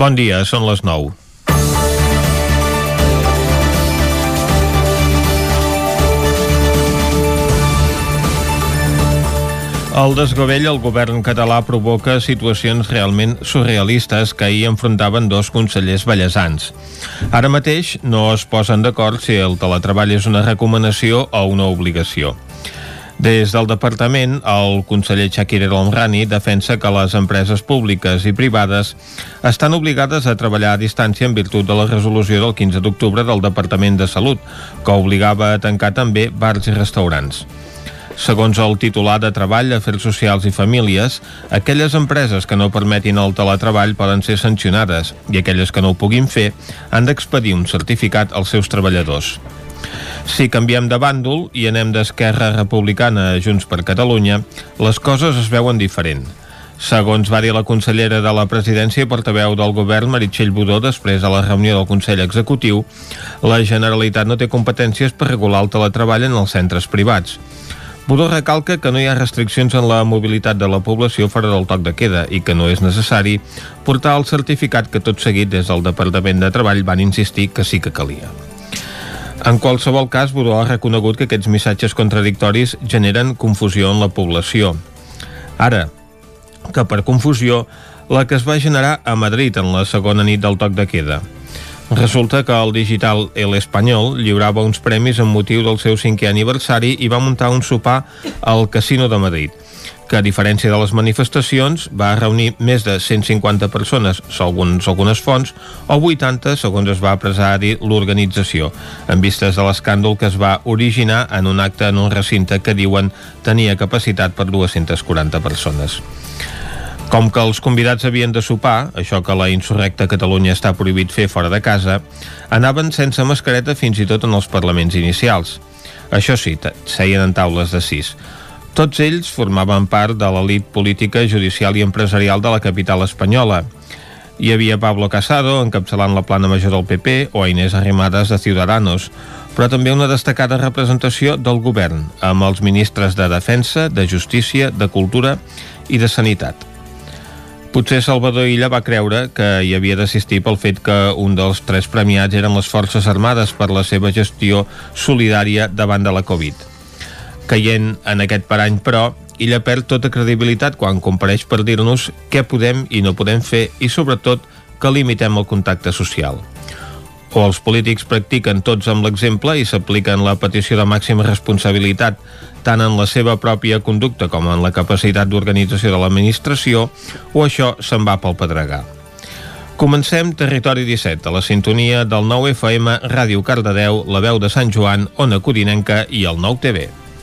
Bon dia, són les 9. El desgavell al govern català provoca situacions realment surrealistes que ahir enfrontaven dos consellers ballesans. Ara mateix no es posen d'acord si el teletreball és una recomanació o una obligació. Des del departament, el conseller Shakir El Omrani defensa que les empreses públiques i privades estan obligades a treballar a distància en virtut de la resolució del 15 d'octubre del Departament de Salut, que obligava a tancar també bars i restaurants. Segons el titular de Treball, Afers Socials i Famílies, aquelles empreses que no permetin el teletreball poden ser sancionades i aquelles que no ho puguin fer han d'expedir un certificat als seus treballadors. Si canviem de bàndol i anem d'Esquerra Republicana a Junts per Catalunya, les coses es veuen diferent. Segons va dir la consellera de la presidència i portaveu del govern, Meritxell Budó, després de la reunió del Consell Executiu, la Generalitat no té competències per regular el teletreball en els centres privats. Budó recalca que no hi ha restriccions en la mobilitat de la població fora del toc de queda i que no és necessari portar el certificat que tot seguit des del Departament de Treball van insistir que sí que calia. En qualsevol cas, Budó ha reconegut que aquests missatges contradictoris generen confusió en la població. Ara, que per confusió, la que es va generar a Madrid en la segona nit del toc de queda. Resulta que el digital El Espanyol lliurava uns premis amb motiu del seu cinquè aniversari i va muntar un sopar al Casino de Madrid que a diferència de les manifestacions va reunir més de 150 persones, segons algunes fonts, o 80 segons es va apressar a dir l'organització, en vistes de l'escàndol que es va originar en un acte en un recinte que diuen tenia capacitat per 240 persones. Com que els convidats havien de sopar, això que la insurrecta Catalunya està prohibit fer fora de casa, anaven sense mascareta fins i tot en els parlaments inicials. Això sí, seien en taules de sis. Tots ells formaven part de l'elit política, judicial i empresarial de la capital espanyola. Hi havia Pablo Casado encapçalant la plana major del PP o Inés Arrimadas de Ciudadanos, però també una destacada representació del govern, amb els ministres de Defensa, de Justícia, de Cultura i de Sanitat. Potser Salvador Illa va creure que hi havia d'assistir pel fet que un dels tres premiats eren les Forces Armades per la seva gestió solidària davant de la Covid. Caient en aquest parany, però, ella perd tota credibilitat quan compareix per dir-nos què podem i no podem fer i, sobretot, que limitem el contacte social. O els polítics practiquen tots amb l'exemple i s'apliquen la petició de màxima responsabilitat tant en la seva pròpia conducta com en la capacitat d'organització de l'administració, o això se'n va pel pedregar. Comencem Territori 17, a la sintonia del 9 FM, Ràdio Cardedeu, la veu de Sant Joan, Ona Codinenca i el 9 TV.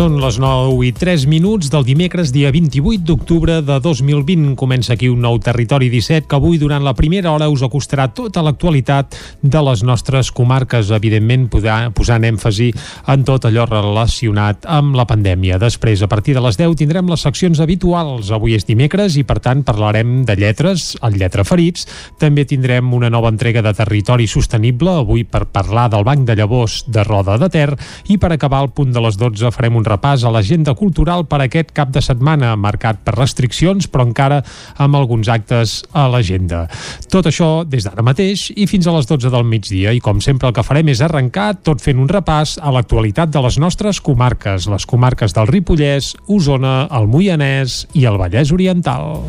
Són les 9 i 3 minuts del dimecres, dia 28 d'octubre de 2020. Comença aquí un nou Territori 17 que avui, durant la primera hora, us acostarà tota l'actualitat de les nostres comarques, evidentment posant èmfasi en tot allò relacionat amb la pandèmia. Després, a partir de les 10, tindrem les seccions habituals. Avui és dimecres i, per tant, parlarem de lletres, el Lletra Ferits. També tindrem una nova entrega de Territori Sostenible, avui per parlar del Banc de Llavors de Roda de Ter, i per acabar al punt de les 12 farem un repàs a l'agenda cultural per aquest cap de setmana, marcat per restriccions, però encara amb alguns actes a l'agenda. Tot això des d'ara mateix i fins a les 12 del migdia. I com sempre el que farem és arrencar tot fent un repàs a l'actualitat de les nostres comarques, les comarques del Ripollès, Osona, el Moianès i el Vallès Oriental.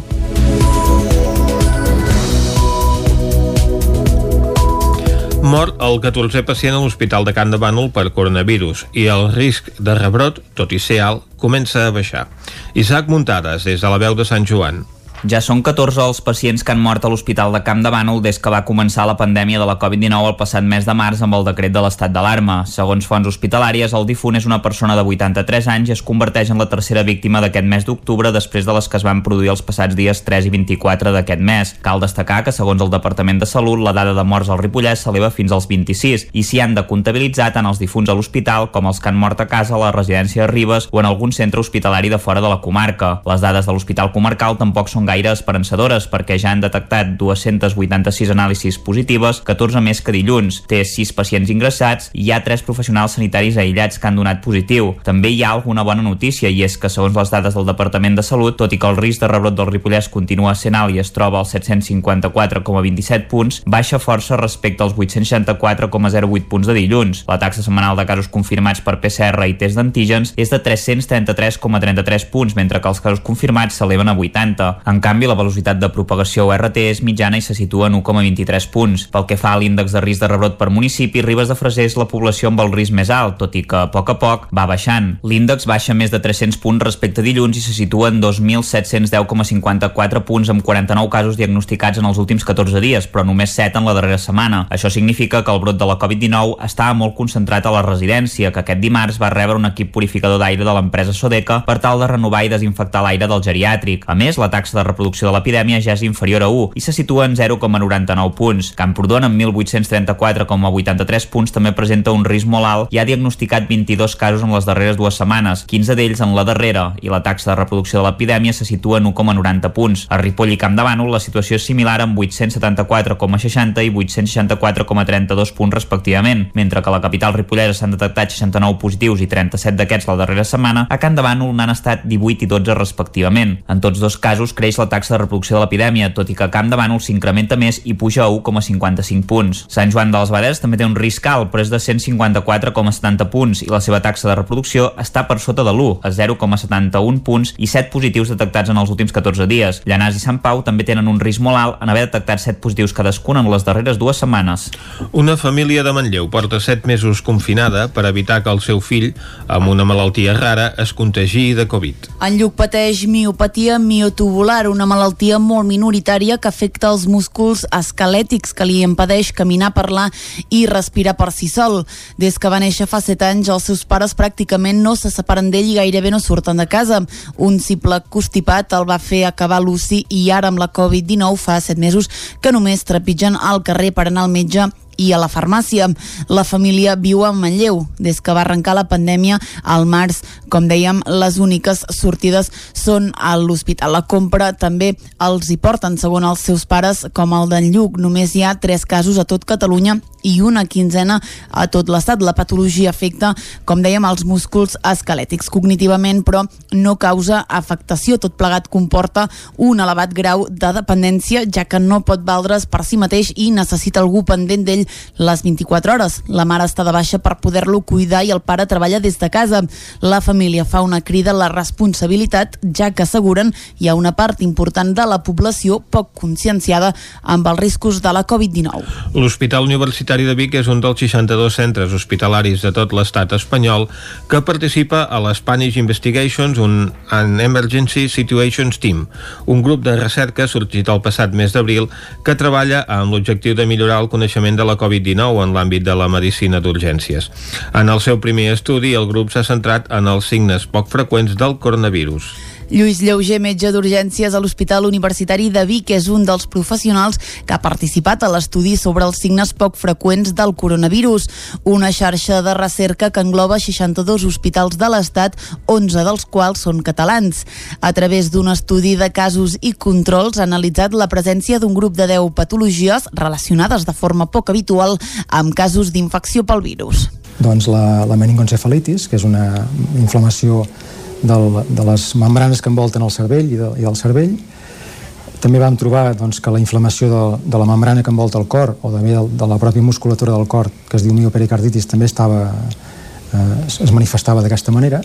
Mor el 14è pacient a l'Hospital de Can de Bànol per coronavirus i el risc de rebrot, tot i ser alt, comença a baixar. Isaac Muntades, des de la veu de Sant Joan. Ja són 14 els pacients que han mort a l'Hospital de Camp de Bànol des que va començar la pandèmia de la Covid-19 el passat mes de març amb el decret de l'estat d'alarma. Segons fonts hospitalàries, el difunt és una persona de 83 anys i es converteix en la tercera víctima d'aquest mes d'octubre després de les que es van produir els passats dies 3 i 24 d'aquest mes. Cal destacar que, segons el Departament de Salut, la dada de morts al Ripollès s'eleva fins als 26 i s'hi han de comptabilitzar tant els difunts a l'hospital com els que han mort a casa a la residència Ribes o en algun centre hospitalari de fora de la comarca. Les dades de l'hospital comarcal tampoc són gaire esperançadores perquè ja han detectat 286 anàlisis positives, 14 més que dilluns. Té 6 pacients ingressats i hi ha 3 professionals sanitaris aïllats que han donat positiu. També hi ha alguna bona notícia i és que segons les dades del Departament de Salut, tot i que el risc de rebrot del Ripollès continua sent alt i es troba als 754,27 punts, baixa força respecte als 864,08 punts de dilluns. La taxa setmanal de casos confirmats per PCR i test d'antígens és de 333,33 punts, mentre que els casos confirmats s'eleven a 80. En canvi, la velocitat de propagació URT és mitjana i se situa en 1,23 punts. Pel que fa a l'índex de risc de rebrot per municipi, Ribes de Freser és la població amb el risc més alt, tot i que a poc a poc va baixant. L'índex baixa més de 300 punts respecte a dilluns i se situa en 2.710,54 punts amb 49 casos diagnosticats en els últims 14 dies, però només 7 en la darrera setmana. Això significa que el brot de la Covid-19 estava molt concentrat a la residència, que aquest dimarts va rebre un equip purificador d'aire de l'empresa Sodeca per tal de renovar i desinfectar l'aire del geriàtric. A més, la taxa de reproducció de l'epidèmia ja és inferior a 1 i se situa en 0,99 punts. Camprodon, amb 1.834,83 punts, també presenta un risc molt alt i ha diagnosticat 22 casos en les darreres dues setmanes, 15 d'ells en la darrera, i la taxa de reproducció de l'epidèmia se situa en 1,90 punts. A Ripoll i Camp de Bànol la situació és similar amb 874,60 i 864,32 punts respectivament, mentre que a la capital ripollesa s'han detectat 69 positius i 37 d'aquests la darrera setmana, a Camp de Bànol n'han estat 18 i 12 respectivament. En tots dos casos creix la taxa de reproducció de l'epidèmia, tot i que a Camp de Bànol s'incrementa més i puja a 1,55 punts. Sant Joan dels Baderes també té un risc alt, però és de 154,70 punts i la seva taxa de reproducció està per sota de l'1, a 0,71 punts i 7 positius detectats en els últims 14 dies. Llanàs i Sant Pau també tenen un risc molt alt en haver detectat 7 positius cadascun en les darreres dues setmanes. Una família de Manlleu porta 7 mesos confinada per evitar que el seu fill, amb una malaltia rara, es contagi de Covid. En Lluc pateix miopatia miotubular, una malaltia molt minoritària que afecta els músculs esquelètics que li impedeix caminar, parlar i respirar per si sol. Des que va néixer fa 7 anys, els seus pares pràcticament no se separen d'ell i gairebé no surten de casa. Un cible constipat el va fer acabar l'UCI i ara amb la Covid-19 fa 7 mesos que només trepitgen al carrer per anar al metge i a la farmàcia. La família viu a Manlleu. Des que va arrencar la pandèmia al març, com dèiem, les úniques sortides són a l'hospital. La compra també els hi porten, segons els seus pares, com el d'en Lluc. Només hi ha tres casos a tot Catalunya i una quinzena a tot l'estat. La patologia afecta, com dèiem, els músculs esquelètics cognitivament, però no causa afectació. Tot plegat comporta un elevat grau de dependència, ja que no pot valdre's per si mateix i necessita algú pendent d'ell les 24 hores. La mare està de baixa per poder-lo cuidar i el pare treballa des de casa. La família fa una crida a la responsabilitat, ja que asseguren hi ha una part important de la població poc conscienciada amb els riscos de la Covid-19. L'Hospital Universitari de Vic és un dels 62 centres hospitalaris de tot l'estat espanyol que participa a l'Spanish Investigations, un an Emergency Situations Team, un grup de recerca sorgit el passat mes d'abril que treballa amb l'objectiu de millorar el coneixement de la Covid-19 en l'àmbit de la medicina d'urgències. En el seu primer estudi, el grup s'ha centrat en els signes poc freqüents del coronavirus. Lluís Lleuger, metge d'urgències a l'Hospital Universitari de Vic, és un dels professionals que ha participat a l'estudi sobre els signes poc freqüents del coronavirus, una xarxa de recerca que engloba 62 hospitals de l'Estat, 11 dels quals són catalans. A través d'un estudi de casos i controls ha analitzat la presència d'un grup de 10 patologies relacionades de forma poc habitual amb casos d'infecció pel virus. Doncs la, la meningoencefalitis, que és una inflamació del, de les membranes que envolten el cervell i, de, i del cervell. També vam trobar doncs, que la inflamació de, de la membrana que envolta el cor o també de, de la pròpia musculatura del cor, que es diu miopericarditis, també estava, eh, es manifestava d'aquesta manera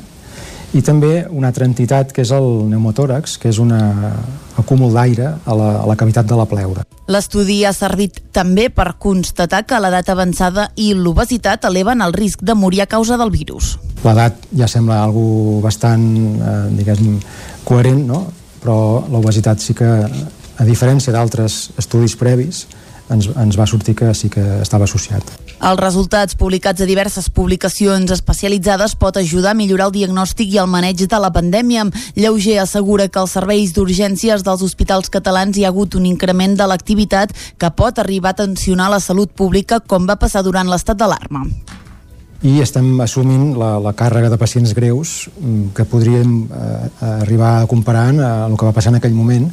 i també una altra entitat que és el pneumotòrax, que és un acúmul d'aire a, la, a la cavitat de la pleura. L'estudi ha servit també per constatar que l'edat avançada i l'obesitat eleven el risc de morir a causa del virus. L'edat ja sembla algo bastant, eh, diguem, coherent, no? però l'obesitat sí que, a diferència d'altres estudis previs, ens, ens va sortir que sí que estava associat. Els resultats publicats a diverses publicacions especialitzades pot ajudar a millorar el diagnòstic i el maneig de la pandèmia. Lleuger assegura que als serveis d'urgències dels hospitals catalans hi ha hagut un increment de l'activitat que pot arribar a tensionar la salut pública com va passar durant l'estat d'alarma i estem assumint la, la càrrega de pacients greus mm, que podríem eh, arribar a comparar amb el que va passar en aquell moment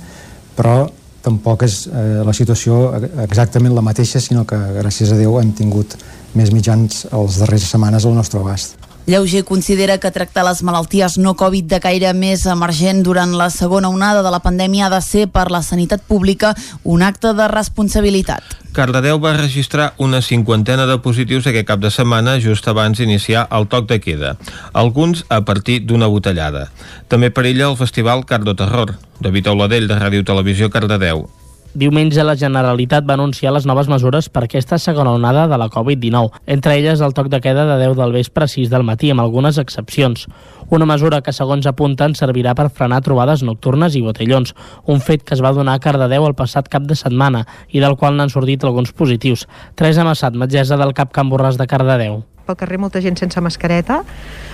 però tampoc és eh, la situació exactament la mateixa, sinó que gràcies a Déu hem tingut més mitjans els darrers setmanes al nostre abast. Lleuger considera que tractar les malalties no Covid de caire més emergent durant la segona onada de la pandèmia ha de ser per la sanitat pública un acte de responsabilitat. Cardedeu va registrar una cinquantena de positius aquest cap de setmana just abans d'iniciar el toc de queda, alguns a partir d'una botellada. També perilla el festival Cardo Terror. David Auladell, de Ràdio Televisió Cardedeu. Diumenge la Generalitat va anunciar les noves mesures per aquesta segona onada de la Covid-19, entre elles el toc de queda de 10 del vespre a 6 del matí, amb algunes excepcions. Una mesura que, segons apunten, servirà per frenar trobades nocturnes i botellons, un fet que es va donar a Cardedeu el passat cap de setmana i del qual n'han sortit alguns positius. Teresa Massat, metgessa del CAP Can Borràs de Cardedeu pel carrer molta gent sense mascareta,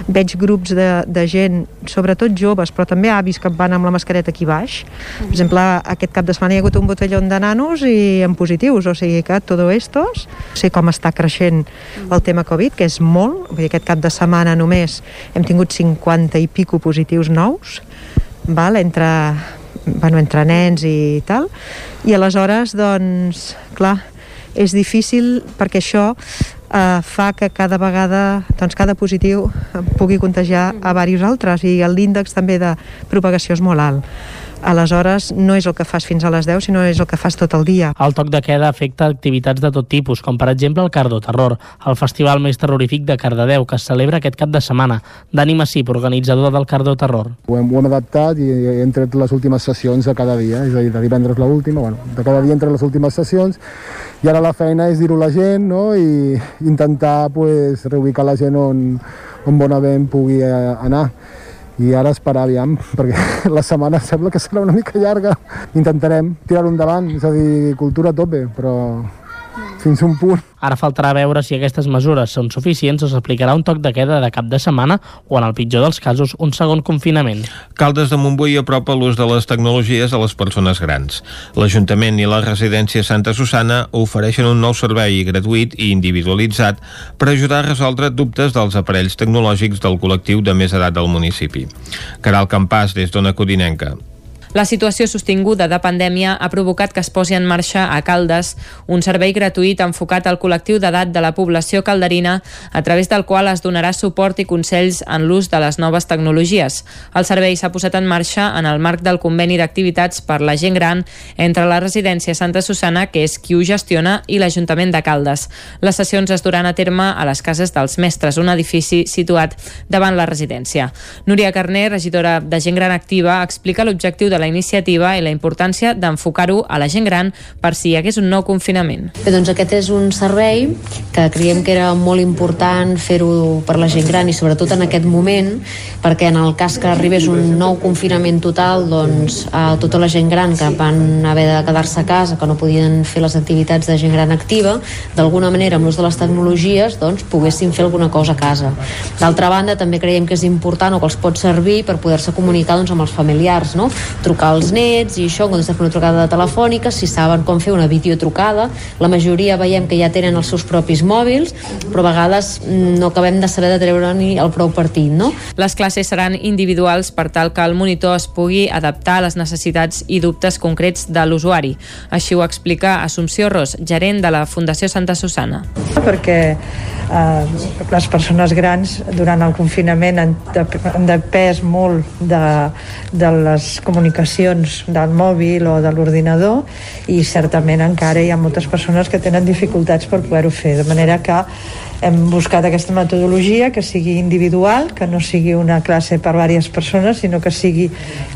veig grups de, de gent, sobretot joves, però també avis que van amb la mascareta aquí baix. Per exemple, aquest cap de setmana hi ha hagut un botelló de nanos i en positius, o sigui que tot estos, sé com està creixent el tema Covid, que és molt, vull dir, aquest cap de setmana només hem tingut 50 i pico positius nous, val? entre, bueno, entre nens i tal, i aleshores, doncs, clar, és difícil perquè això eh, fa que cada vegada, doncs cada positiu pugui contagiar a diversos altres i l'índex també de propagació és molt alt aleshores no és el que fas fins a les 10 sinó és el que fas tot el dia. El toc de queda afecta activitats de tot tipus, com per exemple el Cardo Terror, el festival més terrorífic de Cardedeu, que es celebra aquest cap de setmana. Dani Massip, organitzador del Cardo Terror. Ho hem, ho hem adaptat i hem tret les últimes sessions de cada dia, és a dir, de divendres l'última, bueno, de cada dia entre les últimes sessions, i ara la feina és dir-ho a la gent no? i intentar pues, reubicar la gent on, on bonament pugui eh, anar i ara esperar aviam, perquè la setmana sembla que serà una mica llarga. Intentarem tirar-ho endavant, és a dir, cultura a tope, però fins un punt. Ara faltarà veure si aquestes mesures són suficients o s'aplicarà un toc de queda de cap de setmana o, en el pitjor dels casos, un segon confinament. Caldes de Montbui apropa l'ús de les tecnologies a les persones grans. L'Ajuntament i la residència Santa Susana ofereixen un nou servei gratuït i individualitzat per ajudar a resoldre dubtes dels aparells tecnològics del col·lectiu de més edat del municipi. Caral Campàs, des d'Ona Codinenca. La situació sostinguda de pandèmia ha provocat que es posi en marxa a Caldes un servei gratuït enfocat al col·lectiu d'edat de la població calderina a través del qual es donarà suport i consells en l'ús de les noves tecnologies. El servei s'ha posat en marxa en el marc del conveni d'activitats per la gent gran entre la residència Santa Susana, que és qui ho gestiona, i l'Ajuntament de Caldes. Les sessions es duran a terme a les cases dels mestres, un edifici situat davant la residència. Núria Carner, regidora de Gent Gran Activa, explica l'objectiu de la iniciativa i la importància d'enfocar-ho a la gent gran per si hi hagués un nou confinament. Bé, doncs aquest és un servei que creiem que era molt important fer-ho per la gent gran i sobretot en aquest moment perquè en el cas que arribés un nou confinament total doncs a tota la gent gran que van haver de quedar-se a casa, que no podien fer les activitats de gent gran activa, d'alguna manera amb l'ús de les tecnologies doncs poguessin fer alguna cosa a casa. D'altra banda també creiem que és important o que els pot servir per poder-se comunicar doncs, amb els familiars, no? Trucar als nets i això, en comptes de fer una trucada telefònica, si saben com fer una videotrucada, la majoria veiem que ja tenen els seus propis mòbils, però a vegades mm, no acabem de saber de treure ni el prou partit, no? Les classes seran individuals per tal que el monitor es pugui adaptar a les necessitats i dubtes concrets de l'usuari. Així ho explica Assumpció Ros, gerent de la Fundació Santa Susana. Perquè eh, les persones grans durant el confinament han, han depès molt de, de les comunicacions aplicacions del mòbil o de l'ordinador i certament encara hi ha moltes persones que tenen dificultats per poder-ho fer, de manera que hem buscat aquesta metodologia que sigui individual, que no sigui una classe per diverses persones, sinó que sigui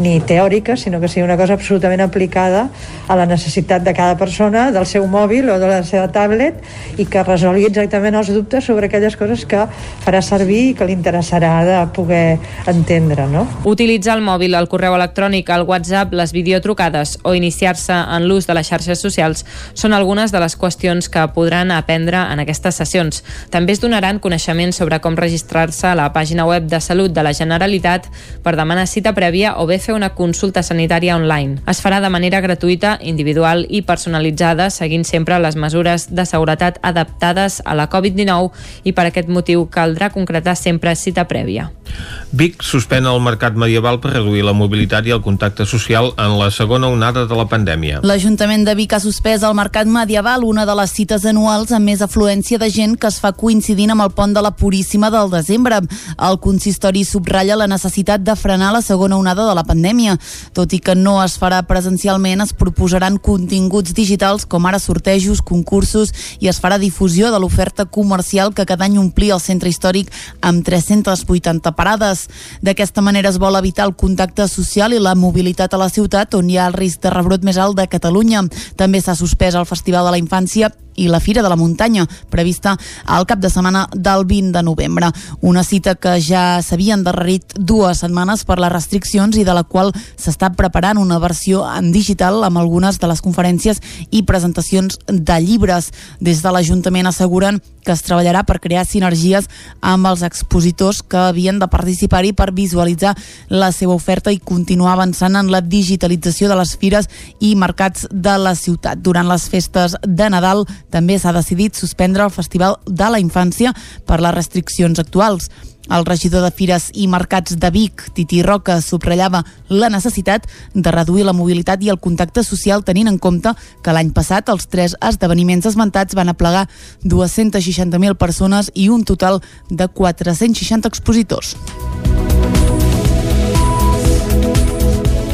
ni teòrica, sinó que sigui una cosa absolutament aplicada a la necessitat de cada persona, del seu mòbil o de la seva tablet, i que resolgui exactament els dubtes sobre aquelles coses que farà servir i que li interessarà de poder entendre. No? Utilitzar el mòbil, el correu electrònic, el WhatsApp, les videotrucades o iniciar-se en l'ús de les xarxes socials són algunes de les qüestions que podran aprendre en aquestes sessions. També es donaran coneixements sobre com registrar-se a la pàgina web de Salut de la Generalitat per demanar cita prèvia o bé fer una consulta sanitària online. Es farà de manera gratuïta, individual i personalitzada, seguint sempre les mesures de seguretat adaptades a la Covid-19 i per aquest motiu caldrà concretar sempre cita prèvia. Vic suspèn el mercat medieval per reduir la mobilitat i el contacte social en la segona onada de la pandèmia. L'Ajuntament de Vic ha suspès el mercat medieval, una de les cites anuals amb més afluència de gent que es fa coincidint amb el pont de la Puríssima del desembre. El consistori subratlla la necessitat de frenar la segona onada de la pandèmia. Tot i que no es farà presencialment, es proposaran continguts digitals com ara sortejos, concursos i es farà difusió de l'oferta comercial que cada any omplia el centre històric amb 380 parades. D'aquesta manera es vol evitar el contacte social i la mobilitat a la ciutat on hi ha el risc de rebrot més alt de Catalunya. També s'ha suspès el Festival de la Infància i la Fira de la Muntanya, prevista al cap de setmana del 20 de novembre. Una cita que ja s'havia endarrerit dues setmanes per les restriccions i de la qual s'està preparant una versió en digital amb algunes de les conferències i presentacions de llibres. Des de l'Ajuntament asseguren que es treballarà per crear sinergies amb els expositors que havien de participar-hi per visualitzar la seva oferta i continuar avançant en la digitalització de les fires i mercats de la ciutat. Durant les festes de Nadal també s'ha decidit suspendre el Festival de la Infància per les restriccions actuals. El regidor de Fires i Mercats de Vic, Titi Roca, subratllava la necessitat de reduir la mobilitat i el contacte social tenint en compte que l'any passat els tres esdeveniments esmentats van aplegar 260.000 persones i un total de 460 expositors.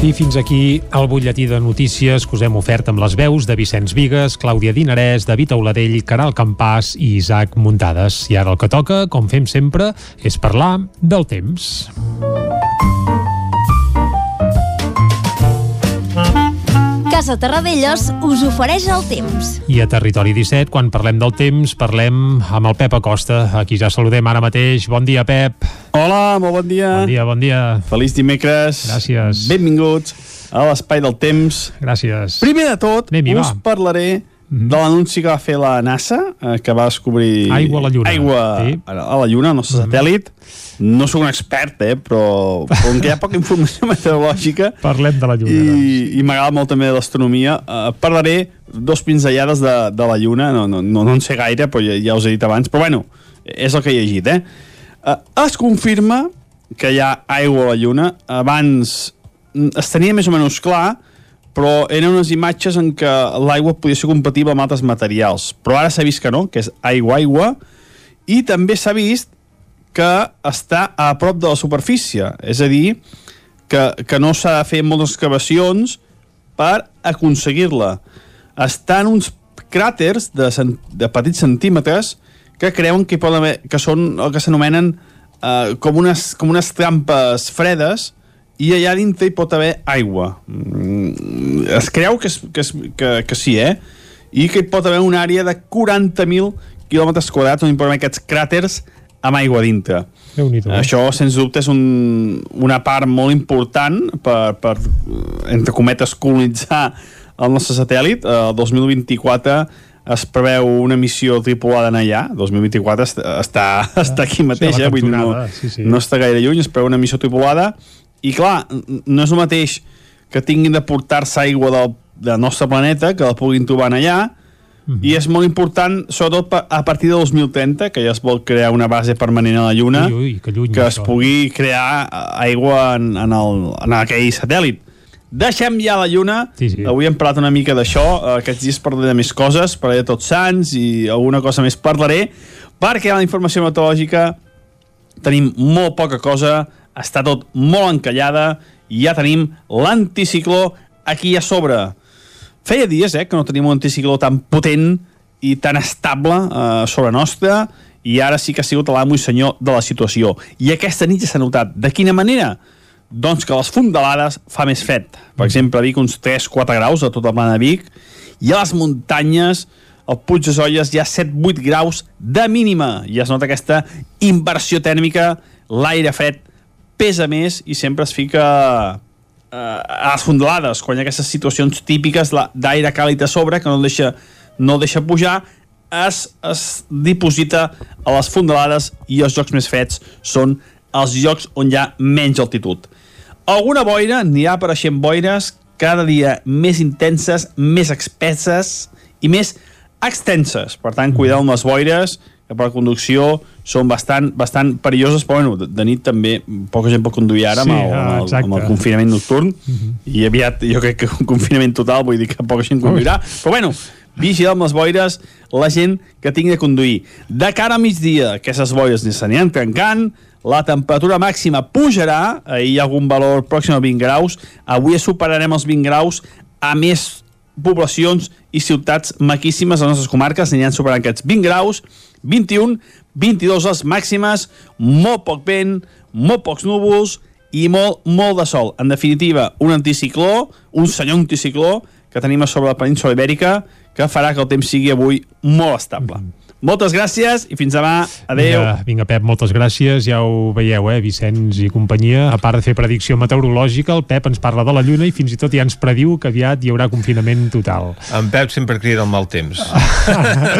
I fins aquí el butlletí de notícies que us hem ofert amb les veus de Vicenç Vigues, Clàudia Dinarès, David Auladell, Caral Campàs i Isaac Muntades. I ara el que toca, com fem sempre, és parlar del temps. Casa Terradellos us ofereix el temps. I a Territori 17, quan parlem del temps, parlem amb el Pep Acosta. Aquí ja saludem ara mateix. Bon dia, Pep. Hola, molt bon dia. Bon dia, bon dia. Feliç dimecres. Gràcies. Benvinguts a l'Espai del Temps. Gràcies. Primer de tot, us va. parlaré de l'anunci que va fer la NASA, eh, que va descobrir... Aigua a la Lluna. Aigua Sí. a la Lluna, el nostre satèl·lit. No sóc un expert, eh, però com que hi ha poca informació meteorològica Parlem de la Lluna. i, i m'agrada molt també l'astronomia, eh, parlaré dos pinzellades de, de la Lluna, no, no, no, no en sé gaire, però ja, ja us he dit abans, però bueno, és el que he llegit, eh? Eh, es confirma que hi ha aigua a la Lluna. Abans mm, es tenia més o menys clar, però eren unes imatges en què l'aigua podia ser compatible amb altres materials. Però ara s'ha vist que no, que és aigua-aigua, i també s'ha vist que està a prop de la superfície. És a dir, que, que no s'ha de fer moltes excavacions per aconseguir-la. Estan uns cràters de, de petits centímetres que creuen que, poden haver, que són el que s'anomenen eh, com, unes, com unes trampes fredes i allà dintre hi pot haver aigua. Mm, es creu que, és, que, és, que, que sí, eh? I que hi pot haver una àrea de 40.000 quilòmetres quadrats on hi pot haver aquests cràters amb aigua dintre. Déu-n'hi-do. Això, sens dubte, és un, una part molt important per, per, entre cometes, colonitzar el nostre satèl·lit. El 2024 es preveu una missió tripulada en allà. 2024 està, està, està aquí mateix, Sí, eh? Vull no, sí, sí. no està gaire lluny, es preveu una missió tripulada. I clar, no és el mateix que tinguin de portar-se aigua del, del nostre planeta, que la puguin trobar allà, Mhm. i és molt important, sobretot a partir de 2030, que ja es vol crear una base permanent a la Lluna, Ui, ui, que lluny, que es això. pugui crear eh, aigua en, en, el, en aquell satèl·lit. Deixem ja la Lluna. Sí, sí. Avui hem parlat una mica d'això. Eh, Aquests dies parlaré de més coses, parlaré de Tots Sants i alguna cosa més parlaré, perquè la informació meteorològica tenim molt poca cosa, està tot molt encallada i ja tenim l'anticicló aquí a sobre. Feia dies eh, que no tenim un anticicló tan potent i tan estable eh, sobre nostra i ara sí que ha sigut l'amo i senyor de la situació. I aquesta nit ja s'ha notat. De quina manera? Doncs que les fondalades fa més fred. Per exemple, a Vic uns 3-4 graus a tota la plana de Vic i a les muntanyes al Puig de Solles hi ha 7-8 graus de mínima. I es nota aquesta inversió tèrmica, l'aire fred pesa més i sempre es fica eh, a les fondalades, quan hi ha aquestes situacions típiques d'aire càlid a sobre que no deixa, no deixa pujar, es, es diposita a les fondalades i els llocs més freds són els llocs on hi ha menys altitud. Alguna boira, n'hi ha apareixent boires cada dia més intenses, més espesses i més extenses. Per tant, cuideu amb les boires, que per la conducció són bastant, bastant perilloses, però bueno, de, de nit també poca gent pot conduir ara Sí, amb, el, ah, amb, el, exacte. amb el confinament nocturn. I aviat jo crec que un confinament total vull dir que poca gent conduirà, però bueno vigila amb les boires la gent que tingui de conduir. De cara a migdia, aquestes boires ni s'aniran trencant, la temperatura màxima pujarà, ahir hi ha algun valor pròxim a 20 graus, avui superarem els 20 graus a més poblacions i ciutats maquíssimes a les nostres comarques, aniran superant aquests 20 graus, 21, 22 les màximes, molt poc vent, molt pocs núvols i molt, molt de sol. En definitiva, un anticicló, un senyor anticicló que tenim a sobre la península ibèrica que farà que el temps sigui avui molt estable. Moltes gràcies i fins demà. Adéu. Vinga, vinga, Pep, moltes gràcies. Ja ho veieu, eh, Vicenç i companyia. A part de fer predicció meteorològica, el Pep ens parla de la Lluna i fins i tot ja ens prediu que aviat hi haurà confinament total. En Pep sempre crida el mal temps.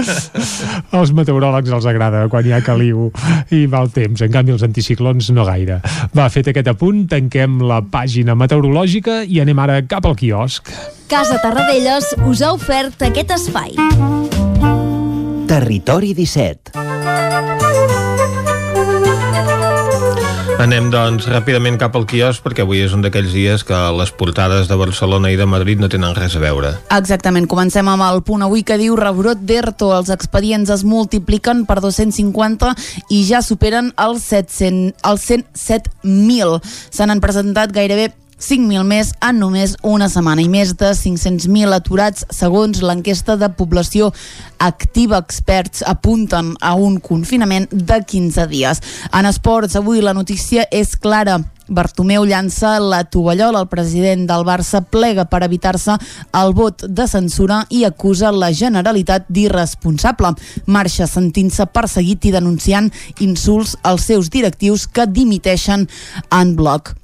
Als meteoròlegs els agrada quan hi ha caliu i mal temps. En canvi, els anticiclons no gaire. Va, fet aquest apunt, tanquem la pàgina meteorològica i anem ara cap al quiosc. Casa Tarradellas us ha ofert aquest espai. Territori 17. Anem, doncs, ràpidament cap al quiosc perquè avui és un d'aquells dies que les portades de Barcelona i de Madrid no tenen res a veure. Exactament, comencem amb el punt avui que diu rebrot d'ERTO, els expedients es multipliquen per 250 i ja superen els, 700, els 107.000. Se n'han presentat gairebé 5.000 més en només una setmana i més de 500.000 aturats segons l'enquesta de població activa. Experts apunten a un confinament de 15 dies. En esports, avui la notícia és clara. Bartomeu llança la tovallola. El president del Barça plega per evitar-se el vot de censura i acusa la Generalitat d'irresponsable. Marxa sentint-se perseguit i denunciant insults als seus directius que dimiteixen en bloc.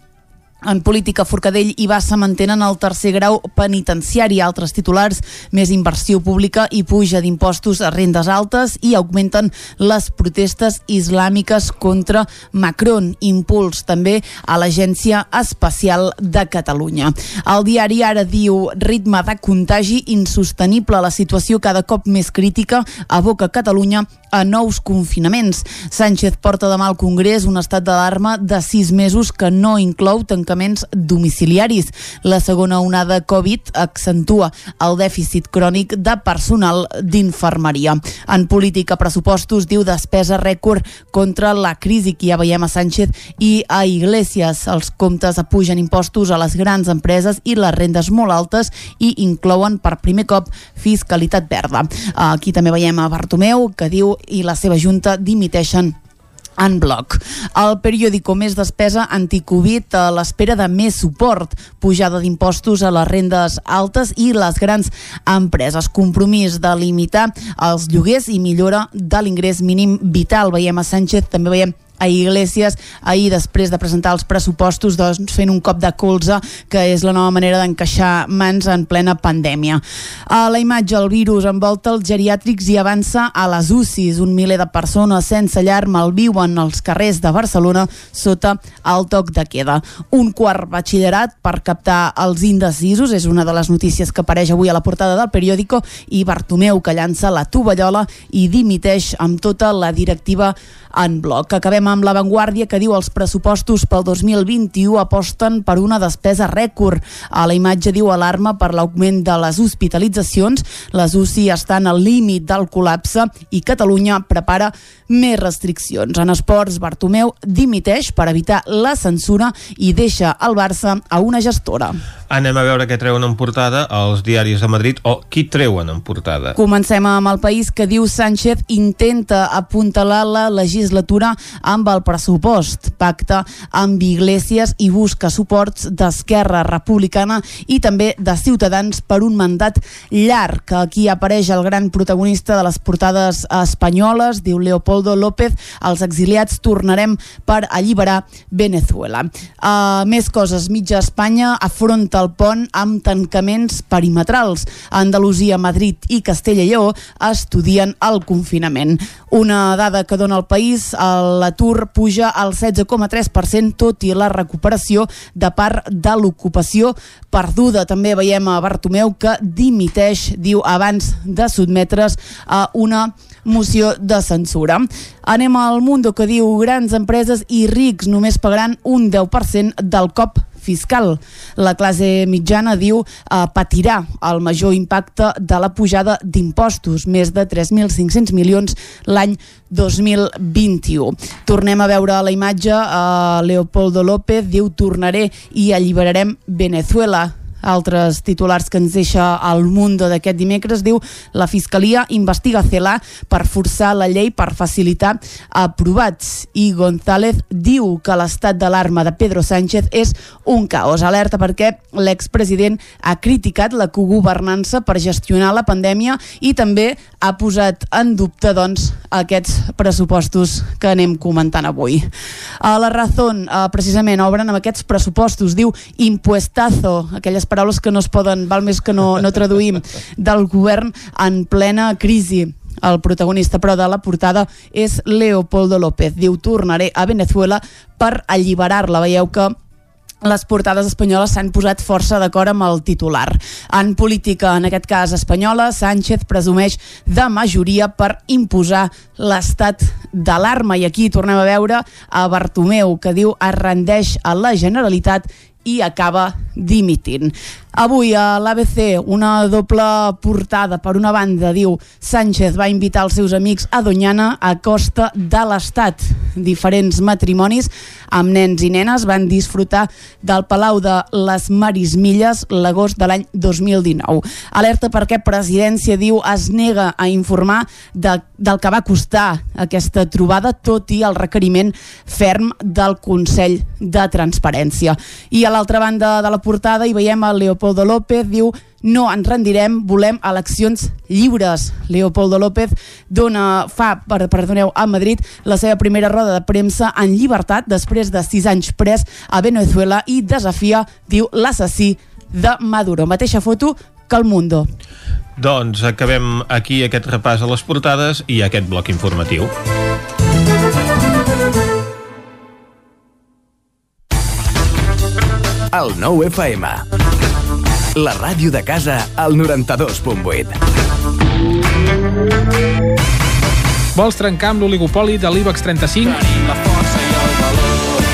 En política, Forcadell i Bassa mantenen el tercer grau penitenciari. Altres titulars, més inversió pública i puja d'impostos a rendes altes i augmenten les protestes islàmiques contra Macron. Impuls també a l'Agència Espacial de Catalunya. El diari ara diu ritme de contagi insostenible. La situació cada cop més crítica aboca Catalunya a nous confinaments. Sánchez porta demà al Congrés un estat d'alarma de sis mesos que no inclou tancaments domiciliaris. La segona onada Covid accentua el dèficit crònic de personal d'infermeria. En política, pressupostos diu despesa rècord contra la crisi que ja veiem a Sánchez i a Iglesias. Els comptes apugen impostos a les grans empreses i les rendes molt altes i inclouen per primer cop fiscalitat verda. Aquí també veiem a Bartomeu que diu i la seva junta dimiteixen en bloc. El periòdico més despesa anticovid a l'espera de més suport, pujada d'impostos a les rendes altes i les grans empreses. Compromís de limitar els lloguers i millora de l'ingrés mínim vital. Veiem a Sánchez, també veiem a Iglesias ahir després de presentar els pressupostos doncs, fent un cop de colze que és la nova manera d'encaixar mans en plena pandèmia. A la imatge el virus envolta els geriàtrics i avança a les UCIs. Un miler de persones sense llar malviuen als carrers de Barcelona sota el toc de queda. Un quart batxillerat per captar els indecisos és una de les notícies que apareix avui a la portada del periòdico i Bartomeu que llança la tovallola i dimiteix amb tota la directiva en bloc. Acabem amb l'avantguàrdia que diu els pressupostos pel 2021 aposten per una despesa rècord. A la imatge diu alarma per l'augment de les hospitalitzacions. Les UCI estan al límit del col·lapse i Catalunya prepara més restriccions. En esports, Bartomeu dimiteix per evitar la censura i deixa el Barça a una gestora. Anem a veure què treuen en portada els diaris de Madrid o qui treuen en portada. Comencem amb el país que diu Sánchez intenta apuntalar la legislatura amb el pressupost. Pacta amb Iglesias i busca suports d'Esquerra Republicana i també de Ciutadans per un mandat llarg. Aquí apareix el gran protagonista de les portades espanyoles, diu Leopoldo López, els exiliats tornarem per alliberar Venezuela. Uh, més coses, mitja Espanya afronta el pont amb tancaments perimetrals. Andalusia, Madrid i Castella i Lleó estudien el confinament. Una dada que dona el país, l'atur puja al 16,3%, tot i la recuperació de part de l'ocupació perduda. També veiem a Bartomeu que dimiteix, diu, abans de sotmetre's a una moció de censura. Anem al Mundo que diu grans empreses i rics només pagaran un 10% del cop fiscal. La classe mitjana diu eh, patirà el major impacte de la pujada d'impostos, més de 3.500 milions l'any 2021. Tornem a veure la imatge, eh, Leopoldo López diu tornaré i alliberarem Venezuela altres titulars que ens deixa el Mundo d'aquest dimecres diu la Fiscalia investiga Celà per forçar la llei per facilitar aprovats i González diu que l'estat d'alarma de Pedro Sánchez és un caos. Alerta perquè l'expresident ha criticat la cogovernança per gestionar la pandèmia i també ha posat en dubte doncs, aquests pressupostos que anem comentant avui. A la Razón, eh, precisament, obren amb aquests pressupostos, diu impuestazo, aquelles paraules que no es poden, val més que no, no traduïm, del govern en plena crisi. El protagonista, però, de la portada és Leopoldo López. Diu, tornaré a Venezuela per alliberar-la. Veieu que les portades espanyoles s'han posat força d'acord amb el titular. En política, en aquest cas espanyola, Sánchez presumeix de majoria per imposar l'estat d'alarma. I aquí tornem a veure a Bartomeu, que diu es rendeix a la Generalitat i acaba dimitint. Avui a l'ABC una doble portada. Per una banda diu Sánchez va invitar els seus amics a Doñana a costa de l'Estat. Diferents matrimonis amb nens i nenes van disfrutar del Palau de les Marismilles l'agost de l'any 2019. Alerta perquè Presidència diu es nega a informar de, del que va costar aquesta trobada tot i el requeriment ferm del Consell de Transparència. I a l'altra banda de la portada hi veiem el Leopoldo López, diu no ens rendirem, volem eleccions lliures. Leopoldo López dona, fa, per, perdoneu, a Madrid la seva primera roda de premsa en llibertat després de sis anys pres a Venezuela i desafia, diu, l'assassí de Maduro. Mateixa foto que el Mundo. Doncs acabem aquí aquest repàs a les portades i aquest bloc informatiu. El nou FM. La ràdio de casa al 92.8. Vols trencar amb l'oligopoli de l'IBEX 35?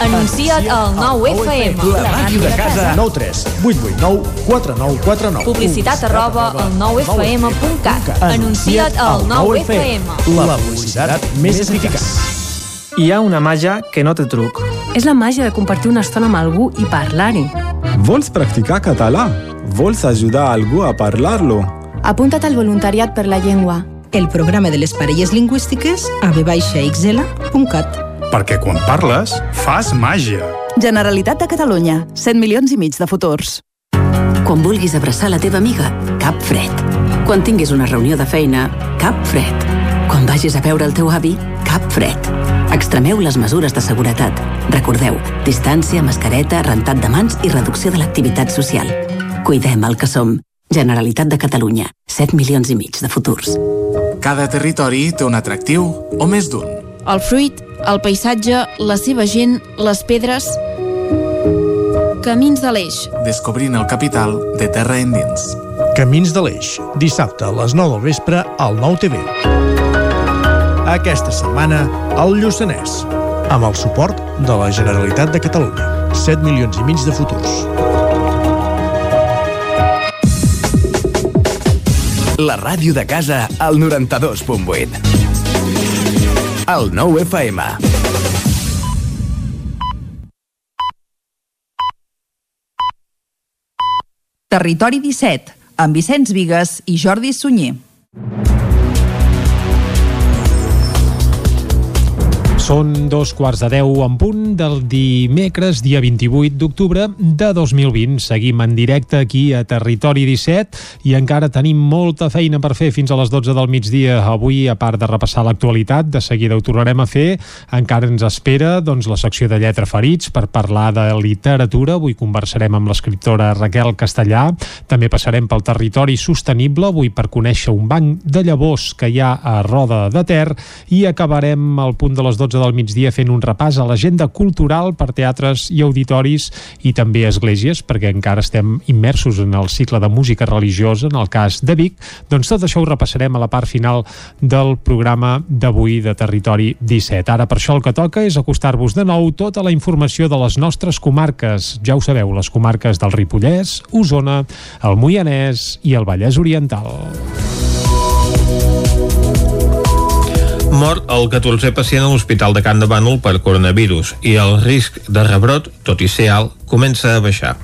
Anuncia't al 9FM. La màquina de casa. 9 3 8 8 9 4 9 4 9. Publicitat arroba al 9FM.cat. Anuncia't al 9FM. La publicitat més eficaç. Hi ha una màgia que no té truc. És la màgia de compartir una estona amb algú i parlar-hi. Vols practicar català? Vols ajudar algú a parlar-lo? Apunta't al voluntariat per la llengua. El programa de les parelles lingüístiques a vxl.cat. Perquè quan parles, fas màgia. Generalitat de Catalunya. 100 milions i mig de futurs. Quan vulguis abraçar la teva amiga, cap fred. Quan tinguis una reunió de feina, cap fred. Quan vagis a veure el teu avi, cap fred. Extremeu les mesures de seguretat. Recordeu, distància, mascareta, rentat de mans i reducció de l'activitat social. Cuidem el que som. Generalitat de Catalunya. 7 milions i mig de futurs. Cada territori té un atractiu o més d'un. El fruit, el paisatge, la seva gent, les pedres... Camins de l'Eix. Descobrint el capital de terra endins. Camins de l'Eix. Dissabte a les 9 del vespre al 9 TV. Aquesta setmana, al Lluçanès. amb el suport de la Generalitat de Catalunya. 7 milions i mig de futurs. La ràdio de casa al 92.8. El 9 FM. Territori 17, amb Vicenç Vigues i Jordi Sunyer. Són dos quarts de deu en punt del dimecres, dia 28 d'octubre de 2020. Seguim en directe aquí a Territori 17 i encara tenim molta feina per fer fins a les 12 del migdia. Avui, a part de repassar l'actualitat, de seguida ho tornarem a fer. Encara ens espera doncs, la secció de Lletra Ferits per parlar de literatura. Avui conversarem amb l'escriptora Raquel Castellà. També passarem pel territori sostenible, avui per conèixer un banc de llavors que hi ha a Roda de Ter i acabarem al punt de les 12 del migdia fent un repàs a l'agenda cultural per teatres i auditoris i també esglésies, perquè encara estem immersos en el cicle de música religiosa, en el cas de Vic, doncs tot això ho repassarem a la part final del programa d'avui de Territori 17. Ara per això el que toca és acostar-vos de nou tota la informació de les nostres comarques. Ja ho sabeu, les comarques del Ripollès, Osona, el Moianès i el Vallès Oriental. Mort el 14è pacient a l'Hospital de Can de Bànol per coronavirus i el risc de rebrot, tot i ser alt, comença a baixar.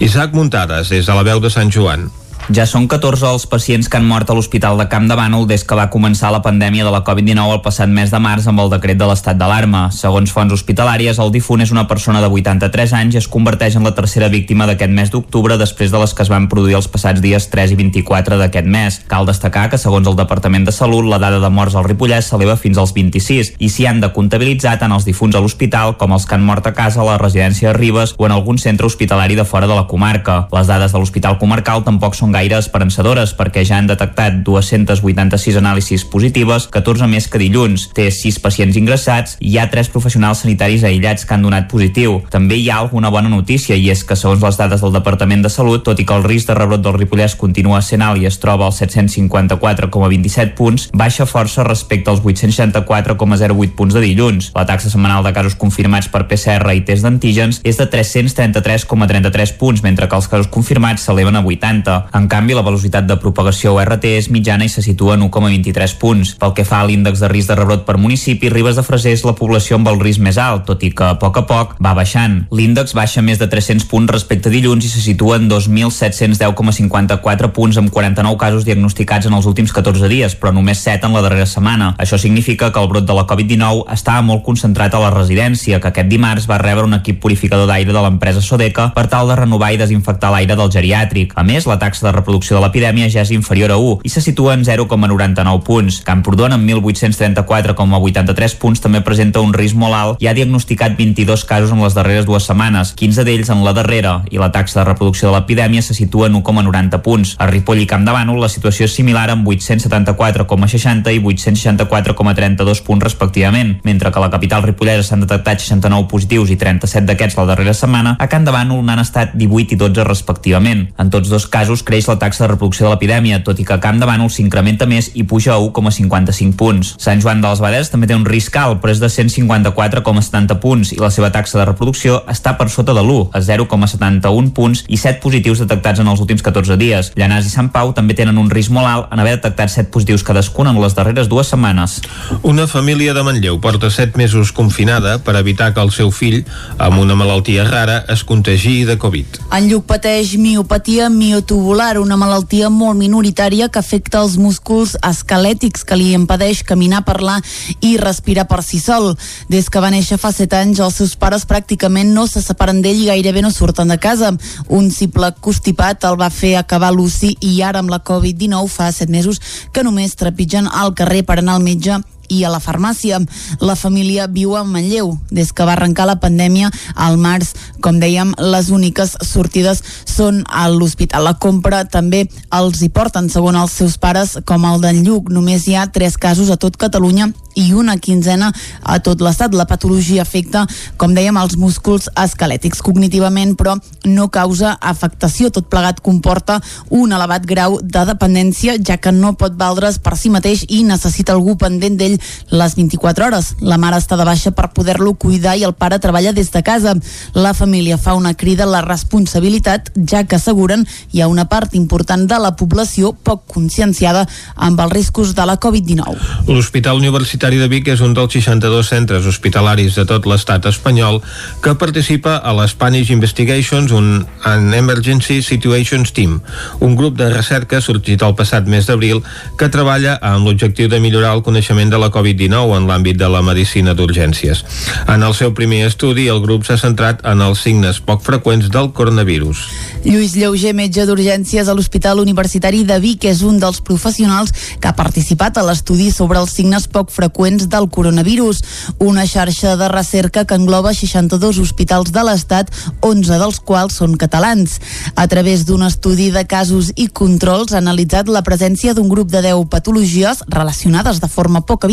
Isaac Muntades, des de la veu de Sant Joan. Ja són 14 els pacients que han mort a l'Hospital de Camp de Bànol des que va començar la pandèmia de la Covid-19 el passat mes de març amb el decret de l'estat d'alarma. Segons fonts hospitalàries, el difunt és una persona de 83 anys i es converteix en la tercera víctima d'aquest mes d'octubre després de les que es van produir els passats dies 3 i 24 d'aquest mes. Cal destacar que, segons el Departament de Salut, la dada de morts al Ripollès s'eleva fins als 26 i s'hi han de comptabilitzar tant els difunts a l'hospital com els que han mort a casa a la residència de Ribes o en algun centre hospitalari de fora de la comarca. Les dades de l'Hospital Comarcal tampoc són gaire esperançadores perquè ja han detectat 286 anàlisis positives, 14 més que dilluns. Té 6 pacients ingressats i hi ha 3 professionals sanitaris aïllats que han donat positiu. També hi ha alguna bona notícia i és que segons les dades del Departament de Salut, tot i que el risc de rebrot del Ripollès continua sent alt i es troba als 754,27 punts, baixa força respecte als 864,08 punts de dilluns. La taxa setmanal de casos confirmats per PCR i test d'antígens és de 333,33 punts, mentre que els casos confirmats s'eleven a 80. En canvi, la velocitat de propagació RT és mitjana i se situa en 1,23 punts. Pel que fa a l'índex de risc de rebrot per municipi, Ribes de Freser és la població amb el risc més alt, tot i que a poc a poc va baixant. L'índex baixa més de 300 punts respecte a dilluns i se situa en 2.710,54 punts amb 49 casos diagnosticats en els últims 14 dies, però només 7 en la darrera setmana. Això significa que el brot de la Covid-19 estava molt concentrat a la residència, que aquest dimarts va rebre un equip purificador d'aire de l'empresa Sodeca per tal de renovar i desinfectar l'aire del geriàtric. A més, la taxa de reproducció de l'epidèmia ja és inferior a 1 i se situa en 0,99 punts. Camprodon, amb 1.834,83 punts, també presenta un risc molt alt i ha diagnosticat 22 casos en les darreres dues setmanes, 15 d'ells en la darrera, i la taxa de reproducció de l'epidèmia se situa en 1,90 punts. A Ripoll i Camp de Bànol la situació és similar amb 874,60 i 864,32 punts respectivament, mentre que a la capital ripollesa s'han detectat 69 positius i 37 d'aquests la darrera setmana, a Camp de Bànol n'han estat 18 i 12 respectivament. En tots dos casos creix la taxa de reproducció de l'epidèmia, tot i que a Camp de Bànol s'incrementa més i puja a 1,55 punts. Sant Joan dels Baders també té un risc alt, però és de 154,70 punts i la seva taxa de reproducció està per sota de l'1, a 0,71 punts i 7 positius detectats en els últims 14 dies. Llanàs i Sant Pau també tenen un risc molt alt en haver detectat 7 positius cadascun en les darreres dues setmanes. Una família de Manlleu porta 7 mesos confinada per evitar que el seu fill, amb una malaltia rara, es contagi de Covid. En Lluc pateix miopatia miotubular, una malaltia molt minoritària que afecta els músculs esquelètics que li impedeix caminar, parlar i respirar per si sol. Des que va néixer fa 7 anys, els seus pares pràcticament no se separen d'ell i gairebé no surten de casa. Un cible constipat el va fer acabar l'UCI i ara amb la Covid-19 fa 7 mesos que només trepitgen al carrer per anar al metge i a la farmàcia. La família viu a Manlleu. Des que va arrencar la pandèmia al març, com dèiem, les úniques sortides són a l'hospital. La compra també els hi porten, segons els seus pares, com el d'en Lluc. Només hi ha tres casos a tot Catalunya i una quinzena a tot l'estat. La patologia afecta, com dèiem, els músculs esquelètics cognitivament, però no causa afectació. Tot plegat comporta un elevat grau de dependència, ja que no pot valdre's per si mateix i necessita algú pendent d'ell ell les 24 hores. La mare està de baixa per poder-lo cuidar i el pare treballa des de casa. La família fa una crida a la responsabilitat, ja que asseguren hi ha una part important de la població poc conscienciada amb els riscos de la Covid-19. L'Hospital Universitari de Vic és un dels 62 centres hospitalaris de tot l'estat espanyol que participa a l'Spanish Investigations, un an Emergency Situations Team, un grup de recerca sorgit el passat mes d'abril que treballa amb l'objectiu de millorar el coneixement de la Covid-19 en l'àmbit de la medicina d'urgències. En el seu primer estudi, el grup s'ha centrat en els signes poc freqüents del coronavirus. Lluís Lleuger, metge d'urgències a l'Hospital Universitari de Vic, és un dels professionals que ha participat a l'estudi sobre els signes poc freqüents del coronavirus, una xarxa de recerca que engloba 62 hospitals de l'Estat, 11 dels quals són catalans. A través d'un estudi de casos i controls ha analitzat la presència d'un grup de 10 patologies relacionades de forma poc habitual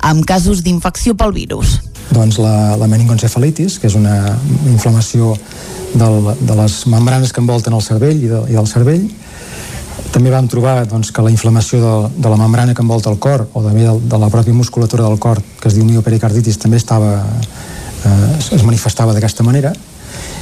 amb casos d'infecció pel virus. Doncs la, la meningoencefalitis, que és una inflamació del, de les membranes que envolten el cervell i, de, i del cervell, també vam trobar doncs, que la inflamació de, de la membrana que envolta el cor o també de, de la pròpia musculatura del cor, que es diu miopericarditis, també estava, eh, es manifestava d'aquesta manera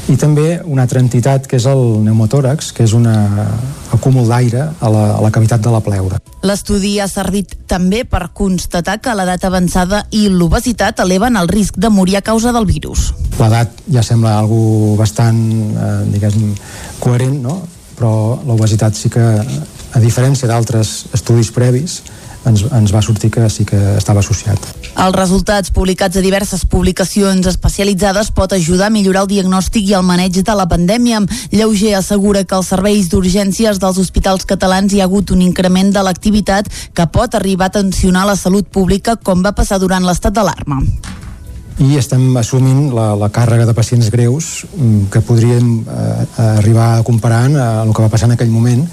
i també una altra entitat que és el pneumotòrax, que és un acúmul d'aire a, la, a la cavitat de la pleura. L'estudi ha servit també per constatar que l'edat avançada i l'obesitat eleven el risc de morir a causa del virus. L'edat ja sembla algo bastant, eh, diguem, coherent, no? però l'obesitat sí que, a diferència d'altres estudis previs, ens, ens va sortir que sí que estava associat. Els resultats publicats a diverses publicacions especialitzades pot ajudar a millorar el diagnòstic i el maneig de la pandèmia. Lleuger assegura que als serveis d'urgències dels hospitals catalans hi ha hagut un increment de l'activitat que pot arribar a tensionar la salut pública com va passar durant l'estat d'alarma i estem assumint la, la càrrega de pacients greus mm, que podríem eh, arribar a comparar amb el que va passar en aquell moment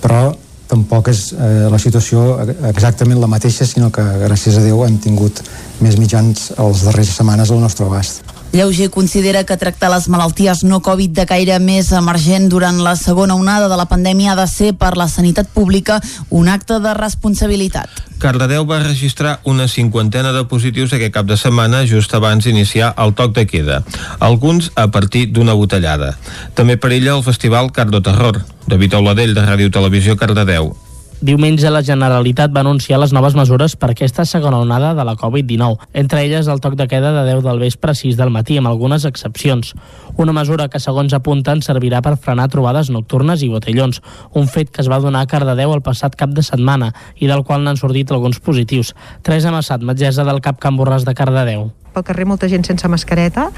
però tampoc és eh, la situació exactament la mateixa, sinó que gràcies a Déu hem tingut més mitjans els darrers setmanes al nostre abast. Lleuger considera que tractar les malalties no Covid de caire més emergent durant la segona onada de la pandèmia ha de ser per la sanitat pública un acte de responsabilitat. Cardedeu va registrar una cinquantena de positius aquest cap de setmana just abans d'iniciar el toc de queda, alguns a partir d'una botellada. També perilla el festival Cardo Terror. David Auladell, de Ràdio Televisió Cardedeu. Diumenge la Generalitat va anunciar les noves mesures per aquesta segona onada de la Covid-19, entre elles el toc de queda de 10 del vespre a 6 del matí, amb algunes excepcions. Una mesura que, segons apunten, servirà per frenar trobades nocturnes i botellons, un fet que es va donar a Cardedeu el passat cap de setmana i del qual n'han sortit alguns positius. Teresa Massat, metgessa del CAP Can Borràs de Cardedeu pel carrer molta gent sense mascareta,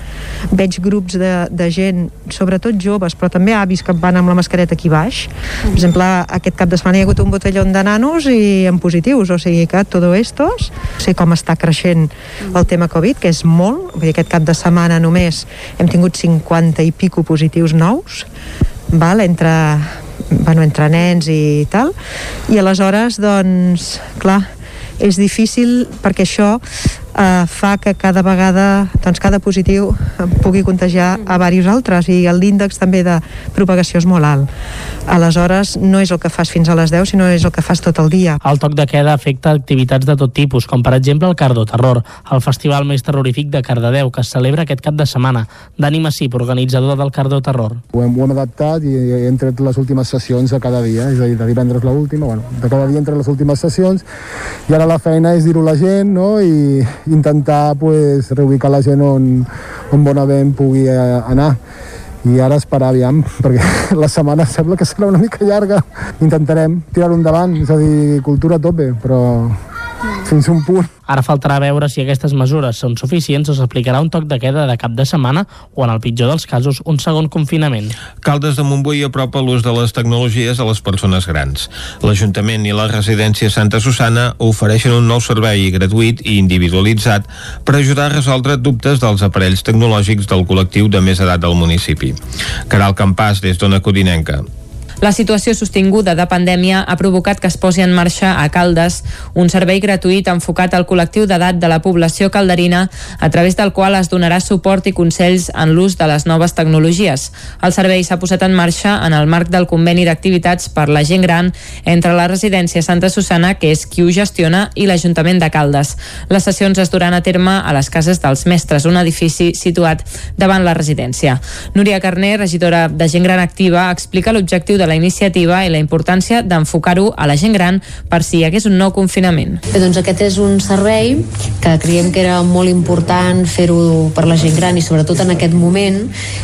veig grups de, de gent, sobretot joves, però també avis que van amb la mascareta aquí baix. Per exemple, aquest cap de setmana hi ha hagut un botelló de nanos i en positius, o sigui que tot estos, sé com està creixent el tema Covid, que és molt, vull dir, aquest cap de setmana només hem tingut 50 i pico positius nous, val? entre bueno, entre nens i tal, i aleshores, doncs, clar, és difícil perquè això eh, fa que cada vegada doncs cada positiu pugui contagiar a diversos altres i l'índex també de propagació és molt alt. Aleshores, no és el que fas fins a les 10, sinó és el que fas tot el dia. El toc de queda afecta activitats de tot tipus, com per exemple el Cardo Terror, el festival més terrorífic de Cardedeu, que es celebra aquest cap de setmana. Dani Massip, organitzador del Cardo Terror. Ho hem, ho hem adaptat i hem tret les últimes sessions a cada dia, és a dir, de divendres l'última, bueno, de cada dia entre les últimes sessions, i ara la feina és dir-ho a la gent, no?, i, intentar pues, reubicar la gent on, on Bonavent pugui eh, anar i ara esperar aviam, perquè la setmana sembla que serà una mica llarga. Intentarem tirar-ho endavant, és a dir, cultura a tope, però fins un punt. Ara faltarà veure si aquestes mesures són suficients o s'aplicarà un toc de queda de cap de setmana o, en el pitjor dels casos, un segon confinament. Caldes de Montbui apropa l'ús de les tecnologies a les persones grans. L'Ajuntament i la residència Santa Susana ofereixen un nou servei gratuït i individualitzat per ajudar a resoldre dubtes dels aparells tecnològics del col·lectiu de més edat del municipi. Caral Campàs, des d'Ona Codinenca. La situació sostinguda de pandèmia ha provocat que es posi en marxa a Caldes un servei gratuït enfocat al col·lectiu d'edat de la població calderina a través del qual es donarà suport i consells en l'ús de les noves tecnologies. El servei s'ha posat en marxa en el marc del conveni d'activitats per la gent gran entre la residència Santa Susana, que és qui ho gestiona, i l'Ajuntament de Caldes. Les sessions es duran a terme a les cases dels mestres, un edifici situat davant la residència. Núria Carner, regidora de Gent Gran Activa, explica l'objectiu de la iniciativa i la importància d'enfocar-ho a la gent gran per si hi hagués un nou confinament. Bé, doncs aquest és un servei que creiem que era molt important fer-ho per la gent gran i sobretot en aquest moment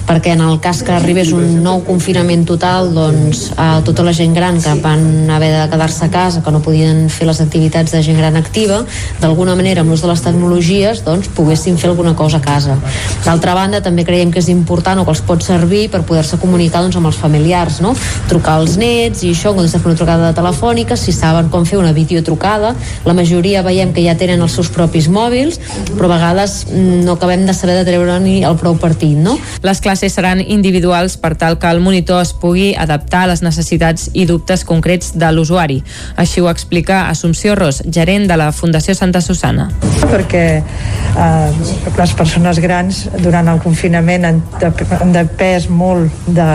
perquè en el cas que arribés un nou confinament total doncs a tota la gent gran que van haver de quedar-se a casa que no podien fer les activitats de gent gran activa d'alguna manera amb l'ús de les tecnologies doncs poguessin fer alguna cosa a casa d'altra banda també creiem que és important o que els pot servir per poder-se comunicar doncs, amb els familiars no? Trucar als nets i això, quan de fer una trucada telefònica si saben com fer una videotrucada la majoria veiem que ja tenen els seus propis mòbils però a vegades mm, no acabem de saber de treure ni el prou partit no? Les classes seran individuals per tal que el monitor es pugui adaptar a les necessitats i dubtes concrets de l'usuari. Així ho explica Assumpció Ros, gerent de la Fundació Santa Susana. perquè eh, les persones grans durant el confinament han, dep han depès molt de,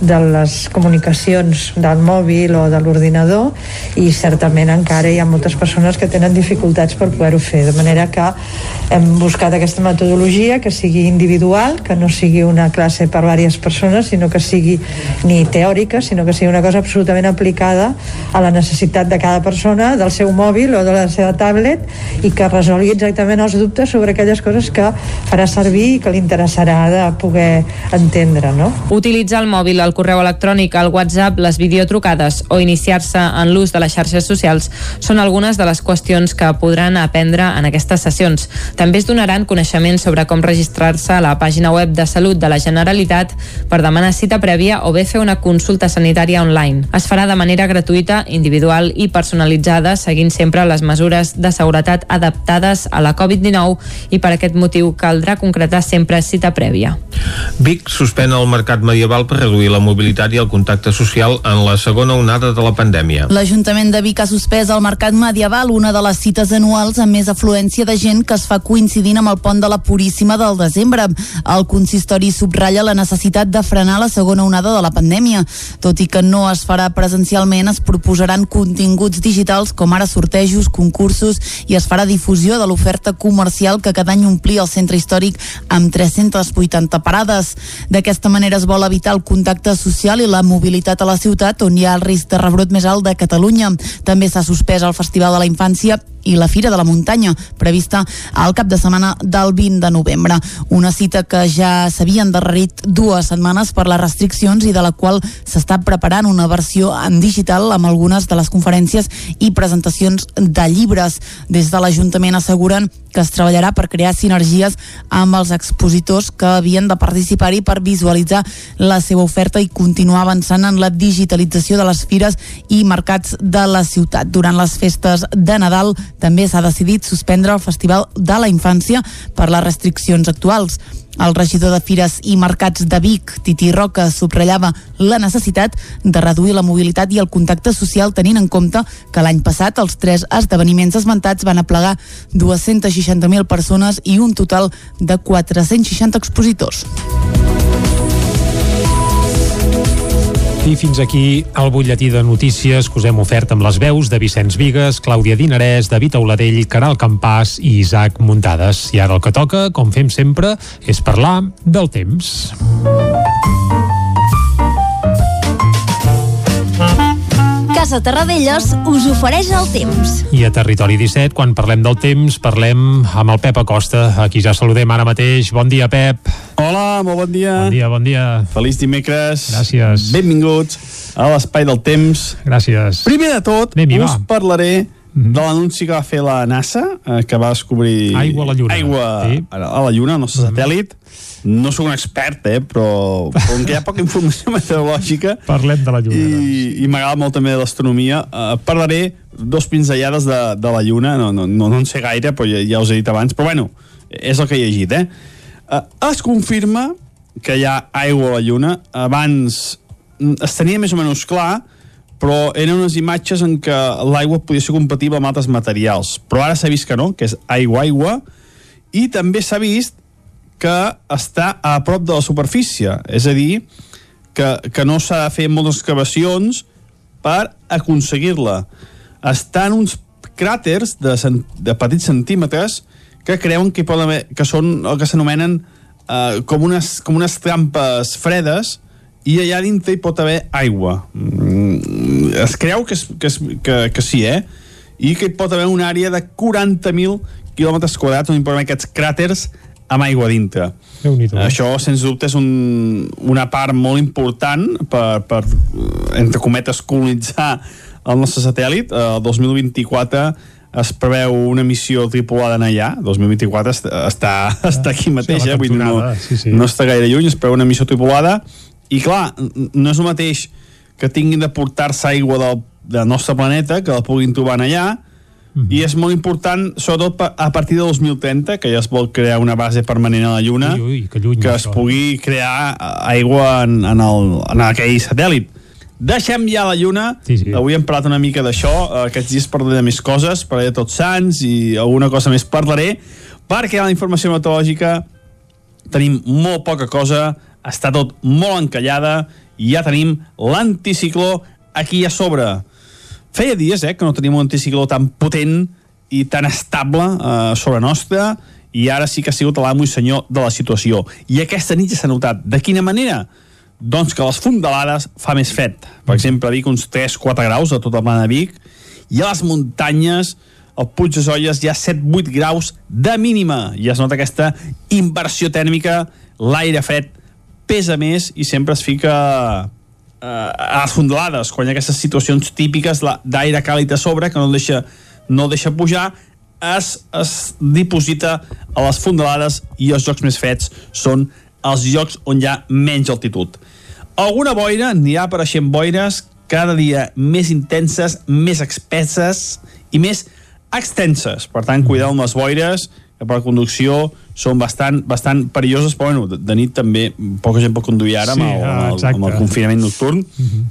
de les comunicacions del mòbil o de l'ordinador i certament encara hi ha moltes persones que tenen dificultats per poder-ho fer, de manera que hem buscat aquesta metodologia que sigui individual, que no sigui una classe per diverses persones, sinó que sigui ni teòrica, sinó que sigui una cosa absolutament aplicada a la necessitat de cada persona, del seu mòbil o de la seva tablet i que resolgui exactament els dubtes sobre aquelles coses que farà servir i que li interessarà de poder entendre, no? Utilitzar el mòbil, el correu electrònic, el WhatsApp, les videotrucades o iniciar-se en l'ús de les xarxes socials són algunes de les qüestions que podran aprendre en aquestes sessions. També es donaran coneixements sobre com registrar-se a la pàgina web de Salut de la Generalitat per demanar cita prèvia o bé fer una consulta sanitària online. Es farà de manera gratuïta, individual i personalitzada, seguint sempre les mesures de seguretat adaptades a la Covid-19 i per aquest motiu caldrà concretar sempre cita prèvia. Vic suspèn el mercat medieval per reduir la mobilitat i el contacte social en la segona onada de la pandèmia. L'Ajuntament de Vic ha suspès el Mercat Medieval, una de les cites anuals amb més afluència de gent que es fa coincidint amb el pont de la Puríssima del desembre. El consistori subratlla la necessitat de frenar la segona onada de la pandèmia. Tot i que no es farà presencialment, es proposaran continguts digitals com ara sortejos, concursos i es farà difusió de l'oferta comercial que cada any omplia el centre històric amb 380 parades. D'aquesta manera es vol evitar el contacte social i la mobilitat a la ciutat on hi ha el risc de rebrot més alt de Catalunya. També s'ha suspès el Festival de la Infància i la Fira de la Muntanya, prevista al cap de setmana del 20 de novembre. Una cita que ja s'havia endarrerit dues setmanes per les restriccions i de la qual s'està preparant una versió en digital amb algunes de les conferències i presentacions de llibres. Des de l'Ajuntament asseguren que es treballarà per crear sinergies amb els expositors que havien de participar-hi per visualitzar la seva oferta i continuar avançant en la digitalització de les fires i mercats de la ciutat. Durant les festes de Nadal també s'ha decidit suspendre el Festival de la Infància per les restriccions actuals. El regidor de Fires i Mercats de Vic, Titi Roca, subratllava la necessitat de reduir la mobilitat i el contacte social tenint en compte que l'any passat els tres esdeveniments esmentats van aplegar 260.000 persones i un total de 460 expositors. I fins aquí el butlletí de notícies que us hem ofert amb les veus de Vicenç Vigues, Clàudia Dinarès, David Auladell, Caral Campàs i Isaac Muntades. I ara el que toca, com fem sempre, és parlar del temps. Casa Terradellos us ofereix el temps. I a Territori 17, quan parlem del temps, parlem amb el Pep Acosta, a qui ja saludem ara mateix. Bon dia, Pep. Hola, molt bon dia. Bon dia, bon dia. Feliç dimecres. Gràcies. Benvinguts a l'Espai del Temps. Gràcies. Primer de tot, us va. parlaré de l'anunci que va fer la NASA, eh, que va descobrir... Aigua a la Lluna. Aigua Sí. a la- Lluna, el nostre satèl·lit. No sóc un expert, eh, però com que hi ha poca informació meteorològica Parlem de la Lluna. i, i m'agrada molt també l'astronomia, eh, parlaré dos pinzellades de, de la Lluna, no, no, no, no en sé gaire, però ja, ja us he dit abans, però bueno, és el que he llegit, eh? eh es confirma que hi ha aigua a la Lluna. Abans mm, es tenia més o menys clar, però eren unes imatges en què l'aigua podia ser compatible amb altres materials. Però ara s'ha vist que no, que és aigua-aigua, i també s'ha vist que està a prop de la superfície, és a dir, que, que no s'ha de fer moltes excavacions per aconseguir-la. Estan uns cràters de, de petits centímetres que creuen que, poden haver, que són el que s'anomenen eh, com, unes, com unes trampes fredes i allà dintre hi pot haver aigua. Mm, es creu que, és, que, és, que, que sí, eh? I que hi pot haver una àrea de 40.000 quilòmetres quadrats on hi haver aquests cràters amb aigua dintre. Això, sens dubte, és un, una part molt important per, per, entre cometes, colonitzar el nostre satèl·lit. El 2024 es preveu una missió tripulada en allà. 2024 està, està, està aquí mateix, eh? Vull dir, no, sí, sí. no està gaire lluny, es preveu una missió tripulada. I clar, no és el mateix que tinguin de portar-se aigua del, del nostre planeta, que la puguin trobar allà, Mhm. i és molt important, sobretot a partir de 2030, que ja es vol crear una base permanent a la Lluna, Ui, ui, que, lluny, que es això. pugui crear eh, aigua en, en, el, en aquell satèl·lit. Deixem ja la Lluna, Sí, sí. avui hem parlat una mica d'això, eh, aquests dies parlaré de més coses, parlaré de Tots Sants i alguna cosa més parlaré, perquè a la informació meteorològica tenim molt poca cosa, està tot molt encallada i ja tenim l'anticicló aquí a sobre. Feia dies eh, que no teníem un anticicló tan potent i tan estable eh, sobre nostra i ara sí que ha sigut l'amo i senyor de la situació. I aquesta nit ja s'ha notat. De quina manera? Doncs que les fondalades fa més fred. Per exemple, a Vic uns 3-4 graus a tota la plana de Vic i a les muntanyes al Puig de Solles hi ha 7-8 graus de mínima. I es nota aquesta inversió tèrmica, l'aire fred pesa més i sempre es fica eh, a quan hi ha aquestes situacions típiques d'aire càlid a sobre que no deixa, no deixa pujar, es, es diposita a les fondalades i els llocs més freds són els llocs on hi ha menys altitud. Alguna boira, n'hi ha apareixent boires cada dia més intenses, més espesses i més extenses. Per tant, cuidar amb les boires, per conducció són bastant, bastant perilloses, però bueno, de, de nit també poca gent pot conduir ara amb, Sí, el, ah, amb, el, exacte. amb el confinament nocturn.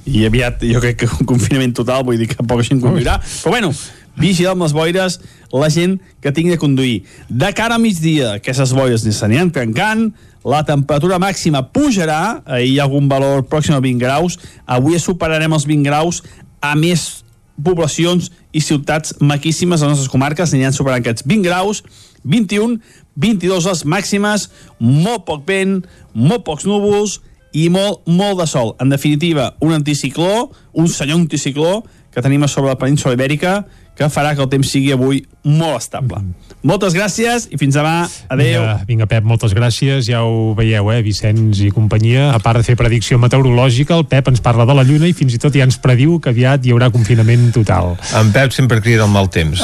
I aviat jo crec que un confinament total vull dir que poca gent conduirà. Però bueno, vigila amb les boires la gent que tingui de conduir. De cara a migdia aquestes boires ni s'aniran trencant la temperatura màxima pujarà. Ahir hi ha algun valor pròxim a 20 graus. Avui superarem els 20 graus a més poblacions i ciutats maquíssimes a les nostres comarques. Aniran superant aquests 20 graus 21, 22 les màximes molt poc vent, molt pocs núvols i molt, molt de sol. En definitiva, un anticicló, un senyor anticicló que tenim a sobre la península ibèrica que farà que el temps sigui avui molt estable. Moltes gràcies i fins demà. Adéu. Vinga, vinga, Pep, moltes gràcies. Ja ho veieu, eh, Vicenç i companyia. A part de fer predicció meteorològica, el Pep ens parla de la Lluna i fins i tot ja ens prediu que aviat hi haurà confinament total. En Pep sempre crida el mal temps.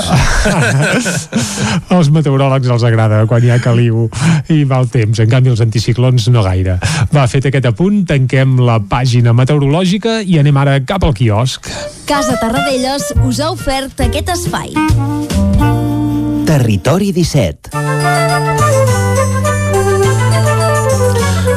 Als meteoròlegs els agrada quan hi ha caliu i mal temps. En canvi, els anticiclons no gaire. Va, fet aquest apunt, tanquem la pàgina meteorològica i anem ara cap al quiosc. Casa Tarradellas us ha ofert aquest espai. Territori 17.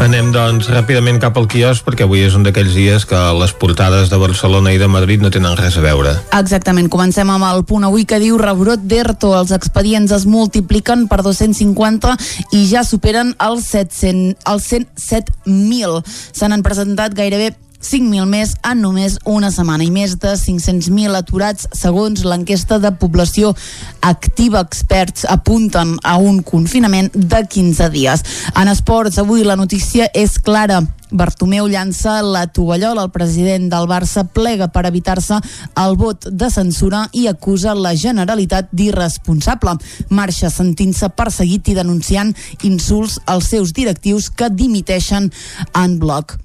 Anem, doncs, ràpidament cap al quiosc perquè avui és un d'aquells dies que les portades de Barcelona i de Madrid no tenen res a veure. Exactament, comencem amb el punt avui que diu rebrot d'ERTO, els expedients es multipliquen per 250 i ja superen els, 700, els 107.000. Se n'han presentat gairebé 5.000 més en només una setmana i més de 500.000 aturats segons l'enquesta de població activa. Experts apunten a un confinament de 15 dies. En esports, avui la notícia és clara. Bartomeu llança la tovallola. El president del Barça plega per evitar-se el vot de censura i acusa la Generalitat d'irresponsable. Marxa sentint-se perseguit i denunciant insults als seus directius que dimiteixen en bloc.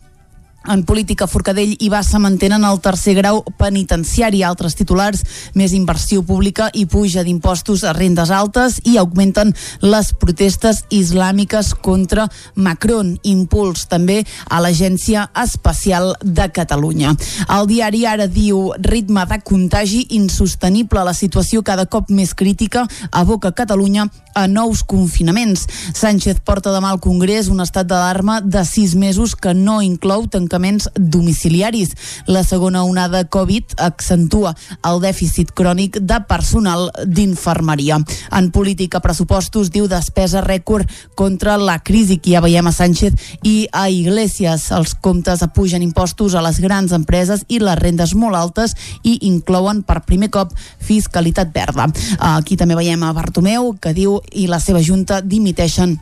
En política, Forcadell i Bassa mantenen el tercer grau penitenciari. Altres titulars, més inversió pública i puja d'impostos a rendes altes i augmenten les protestes islàmiques contra Macron. Impuls també a l'Agència Espacial de Catalunya. El diari ara diu ritme de contagi insostenible. La situació cada cop més crítica aboca Catalunya a nous confinaments. Sánchez porta demà al Congrés un estat d'alarma de sis mesos que no inclou tancament tancaments domiciliaris. La segona onada Covid accentua el dèficit crònic de personal d'infermeria. En política, pressupostos diu despesa rècord contra la crisi que ja veiem a Sánchez i a Iglesias. Els comptes apugen impostos a les grans empreses i les rendes molt altes i inclouen per primer cop fiscalitat verda. Aquí també veiem a Bartomeu que diu i la seva junta dimiteixen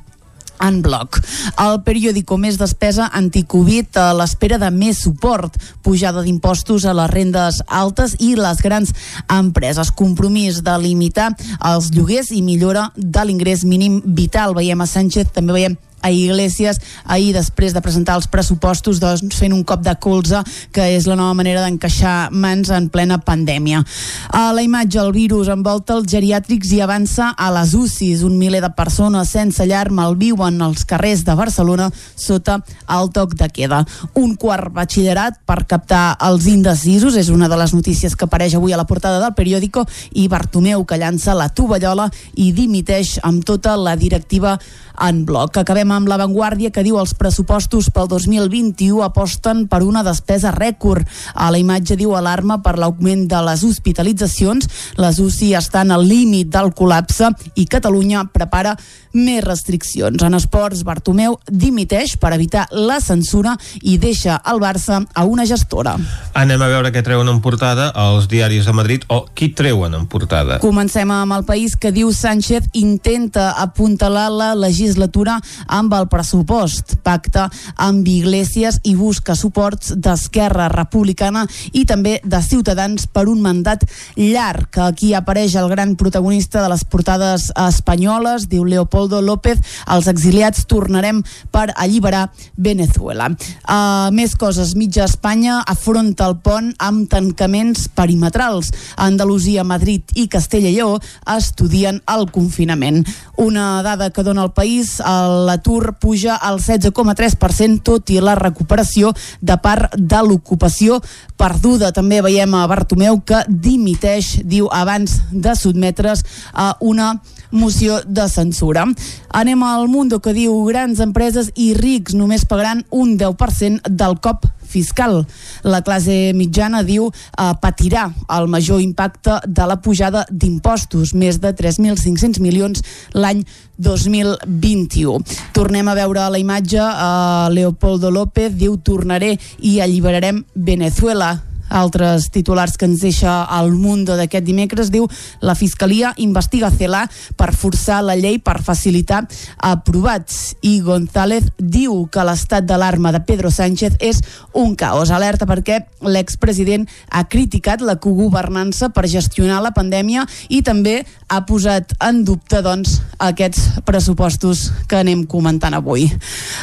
en bloc. El periòdico més despesa anticovid a l'espera de més suport, pujada d'impostos a les rendes altes i les grans empreses, compromís de limitar els lloguers i millora de l'ingrés mínim vital. Veiem a Sánchez, també veiem a Iglesias ahir després de presentar els pressupostos doncs, fent un cop de colze que és la nova manera d'encaixar mans en plena pandèmia. A la imatge el virus envolta els geriàtrics i avança a les UCIs. Un miler de persones sense llar malviuen als carrers de Barcelona sota el toc de queda. Un quart batxillerat per captar els indecisos és una de les notícies que apareix avui a la portada del periòdico i Bartomeu que llança la tovallola i dimiteix amb tota la directiva en bloc. Acabem amb l'avantguàrdia que diu els pressupostos pel 2021 aposten per una despesa rècord. A la imatge diu alarma per l'augment de les hospitalitzacions. Les UCI estan al límit del col·lapse i Catalunya prepara més restriccions. En esports, Bartomeu dimiteix per evitar la censura i deixa el Barça a una gestora. Anem a veure què treuen en portada els diaris de Madrid o qui treuen en portada. Comencem amb el país que diu Sánchez intenta apuntalar la legislatura amb el pressupost. Pacta amb Iglesias i busca suports d'Esquerra Republicana i també de Ciutadans per un mandat llarg. Aquí apareix el gran protagonista de les portades espanyoles, diu Leopoldo López, els exiliats tornarem per alliberar Venezuela. Uh, més coses, mitja Espanya afronta el pont amb tancaments perimetrals. Andalusia, Madrid i Castella i Lleó estudien el confinament. Una dada que dona el país, l'atur puja al 16,3%, tot i la recuperació de part de l'ocupació perduda. També veiem a Bartomeu que dimiteix, diu, abans de sotmetre's a una moció de censura. Anem al Mundo que diu grans empreses i rics només pagaran un 10% del cop fiscal. La classe mitjana diu eh, patirà el major impacte de la pujada d'impostos, més de 3.500 milions l'any 2021. Tornem a veure la imatge, eh, Leopoldo López diu tornaré i alliberarem Venezuela altres titulars que ens deixa el Mundo d'aquest dimecres diu la Fiscalia investiga Celà per forçar la llei per facilitar aprovats i González diu que l'estat d'alarma de Pedro Sánchez és un caos. Alerta perquè l'expresident ha criticat la cogovernança per gestionar la pandèmia i també ha posat en dubte doncs, aquests pressupostos que anem comentant avui.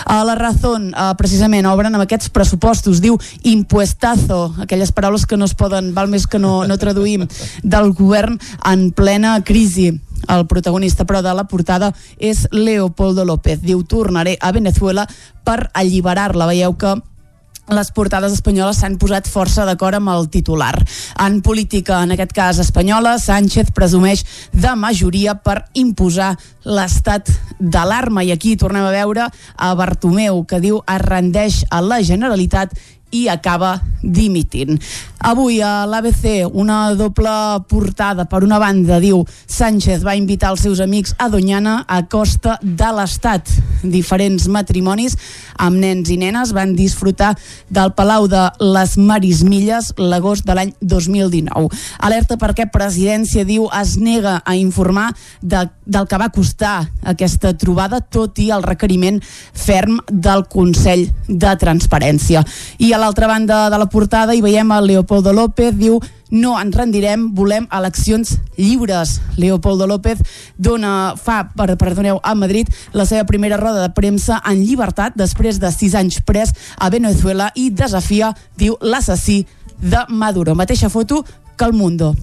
A la Razón, eh, precisament, obren amb aquests pressupostos, diu impuestazo, aquelles paraules que no es poden, val més que no, no traduïm, del govern en plena crisi. El protagonista, però, de la portada és Leopoldo López. Diu, tornaré a Venezuela per alliberar-la. Veieu que les portades espanyoles s'han posat força d'acord amb el titular. En política, en aquest cas espanyola, Sánchez presumeix de majoria per imposar l'estat d'alarma. I aquí tornem a veure a Bartomeu, que diu es rendeix a la Generalitat i acaba dimitint. Avui a l'ABC una doble portada. Per una banda diu Sánchez va invitar els seus amics a Doñana a costa de l'Estat. Diferents matrimonis amb nens i nenes van disfrutar del Palau de les Marismilles l'agost de l'any 2019. Alerta perquè Presidència diu es nega a informar de, del que va costar aquesta trobada tot i el requeriment ferm del Consell de Transparència. I a l'altra banda de la portada hi veiem a Leopoldo López, diu no ens rendirem, volem eleccions lliures. Leopoldo López dona, fa, per, perdoneu, a Madrid la seva primera roda de premsa en llibertat després de sis anys pres a Venezuela i desafia, diu, l'assassí de Maduro. Mateixa foto que el Mundo.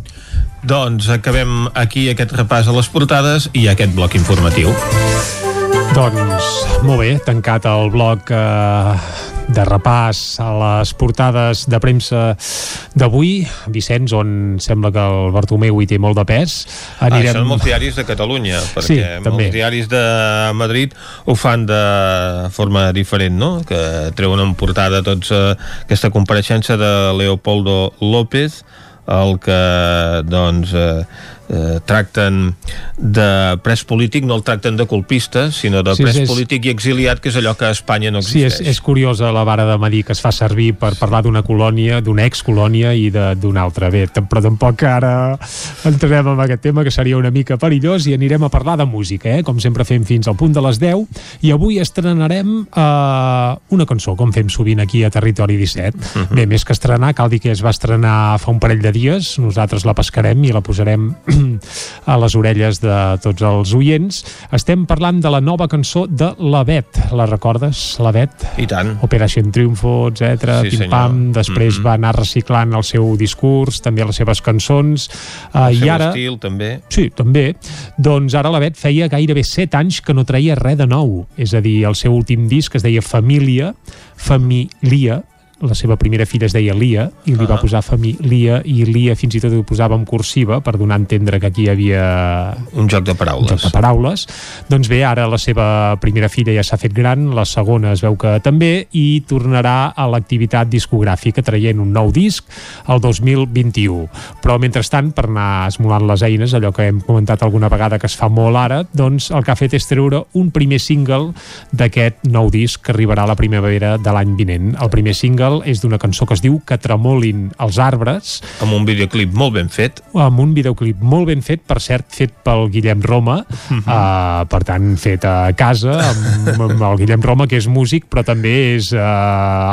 Doncs acabem aquí aquest repàs a les portades i aquest bloc informatiu. Doncs molt bé, tancat el bloc eh, de repàs a les portades de premsa d'avui, Vicenç, on sembla que el Bartomeu hi té molt de pes. Anirem... Ah, són molts diaris de Catalunya, perquè Sí, molts també. diaris de Madrid ho fan de forma diferent, no? Que treuen en portada tots eh, aquesta compareixença de Leopoldo López, el que doncs eh, eh, tracten de pres polític, no el tracten de colpista, sinó de Sí, pres és- polític i exiliat, que és allò que a Espanya no Sí, és, existeix. és curiosa la vara de medir que es fa servir per parlar d'una colònia, d'una excolònia i de- d'una altra. Bé, però tampoc ara entrarem en aquest tema, que seria una mica perillós, i anirem a parlar de música, eh? com sempre fem fins al punt de les 10, i avui estrenarem eh, una cançó, com fem sovint aquí a Territori 17. Mhm. Bé, més que estrenar, cal dir que es va estrenar fa un parell de dies, nosaltres la pescarem i la posarem a les orelles de tots els oients. Estem parlant de la nova cançó de la Bet. La recordes, la Bet? I tant. Operación Triunfo, etc. Sí, Pim Pam. senyor. Després Mhm. va anar reciclant el seu discurs, també les seves cançons. Uh, El I seu ara... estil, també. Sí, també. Doncs ara la Bet feia gairebé 7 anys que no traia res de nou. És a dir, el seu últim disc es deia Família, Família, la seva primera filla es deia Lia i li va Ah. posar família i Lia fins i tot ho posava en cursiva per donar a entendre que aquí hi havia un joc de paraules. joc de paraules. Doncs bé, ara la seva primera filla ja s'ha fet gran, la segona es veu que també, i tornarà a l'activitat discogràfica traient un nou disc el 2021. Però mentrestant, per anar esmolant les eines, allò que hem comentat alguna vegada que es fa molt ara, doncs el que ha fet és treure un primer single d'aquest nou disc que arribarà a la primavera de l'any vinent. El primer single és d'una cançó que es diu Que tremolin els arbres, Amb un videoclip molt ben fet. amb un videoclip molt ben fet, per cert, fet pel Guillem Roma, Mhm. uh, per tant, fet a casa, amb, amb el Guillem Roma, que és músic, però també és uh,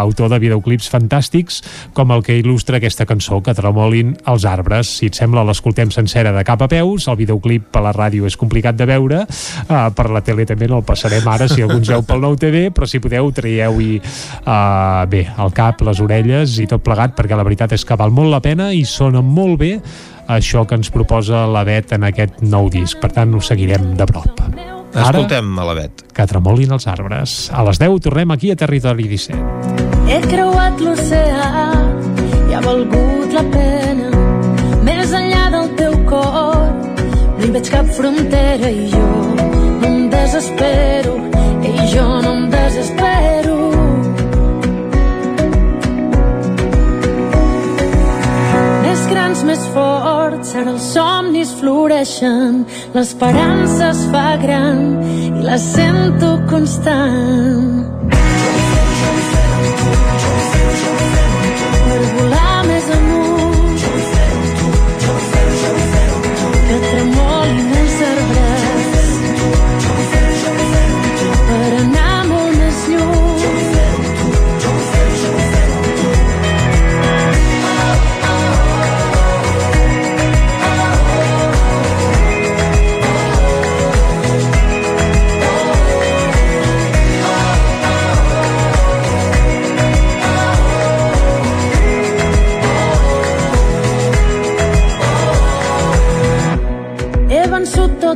autor de videoclips fantàstics, com el que il·lustra aquesta cançó, que tremolin els arbres. Si et sembla, l'escoltem sencera de cap a peus, el videoclip per la ràdio és complicat de veure, uh, per la tele també no el passarem ara, si algú ens veu pel nou TV, però si podeu, traieu-hi uh, bé, el cap, les orelles i tot plegat, perquè la veritat és que val molt la pena i sona molt bé això que ens proposa la Bet en aquest nou disc. Per tant, ho seguirem de prop. Escoltem a la Bet. Que tremolin els arbres. A les 10 tornem aquí a Territori 17. He creuat l'oceà i ha valgut la pena. Més enllà del teu cor no hi veig cap frontera i jo no em desespero forts, ara els somnis floreixen, l'esperança es fa gran i la sento constant.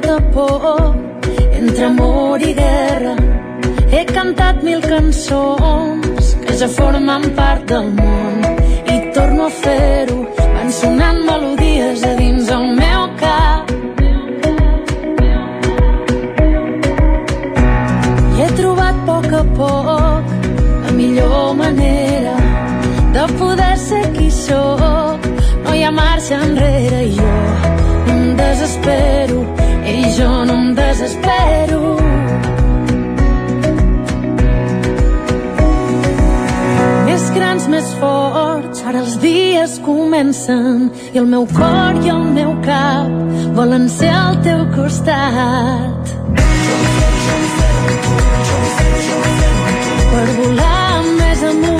Tota por entre amor i guerra. He cantat mil cançons que ja formen part del món i torno a fer-ho. Van sonant melodies a dins el meu cap. I he trobat a poc a poc la millor manera de poder ser qui sóc. No hi ha marxa enrere i jo em desespero i jo no em desespero. Més grans, més forts, ara els dies comencen i el meu cor i el meu cap volen ser al teu costat. Per volar més amunt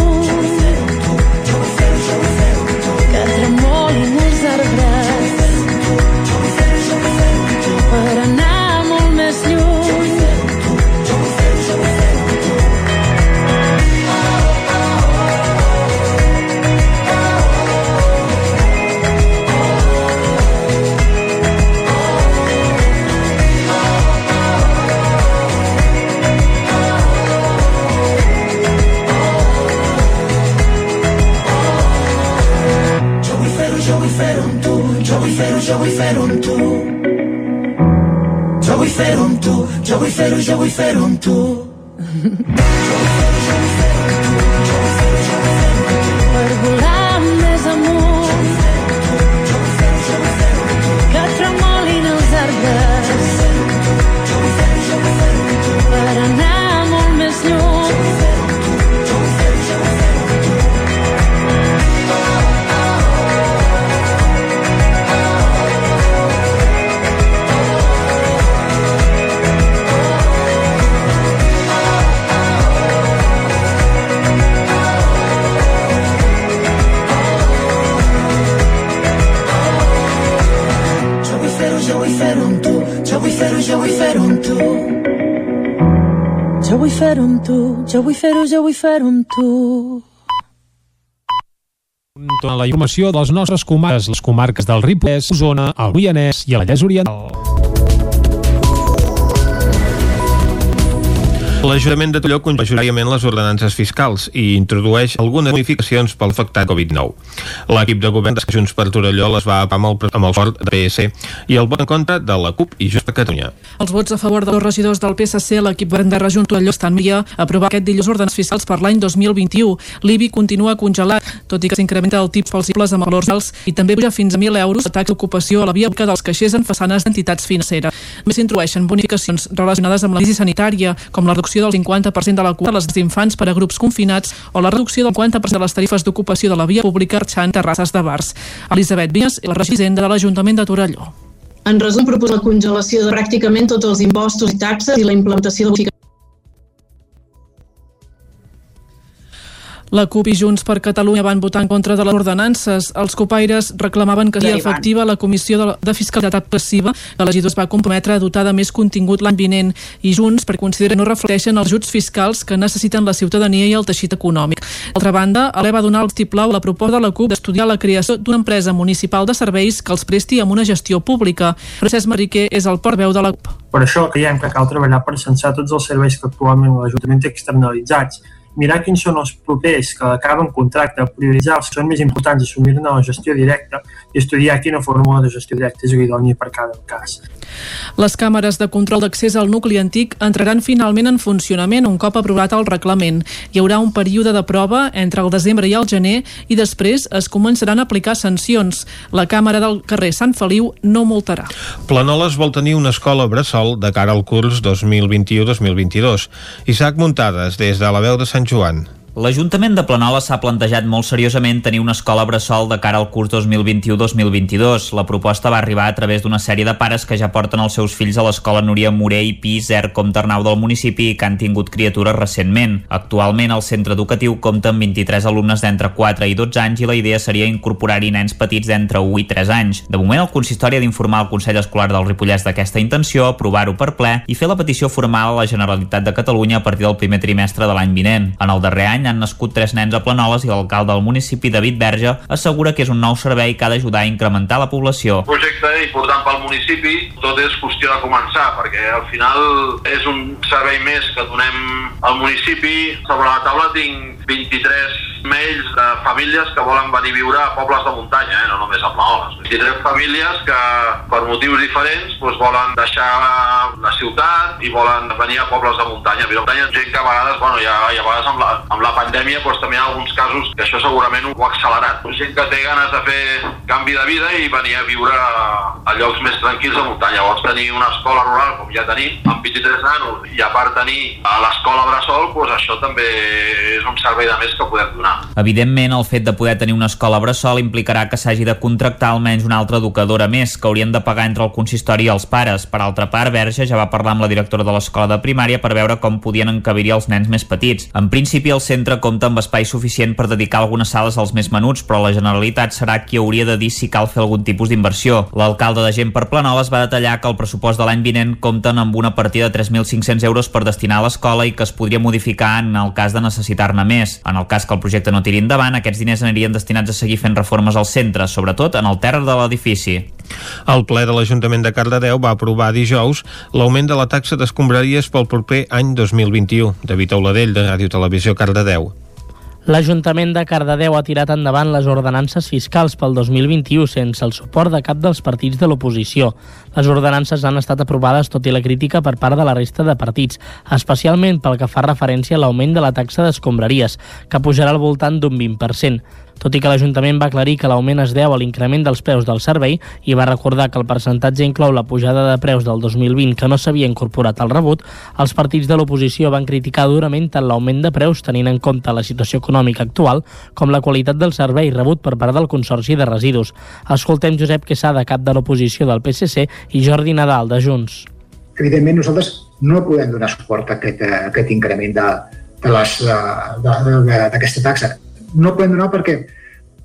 vull fer-ho amb tu. Jo vull fer-ho amb tu, jo vull fer-ho, jo vull fer-ho amb tu. fer-ho, jo vull fer-ho amb tu. Jo vull fer-ho amb tu. Jo vull fer-ho, jo vull fer-ho amb tu. Tota la informació de les nostres comarques, les comarques del Ripollès, Osona, el Moianès i el Vallès Oriental. L'Ajuntament de Tolló conjuràriament les ordenances fiscals i introdueix algunes modificacions pel afectat Covid-19. L'equip de govern de Junts per Torelló les va apar amb el, amb el fort de PS i el vot en contra de la CUP i Junts per Catalunya. Els vots a favor dels regidors del PSC, l'equip govern de Regió Torelló estan via aprovar aquest dilluns ordenances fiscals per l'any 2021. L'IBI continua congelat, tot i que s'incrementa el tips falsibles amb valors alts i també puja fins a 1.000 euros la taxa d'ocupació a la via dels caixers en façanes d'entitats financeres. També s'introdueixen bonificacions relacionades amb la crisi sanitària, com la reducció del 50% de la quota dels infants per a grups confinats o la reducció del 50% de les tarifes d'ocupació de la via pública arxant terrasses de bars. Elisabet Vies, la regidora de l'Ajuntament de Torelló. En resum, proposa la congelació de pràcticament tots els impostos i taxes i la implementació de La CUP i Junts per Catalunya van votar en contra de les ordenances. Els copaires reclamaven que sigui efectiva la Comissió de, de Fiscalitat Passiva, que l'Agidor es va comprometre a dotar de més contingut l'any vinent, i Junts perquè considera que no reflecteixen els ajuts fiscals que necessiten la ciutadania i el teixit econòmic. D'altra banda, Ale va donar el tiplau a la proposta de la CUP d'estudiar la creació d'una empresa municipal de serveis que els presti amb una gestió pública. Francesc Mariquer és el portaveu de la CUP. Per això creiem que cal treballar per censar tots els serveis que actualment l'Ajuntament té externalitzats mirar quins són els propers que acaben contracte, prioritzar els que són més importants, assumir-ne la gestió directa i estudiar quina fórmula de gestió directa és idònia per cada cas. Les càmeres de control d'accés al nucli antic entraran finalment en funcionament un cop aprovat el reglament. Hi haurà un període de prova entre el desembre i el gener i després es començaran a aplicar sancions. La càmera del carrer Sant Feliu no multarà. Planoles vol tenir una escola bressol de cara al curs 2021-2022. Isaac Muntades, des de la veu de Sant Joan. L'Ajuntament de Planoles s'ha plantejat molt seriosament tenir una escola bressol de cara al curs 2021-2022. La proposta va arribar a través d'una sèrie de pares que ja porten els seus fills a l'escola Núria Morell, Pis, Ercom, Ternau del municipi i que han tingut criatures recentment. Actualment el centre educatiu compta amb 23 alumnes d'entre 4 i 12 anys i la idea seria incorporar-hi nens petits d'entre 1 i 3 anys. De moment el consistori ha d'informar el Consell Escolar del Ripollès d'aquesta intenció, aprovar-ho per ple i fer la petició formal a la Generalitat de Catalunya a partir del primer trimestre de l'any vinent. En el darrer any han nascut tres nens a Planoles i l'alcalde del municipi, David Verge, assegura que és un nou servei que ha d'ajudar a incrementar la població. Un projecte important pel municipi, tot és qüestió de començar, perquè al final és un servei més que donem al municipi. Sobre la taula tinc 23 mails de famílies que volen venir a viure a pobles de muntanya, eh? no només a Planoles. 23 famílies que per motius diferents doncs, volen deixar la ciutat i volen venir a pobles de muntanya. A muntanya gent que a vegades, bueno, ja, i a vegades amb la, amb la pandèmia doncs, també hi ha alguns casos que això segurament ho ha accelerat. Gent que té ganes de fer canvi de vida i venir a viure a llocs més tranquils de muntanya. Llavors tenir una escola rural, com ja tenim, amb 23 nanos, i a part tenir a l'escola Bressol, doncs això també és un servei de més que podem donar. Evidentment, el fet de poder tenir una escola bressol implicarà que s'hagi de contractar almenys una altra educadora més, que haurien de pagar entre el consistori i els pares. Per altra part, Verge ja va parlar amb la directora de l'escola de primària per veure com podien encabir els nens més petits. En principi, el centre compta amb espai suficient per dedicar algunes sales als més menuts, però la Generalitat serà qui hauria de dir si cal fer algun tipus d'inversió. L'alcalde de Gent per Planoles va detallar que el pressupost de l'any vinent compten amb una partida de 3.500 euros per destinar a l'escola i que es podria modificar en el cas de necessitar-ne més. En el cas que el projecte no tiri endavant, aquests diners anirien destinats a seguir fent reformes al centre, sobretot en el terra de l'edifici. El ple de l'Ajuntament de Cardedeu va aprovar dijous l'augment de la taxa d'escombraries pel proper any 2021. David Auladell, de Ràdio Televisió Cardedeu. L'Ajuntament de Cardedeu ha tirat endavant les ordenances fiscals pel 2021 sense el suport de cap dels partits de l'oposició. Les ordenances han estat aprovades tot i la crítica per part de la resta de partits, especialment pel que fa referència a l'augment de la taxa d'escombraries, que pujarà al voltant d'un 20% tot i que l'Ajuntament va aclarir que l'augment es deu a l'increment dels preus del servei i va recordar que el percentatge inclou la pujada de preus del 2020 que no s'havia incorporat al rebut, els partits de l'oposició van criticar durament tant l'augment de preus tenint en compte la situació econòmica actual com la qualitat del servei rebut per part del Consorci de Residus. Escoltem Josep Quesada, cap de l'oposició del PSC, i Jordi Nadal, de Junts. Evidentment, nosaltres no podem donar suport a aquest, a aquest increment les, d'aquesta taxa no podem donar perquè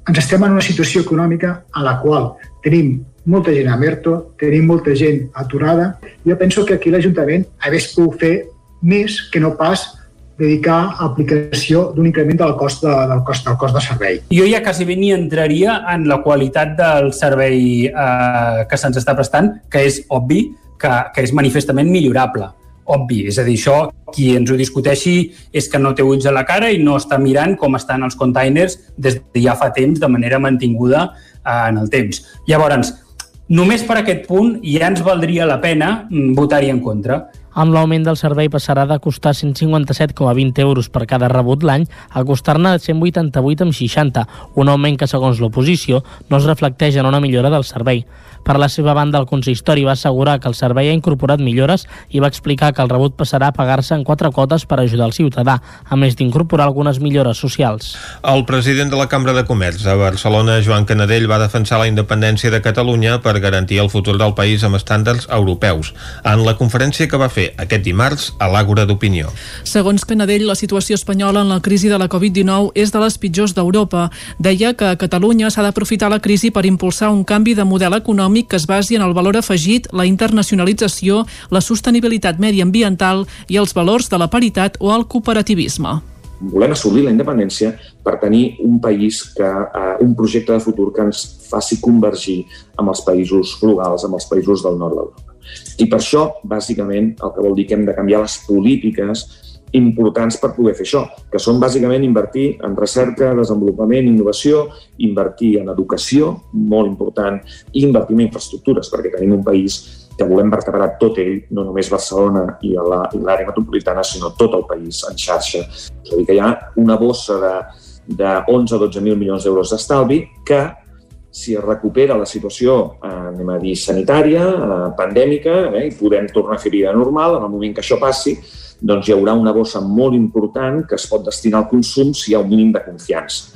ens estem en una situació econòmica a la qual tenim molta gent a Merto, tenim molta gent aturada. Jo penso que aquí l'Ajuntament hagués pogut fer més que no pas dedicar a aplicació d'un increment del cost, de, del, cost, del cost de servei. Jo ja quasi bé ni entraria en la qualitat del servei eh, que se'ns està prestant, que és obvi que, que és manifestament millorable obvi. És a dir, això, qui ens ho discuteixi és que no té ulls a la cara i no està mirant com estan els containers des de ja fa temps de manera mantinguda eh, en el temps. Llavors, només per aquest punt ja ens valdria la pena mm, votar-hi en contra. Amb l'augment del servei passarà de costar 157,20 euros per cada rebut l'any a costar-ne 188,60, un augment que, segons l'oposició, no es reflecteix en una millora del servei. Per la seva banda, el consistori va assegurar que el servei ha incorporat millores i va explicar que el rebut passarà a pagar-se en quatre quotes per ajudar el ciutadà, a més d'incorporar algunes millores socials. El president de la Cambra de Comerç a Barcelona, Joan Canadell, va defensar la independència de Catalunya per garantir el futur del país amb estàndards europeus, en la conferència que va fer aquest dimarts a l'Àgora d'Opinió. Segons Canadell, la situació espanyola en la crisi de la Covid-19 és de les pitjors d'Europa. Deia que a Catalunya s'ha d'aprofitar la crisi per impulsar un canvi de model econòmic que es basi en el valor afegit, la internacionalització, la sostenibilitat mediambiental i els valors de la paritat o el cooperativisme volem assolir la independència per tenir un país que, eh, un projecte de futur que ens faci convergir amb els països frugals, amb els països del nord d'Europa. I per això, bàsicament, el que vol dir que hem de canviar les polítiques importants per poder fer això, que són bàsicament invertir en recerca, desenvolupament, innovació, invertir en educació, molt important, i invertir en infraestructures, perquè tenim un país que volem vertebrar tot ell, no només Barcelona i l'àrea metropolitana, sinó tot el país en xarxa. És a dir, que hi ha una bossa de, de 11 o 12.000 milions d'euros d'estalvi que si es recupera la situació, eh, anem a dir, sanitària, eh, pandèmica, eh, i podem tornar a fer vida normal, en el moment que això passi, doncs hi haurà una bossa molt important que es pot destinar al consum si hi ha un mínim de confiança.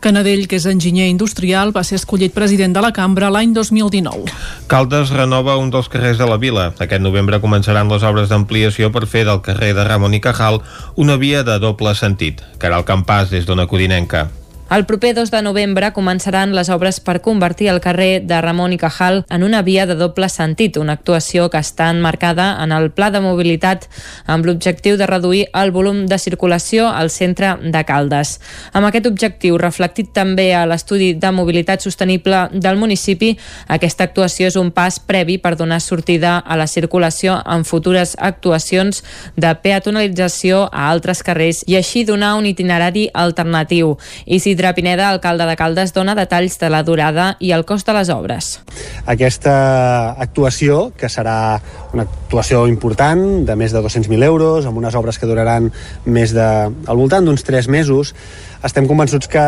Canadell, que és enginyer industrial, va ser escollit president de la cambra l'any 2019. Caldes renova un dels carrers de la vila. Aquest novembre començaran les obres d'ampliació per fer del carrer de Ramon i Cajal una via de doble sentit. Caral Campàs, des d'Ona Codinenca. El proper 2 de novembre començaran les obres per convertir el carrer de Ramon i Cajal en una via de doble sentit, una actuació que està enmarcada en el Pla de Mobilitat amb l'objectiu de reduir el volum de circulació al centre de Caldes. Amb aquest objectiu, reflectit també a l'estudi de mobilitat sostenible del municipi, aquesta actuació és un pas previ per donar sortida a la circulació en futures actuacions de peatonalització a altres carrers i així donar un itinerari alternatiu. Isidre Isidre Pineda, alcalde de Caldes, dona detalls de la durada i el cost de les obres. Aquesta actuació, que serà una actuació important, de més de 200.000 euros, amb unes obres que duraran més de, al voltant d'uns 3 mesos, estem convençuts que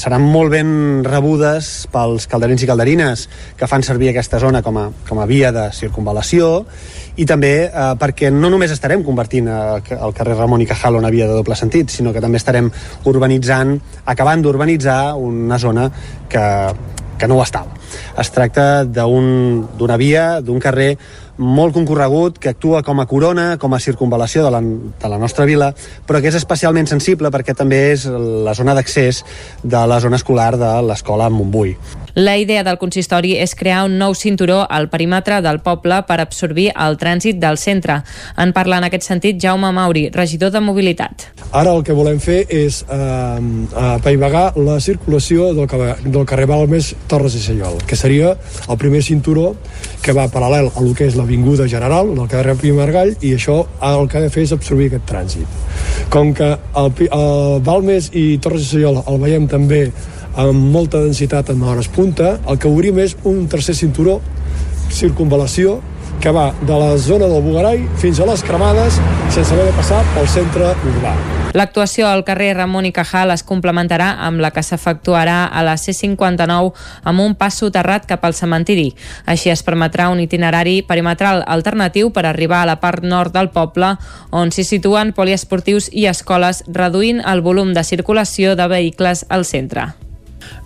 seran molt ben rebudes pels calderins i calderines que fan servir aquesta zona com a, com a via de circunvalació i també eh, perquè no només estarem convertint el carrer Ramon i Cajal una via de doble sentit, sinó que també estarem urbanitzant, acabant d'urbanitzar una zona que, que no ho estava. Es tracta d'una un, via, d'un carrer molt concorregut, que actua com a corona, com a circunvalació de la, de la nostra vila, però que és especialment sensible perquè també és la zona d'accés de la zona escolar de l'escola Montbui. La idea del consistori és crear un nou cinturó al perímetre del poble per absorbir el trànsit del centre. En parla en aquest sentit Jaume Mauri, regidor de Mobilitat. Ara el que volem fer és eh, apaivagar la circulació del, del carrer Balmes Torres i Senyol, que seria el primer cinturó que va paral·lel a lo que és la l'Avinguda General, del carrer Pi Margall, i això el que ha de fer és absorbir aquest trànsit. Com que el, el Balmes i Torres de Sallola el veiem també amb molta densitat en hores punta, el que obrim és un tercer cinturó, circunvalació, que va de la zona del Bugarai fins a les Cremades sense haver de passar pel centre urbà. L'actuació al carrer Ramon i Cajal es complementarà amb la que s'efectuarà a la C59 amb un pas soterrat cap al cementiri. Així es permetrà un itinerari perimetral alternatiu per arribar a la part nord del poble, on s'hi situen poliesportius i escoles, reduint el volum de circulació de vehicles al centre.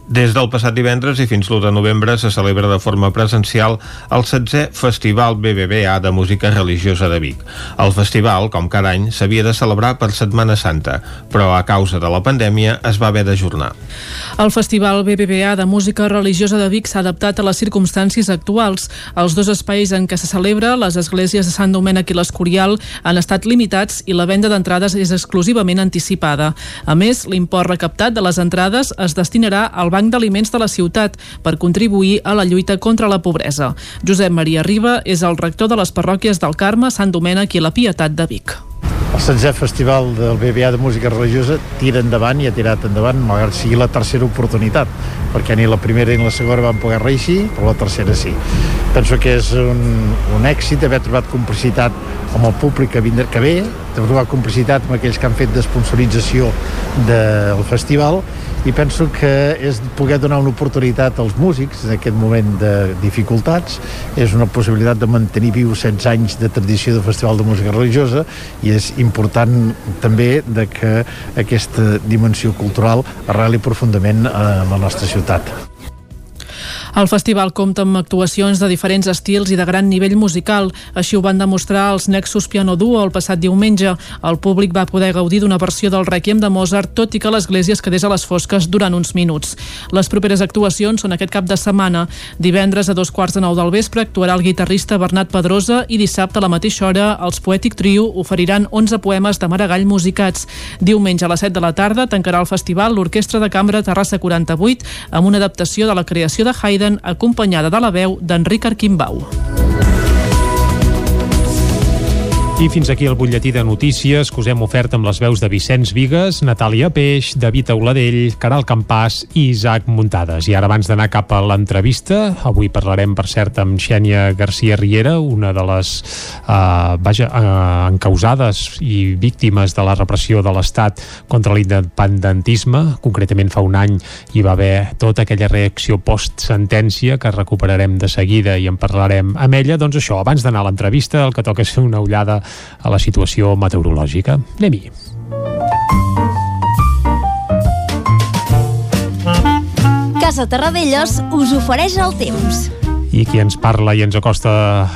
Des del passat divendres i fins l'1 de novembre se celebra de forma presencial el 16è Festival BBVA de Música Religiosa de Vic. El festival, com cada any, s'havia de celebrar per Setmana Santa, però a causa de la pandèmia es va haver d'ajornar. El Festival BBVA de Música Religiosa de Vic s'ha adaptat a les circumstàncies actuals. Els dos espais en què se celebra, les esglésies de Sant Domènec i l'Escorial, han estat limitats i la venda d'entrades és exclusivament anticipada. A més, l'import recaptat de les entrades es destinarà al Banc d'Aliments de la ciutat per contribuir a la lluita contra la pobresa. Josep Maria Riba és el rector de les parròquies del Carme, Sant Domènec i la Pietat de Vic. El 16è Festival del BBA de Música Religiosa tira endavant i ha tirat endavant, malgrat sigui la tercera oportunitat, perquè ni la primera ni la segona van poder reeixir, però la tercera sí. Penso que és un, un èxit haver trobat complicitat amb el públic que, vindrà, que ve, trobar complicitat amb aquells que han fet d'esponsorització del festival i penso que és poder donar una oportunitat als músics en aquest moment de dificultats és una possibilitat de mantenir viu 16 anys de tradició de Festival de Música Religiosa i és important també de que aquesta dimensió cultural arreli profundament a la nostra ciutat. El festival compta amb actuacions de diferents estils i de gran nivell musical. Així ho van demostrar els Nexus Piano Duo el passat diumenge. El públic va poder gaudir d'una versió del Requiem de Mozart, tot i que l'església es quedés a les fosques durant uns minuts. Les properes actuacions són aquest cap de setmana. Divendres a dos quarts de nou del vespre actuarà el guitarrista Bernat Pedrosa i dissabte a la mateixa hora els Poètic Trio oferiran 11 poemes de Maragall musicats. Diumenge a les 7 de la tarda tancarà el festival l'Orquestra de Cambra Terrassa 48 amb una adaptació de la creació de Haydn Biden, acompanyada de la veu d'Enric Arquimbau. I fins aquí el butlletí de notícies que us hem ofert amb les veus de Vicenç Vigues, Natàlia Peix, David Auladell, Caral Campàs i Isaac Muntades. I ara abans d'anar cap a l'entrevista, avui parlarem per cert amb Xènia García Riera, una de les uh, vaja, uh, encausades i víctimes de la repressió de l'Estat contra l'independentisme. Concretament fa un any hi va haver tota aquella reacció post-sentència que recuperarem de seguida i en parlarem amb ella. Doncs això, abans d'anar a l'entrevista, el que toca és fer una ullada a la situació meteorològica. Anem-hi. Casa Terradellos us ofereix el temps. I qui ens parla i ens acosta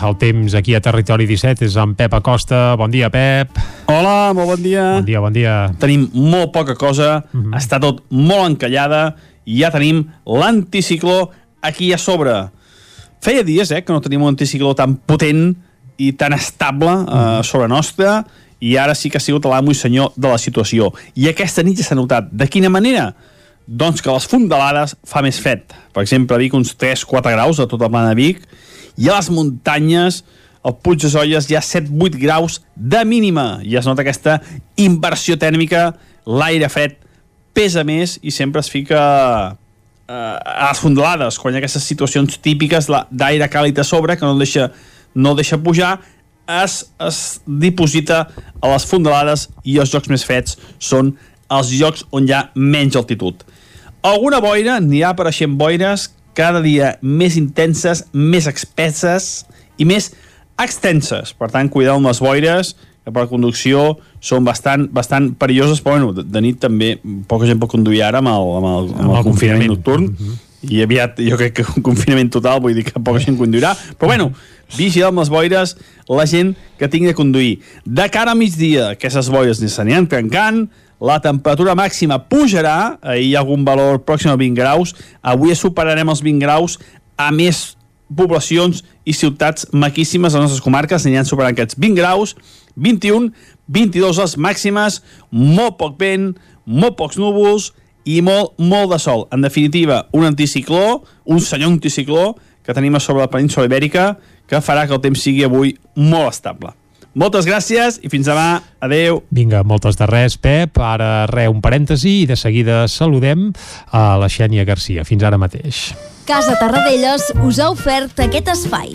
el temps aquí a Territori 17 és en Pep Acosta. Bon dia, Pep. Hola, molt bon dia. Bon dia, bon dia. Tenim molt poca cosa, mm -hmm. està tot molt encallada i ja tenim l'anticicló aquí a sobre. Feia dies eh, que no tenim un anticicló tan potent i tan estable eh, sobre nostra i ara sí que ha sigut l'amo i senyor de la situació. I aquesta nit ja s'ha notat. De quina manera? Doncs que a les fondalades fa més fred. Per exemple, a Vic uns 3-4 graus a tota la plana de Vic i a les muntanyes al Puig de Solles hi ha 7-8 graus de mínima. I es nota aquesta inversió tèrmica, l'aire fred pesa més i sempre es fica eh, a les fondalades, quan hi ha aquestes situacions típiques d'aire càlid a sobre que no deixa, no deixa pujar, es, es diposita a les fondalades i els llocs més freds són els llocs on hi ha menys altitud. Alguna boira, anirà apareixent boires cada dia més intenses, més espesses i més extenses. Per tant, cuideu amb les boires, que per conducció són bastant, bastant perilloses, però bueno, de, de nit també poca gent pot conduir ara amb el, amb el, amb el, el confinament nocturn. Mm -hmm. I aviat, jo crec que un confinament total, vull dir que poca gent conduirà. Però bueno, vigila amb les boires la gent que tingui de conduir. De cara a migdia, aquestes boires ni s'aniran trencant, la temperatura màxima pujarà, ahir hi ha algun valor pròxim a 20 graus, avui superarem els 20 graus a més poblacions i ciutats maquíssimes a les nostres comarques, aniran superant aquests 20 graus, 21, 22 les màximes, molt poc vent, molt pocs núvols i molt, molt de sol. En definitiva, un anticicló, un senyor anticicló, que tenim a sobre la península ibèrica que farà que el temps sigui avui molt estable. Moltes gràcies i fins demà. Adeu. Vinga, moltes de res, Pep. Ara re, un parèntesi i de seguida saludem a la Xènia Garcia. Fins ara mateix. Casa Tarradellas us ha ofert aquest espai.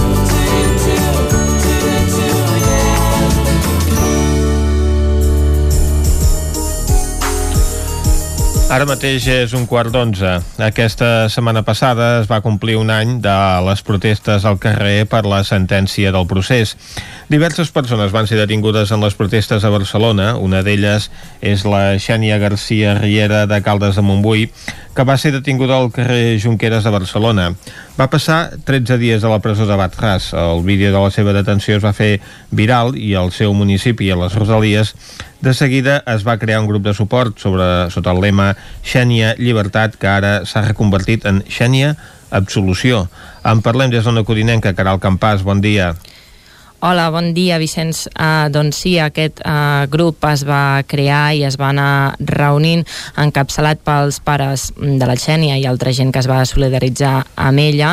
Ara mateix és un quart d'onze. Aquesta setmana passada es va complir un any de les protestes al carrer per la sentència del procés. Diverses persones van ser detingudes en les protestes a Barcelona. Una d'elles és la Xènia Garcia Riera de Caldes de Montbui, que va ser detinguda al carrer Junqueras de Barcelona. Va passar 13 dies a la presó de Batràs. El vídeo de la seva detenció es va fer viral i al seu municipi, a les Rosalies, de seguida es va crear un grup de suport sobre, sota el lema Xènia Llibertat, que ara s'ha reconvertit en Xènia Absolució. En parlem des d'una codinenca, Caral Campàs, bon dia. Hola, bon dia, Vicenç. Uh, doncs sí, aquest uh, grup es va crear i es va anar reunint encapçalat pels pares de la Xènia i altra gent que es va solidaritzar amb ella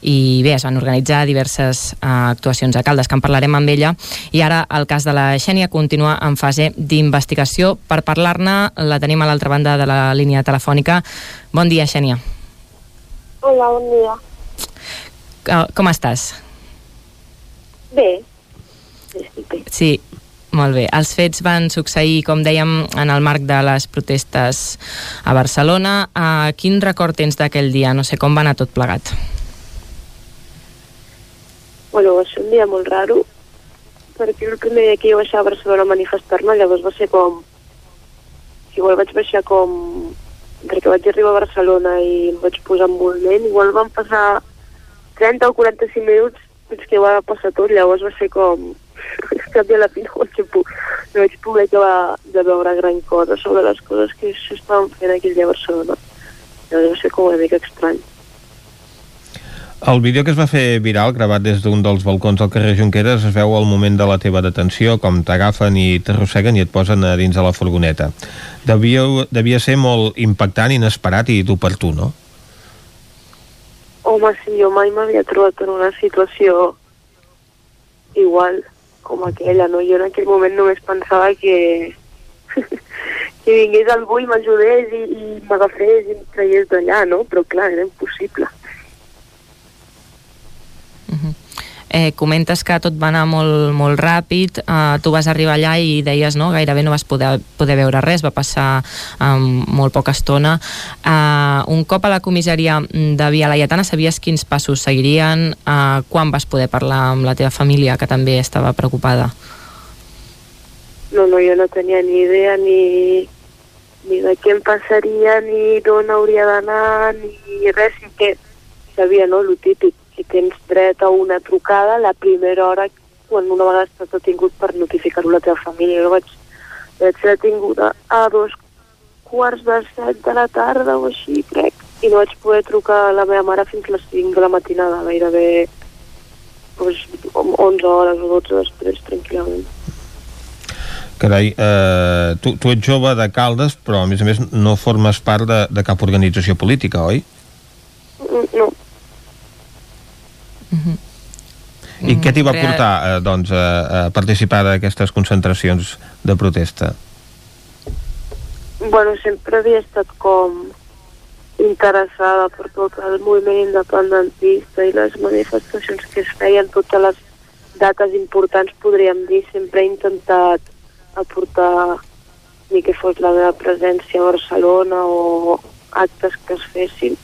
i bé, es van organitzar diverses uh, actuacions a Caldes, que en parlarem amb ella i ara el cas de la Xènia continua en fase d'investigació. Per parlar-ne la tenim a l'altra banda de la línia telefònica. Bon dia, Xènia. Hola, bon dia. Uh, com estàs? Bé. Sí, molt bé. Els fets van succeir, com dèiem, en el marc de les protestes a Barcelona. Uh, quin record tens d'aquell dia? No sé com va anar tot plegat. Bueno, va ser un dia molt raro, perquè el primer dia que jo baixar a Barcelona a manifestar-me, llavors va ser com... Igual vaig baixar com... Perquè vaig arribar a Barcelona i em vaig posar en moviment, igual van passar 30 o 45 minuts fins que va passar tot, llavors va ser com... cap de la fi no vaig, no vaig poder acabar de veure gran cosa sobre les coses que s'estaven fent dia a Barcelona. Llavors va ser com una mica estrany. El vídeo que es va fer viral, gravat des d'un dels balcons del carrer Junqueras, es veu al moment de la teva detenció, com t'agafen i t'arrosseguen i et posen a dins de la furgoneta. Devia, devia ser molt impactant, inesperat i dur per tu, no? Home, sí, jo mai m'havia trobat en una situació igual com aquella, no? Jo en aquell moment només pensava que, que vingués algú i m'ajudés i, i m'agafés i em traiés d'allà, no? Però clar, era impossible. Eh, comentes que tot va anar molt, molt ràpid, eh, tu vas arribar allà i deies no, gairebé no vas poder, poder veure res, va passar eh, molt poca estona. Eh, un cop a la comissaria de Via Laietana sabies quins passos seguirien, eh, quan vas poder parlar amb la teva família, que també estava preocupada? No, no, jo no tenia ni idea ni, ni de què em passaria, ni d'on hauria d'anar, ni res, sí que sabia, no?, lo típic, que tens dret a una trucada la primera hora quan una vegada estàs detingut per notificar-ho a la teva família. Jo vaig, vaig ser detinguda a dos quarts de set de la tarda o així, crec, i no vaig poder trucar a la meva mare fins a les 5 de la matinada, gairebé doncs, 11 hores o 12 després, tranquil·lament. Carai, eh, tu, tu ets jove de Caldes, però a més a més no formes part de, de cap organització política, oi? No, I què t'hi va Real- portar eh, doncs, a, a participar d'aquestes concentracions de protesta? bueno, sempre havia estat com interessada per tot el moviment independentista i les manifestacions que es feien, totes les dates importants, podríem dir, sempre he intentat aportar ni que fos la meva presència a Barcelona o actes que es fessin.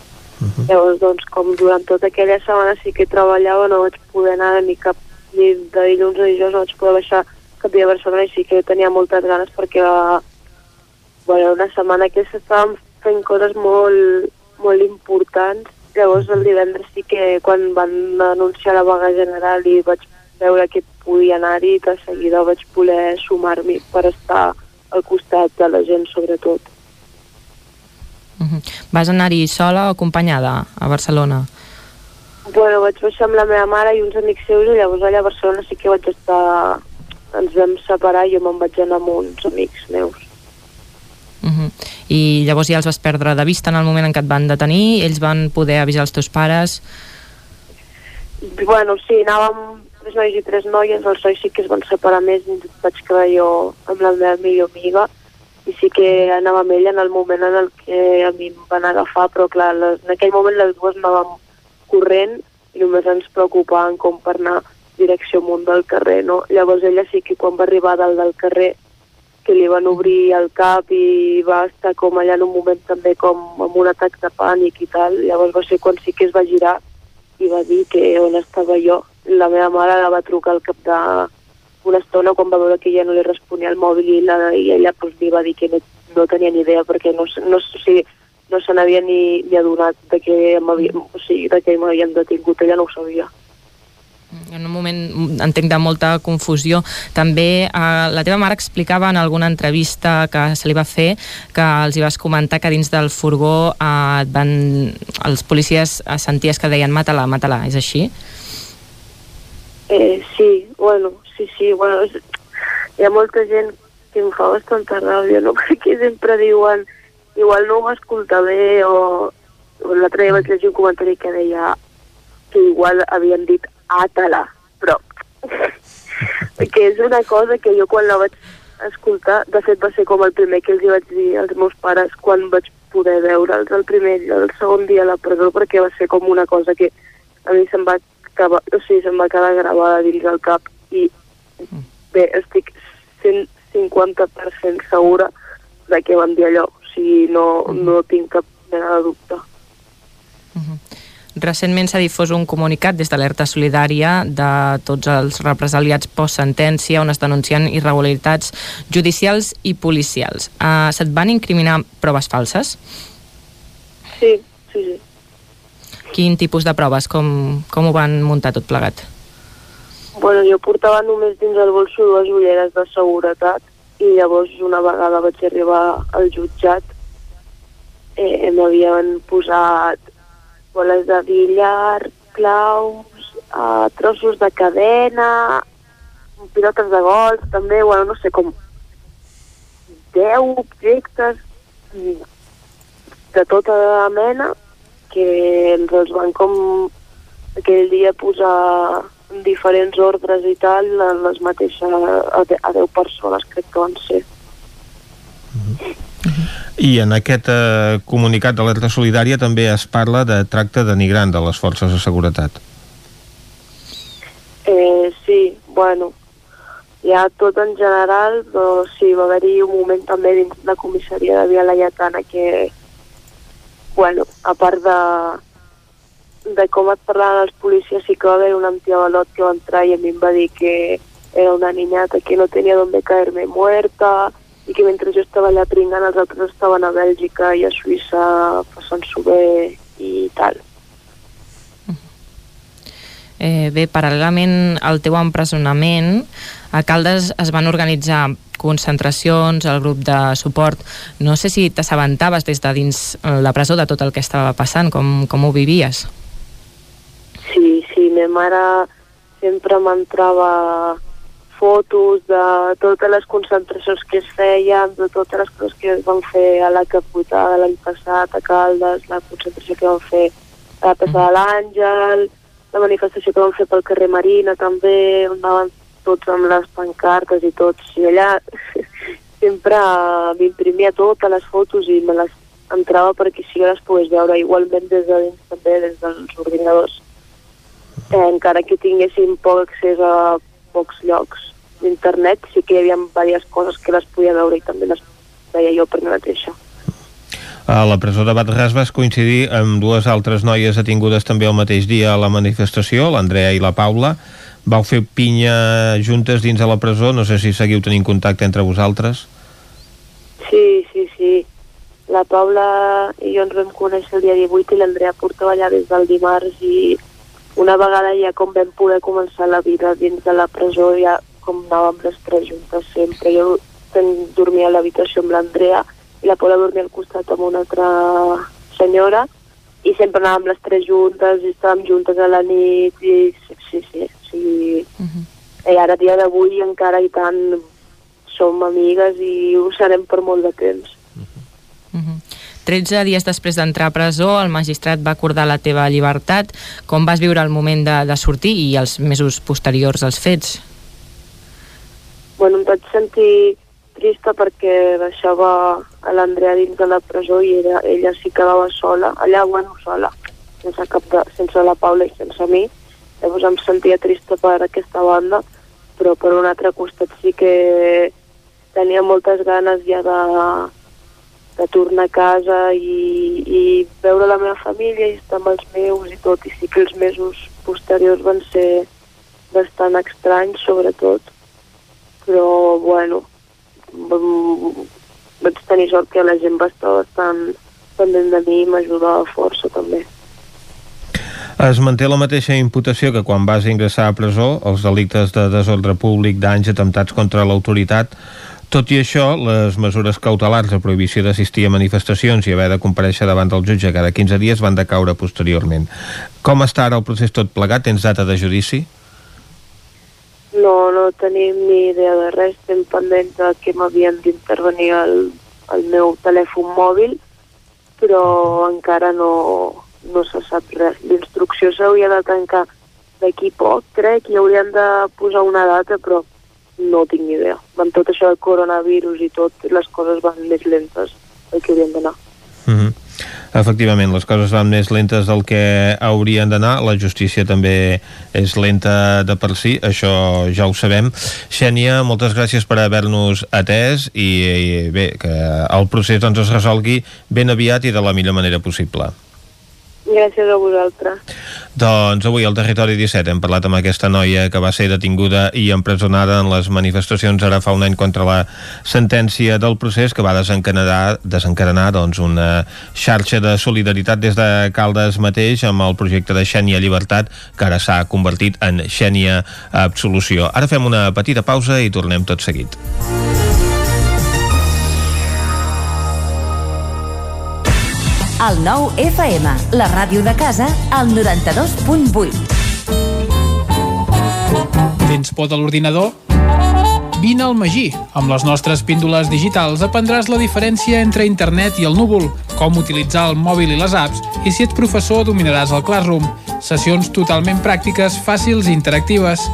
Uh -huh. Llavors, doncs, com durant tota aquella setmana sí que treballava, no vaig poder anar ni cap ni de dilluns a dijous, no vaig poder baixar cap dia a Barcelona i sí que tenia moltes ganes perquè va, bueno, una setmana que s'estaven fent coses molt, molt importants Llavors el divendres sí que quan van anunciar la vaga general i vaig veure que podia anar-hi, de seguida vaig voler sumar-m'hi per estar al costat de la gent sobretot. Uh -huh. Vas anar-hi sola o acompanyada a Barcelona? Bueno, vaig baixar amb la meva mare i uns amics seus i llavors allà a Barcelona sí que vaig estar... Ens vam separar i jo me'n vaig anar amb uns amics meus. Uh -huh. I llavors ja els vas perdre de vista en el moment en què et van detenir? Ells van poder avisar els teus pares? Bueno, sí, anàvem tres nois i tres noies, els nois sí que es van separar més i vaig quedar jo amb la meva millor amiga i sí que anava amb ella en el moment en el que a mi em van agafar, però clar, les, en aquell moment les dues anàvem corrent i només ens preocupaven com per anar direcció amunt del carrer, no? Llavors ella sí que quan va arribar dalt del carrer que li van obrir el cap i va estar com allà en un moment també com amb un atac de pànic i tal. Llavors va ser quan sí que es va girar i va dir que on estava jo. La meva mare la va trucar al cap d'una estona quan va veure que ja no li responia el mòbil i, la, i ella pues, li va dir que no, no tenia ni idea perquè no, no, o sigui, no se n'havia ni, ni adonat de que o sigui, de que m'havien detingut, ella no ho sabia en un moment, entenc, de molta confusió. També eh, la teva mare explicava en alguna entrevista que se li va fer que els hi vas comentar que dins del furgó eh, van, els policies senties que deien mata-la, mata-la, és així? Eh, sí, bueno, sí, sí, bueno, és, hi ha molta gent que em fa bastanta ràbia, no? Perquè sempre diuen igual no ho va escoltar bé o, o l'altre dia vaig llegir un comentari que deia que igual havien dit ata-la, però que és una cosa que jo quan la vaig escoltar, de fet va ser com el primer que els hi vaig dir als meus pares quan vaig poder veure'ls el primer el segon dia a la presó perquè va ser com una cosa que a mi se'm va, acabar, o sigui, se'm va quedar gravada dins el cap i bé, estic 150% segura de que van dir allò, o sigui, no, no tinc cap mena de dubte. Uh -huh. Recentment s'ha difós un comunicat des d'Alerta Solidària de tots els represaliats post-sentència on es denuncien irregularitats judicials i policials. Uh, Se't van incriminar proves falses? Sí, sí, sí. Quin tipus de proves? Com, com ho van muntar tot plegat? Bueno, jo portava només dins el bolso dues ulleres de seguretat i llavors una vegada vaig arribar al jutjat eh, m'havien posat boles de billar, claus, uh, trossos de cadena, pilotes de golf, també, bueno, no sé, com 10 objectes de tota mena que ens els van com aquell dia posar en diferents ordres i tal, les mateixes a 10 persones crec que van ser. I en aquest eh, comunicat d'alerta solidària també es parla de tracte denigrant de les forces de seguretat. Eh, sí, bueno, ja tot en general, però sí, va haver-hi un moment també dins la comissaria de Via Laietana que, bueno, a part de, de com et parlaven els policies, sí que va haver un antiavalot que va entrar i a mi em va dir que era una niñata que no tenia donde caerme muerta, i que mentre jo estava allà pringant els altres estaven a Bèlgica i a Suïssa passant-s'ho bé i tal. Eh, bé, paral·lelament al teu empresonament, a Caldes es van organitzar concentracions, el grup de suport. No sé si t'assabentaves des de dins la presó de tot el que estava passant, com, com ho vivies? Sí, sí, ma mare sempre m'entrava fotos de totes les concentracions que es feien, de totes les coses que es van fer a la Caputada l'any passat, a Caldes, la concentració que van fer a la Peça de l'Àngel, la manifestació que van fer pel carrer Marina també, on anaven tots amb les pancartes i tots, i allà sempre m'imprimia totes les fotos i me les entrava perquè si jo les pogués veure igualment des de dins també, des dels ordinadors. Eh, encara que tinguéssim poc accés a pocs llocs d'internet, sí que hi havia diverses coses que les podia veure i també les veia jo per mi mateixa. A la presó de Batràs vas coincidir amb dues altres noies detingudes també el mateix dia a la manifestació, l'Andrea i la Paula. Vau fer pinya juntes dins de la presó, no sé si seguiu tenint contacte entre vosaltres. Sí, sí, sí. la Paula i jo ens vam conèixer el dia 18 i l'Andrea portava allà des del dimarts i una vegada ja com vam poder començar la vida dins de la presó ja com anàvem les tres juntes sempre. Jo dormia a l'habitació amb l'Andrea i la Paula dormia al costat amb una altra senyora i sempre anàvem les tres juntes i estàvem juntes a la nit i sí, sí, sí. Sí. Uh -huh. I ara, a dia d'avui, encara i tant som amigues i ho serem per molt de temps. Uh -huh. 13 dies després d'entrar a presó, el magistrat va acordar la teva llibertat. Com vas viure el moment de, de sortir i els mesos posteriors als fets? Bueno, em vaig sentir trista perquè deixava a l'Andrea dins de la presó i era, ella sí quedava sola, allà, bueno, sola, sense, cap de, sense la Paula i sense mi. Llavors em sentia trista per aquesta banda, però per un altre costat sí que tenia moltes ganes ja de, de tornar a casa i, i veure la meva família i estar amb els meus i tot. I sí que els mesos posteriors van ser bastant estranys, sobretot. Però, bueno, vaig tenir sort que la gent va estar bastant pendent de mi i m'ajudava força també. Es manté la mateixa imputació que quan vas ingressar a presó, els delictes de desordre públic, danys, atemptats contra l'autoritat, tot i això, les mesures cautelars de prohibició d'assistir a manifestacions i haver de compareixer davant del jutge cada 15 dies van decaure posteriorment. Com està ara el procés tot plegat? Tens data de judici? No, no tenim ni idea de res. Estem pendents de que m'havien d'intervenir el, el meu telèfon mòbil, però encara no, no se sap res. L'instrucció s'hauria de tancar d'aquí poc, crec, i haurien de posar una data, però no tinc ni idea. Amb tot això del coronavirus i tot, les coses van més lentes del que haurien d'anar. Uh -huh. Efectivament, les coses van més lentes del que haurien d'anar, la justícia també és lenta de per si, això ja ho sabem. Xènia, moltes gràcies per haver-nos atès i, i bé, que el procés doncs, es resolgui ben aviat i de la millor manera possible. Gràcies a vosaltres. Doncs avui al Territori 17 hem parlat amb aquesta noia que va ser detinguda i empresonada en les manifestacions ara fa un any contra la sentència del procés que va desencadenar, desencadenar doncs, una xarxa de solidaritat des de Caldes mateix amb el projecte de Xènia Llibertat que ara s'ha convertit en Xènia Absolució. Ara fem una petita pausa i tornem tot seguit. El nou FM, la ràdio de casa, al 92.8. Tens por de l'ordinador? Vine al Magí. Amb les nostres píndoles digitals aprendràs la diferència entre internet i el núvol, com utilitzar el mòbil i les apps, i si ets professor dominaràs el Classroom. Sessions totalment pràctiques, fàcils i interactives.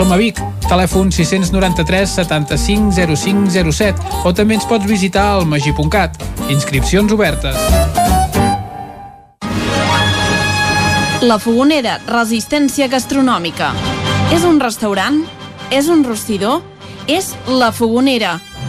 Som a Vic, telèfon 693 75 05 07 o també ens pots visitar al magi.cat. Inscripcions obertes. La Fogonera, resistència gastronòmica. És un restaurant? És un rostidor? És La Fogonera,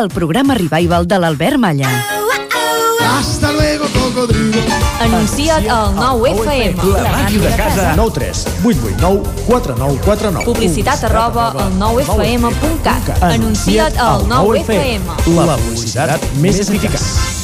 el programa revival de l'Albert Malla. Hasta luego, cocodrilo. Anuncia't al 9FM. La ràdio de casa. 9 3 8 8 9 4 9 4 9. Publicitat arroba al 9FM.cat. Anuncia't al 9FM. La publicitat més eficaç.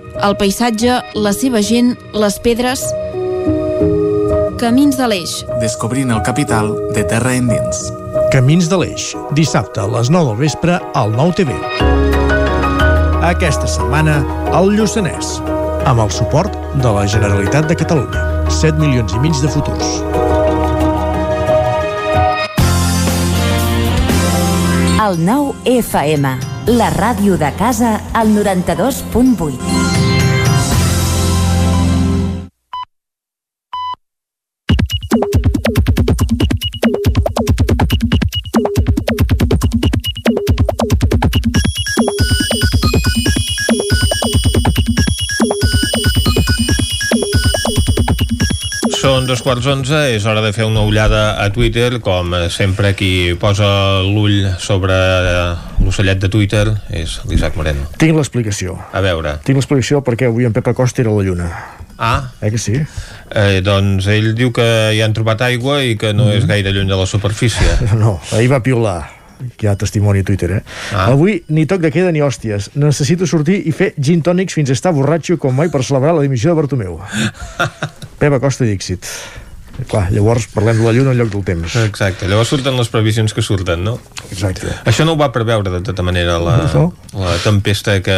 el paisatge, la seva gent, les pedres... Camins de l'Eix. Descobrint el capital de terra endins. Camins de l'Eix, dissabte a les 9 del vespre al 9 TV. Aquesta setmana, al Lluçanès, amb el suport de la Generalitat de Catalunya. 7 milions i mig de futurs. El 9 FM, la ràdio de casa, al 92.8. Són dos quarts onze, és hora de fer una ullada a Twitter, com sempre qui posa l'ull sobre l'ocellet de Twitter és l'Isaac Moreno. Tinc l'explicació. A veure. Tinc l'explicació perquè avui en Pep Acosta era a la Lluna. Ah. Eh que sí? Eh, doncs ell diu que hi han trobat aigua i que no mm. és gaire lluny de la superfície. No, ahir va piular hi ha testimoni a Twitter, eh? Ah. Avui ni toc de queda ni hòsties. Necessito sortir i fer gin tònics fins a estar borratxo com mai per celebrar la dimissió de Bartomeu. Pep Acosta i Dixit. Clar, llavors parlem de la lluna en lloc del temps. Exacte, llavors surten les previsions que surten, no? Exacte. Això no ho va preveure de tota manera la, No. la tempesta que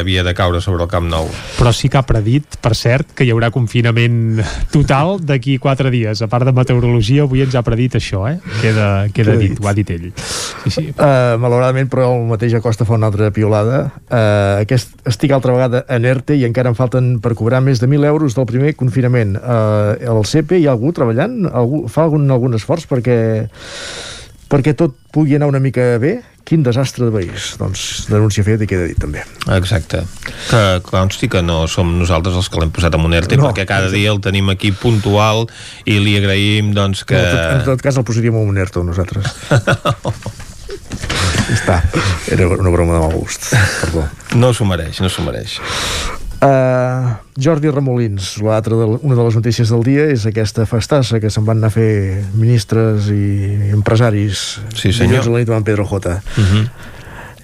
havia de caure sobre el Camp Nou. Però sí que ha predit, per cert, que hi haurà confinament total d'aquí quatre dies. A part de meteorologia, avui ens ha predit això, eh? Queda, queda dit, ho ha dit ell. Sí, sí. Uh, malauradament, però el mateix Acosta fa una altra piolada. Uh, aquest estic altra vegada en ERTE i encara em falten per cobrar més de 1.000 euros del primer confinament. Uh, el CP hi ha algú treballant? Algú, fa algun, algun esforç perquè perquè tot pugui anar una mica bé? Quin desastre de país. Doncs denúncia feta i queda dit també. Exacte. Que consti que no som nosaltres els que l'hem posat en un ERTE, No, perquè cada exacte. dia el tenim aquí puntual i li agraïm doncs, que... En, tot, en tot cas el posaríem en un ERTE nosaltres. Està. Era una broma de mal gust. Perdó. No s'ho mereix, no s'ho mereix. Uh, Jordi Remolins, l'altra de, una de les notícies del dia és aquesta festassa que se'n van anar a fer ministres i empresaris Sí, senyor. a la nit amb en Pedro J. Uh -huh.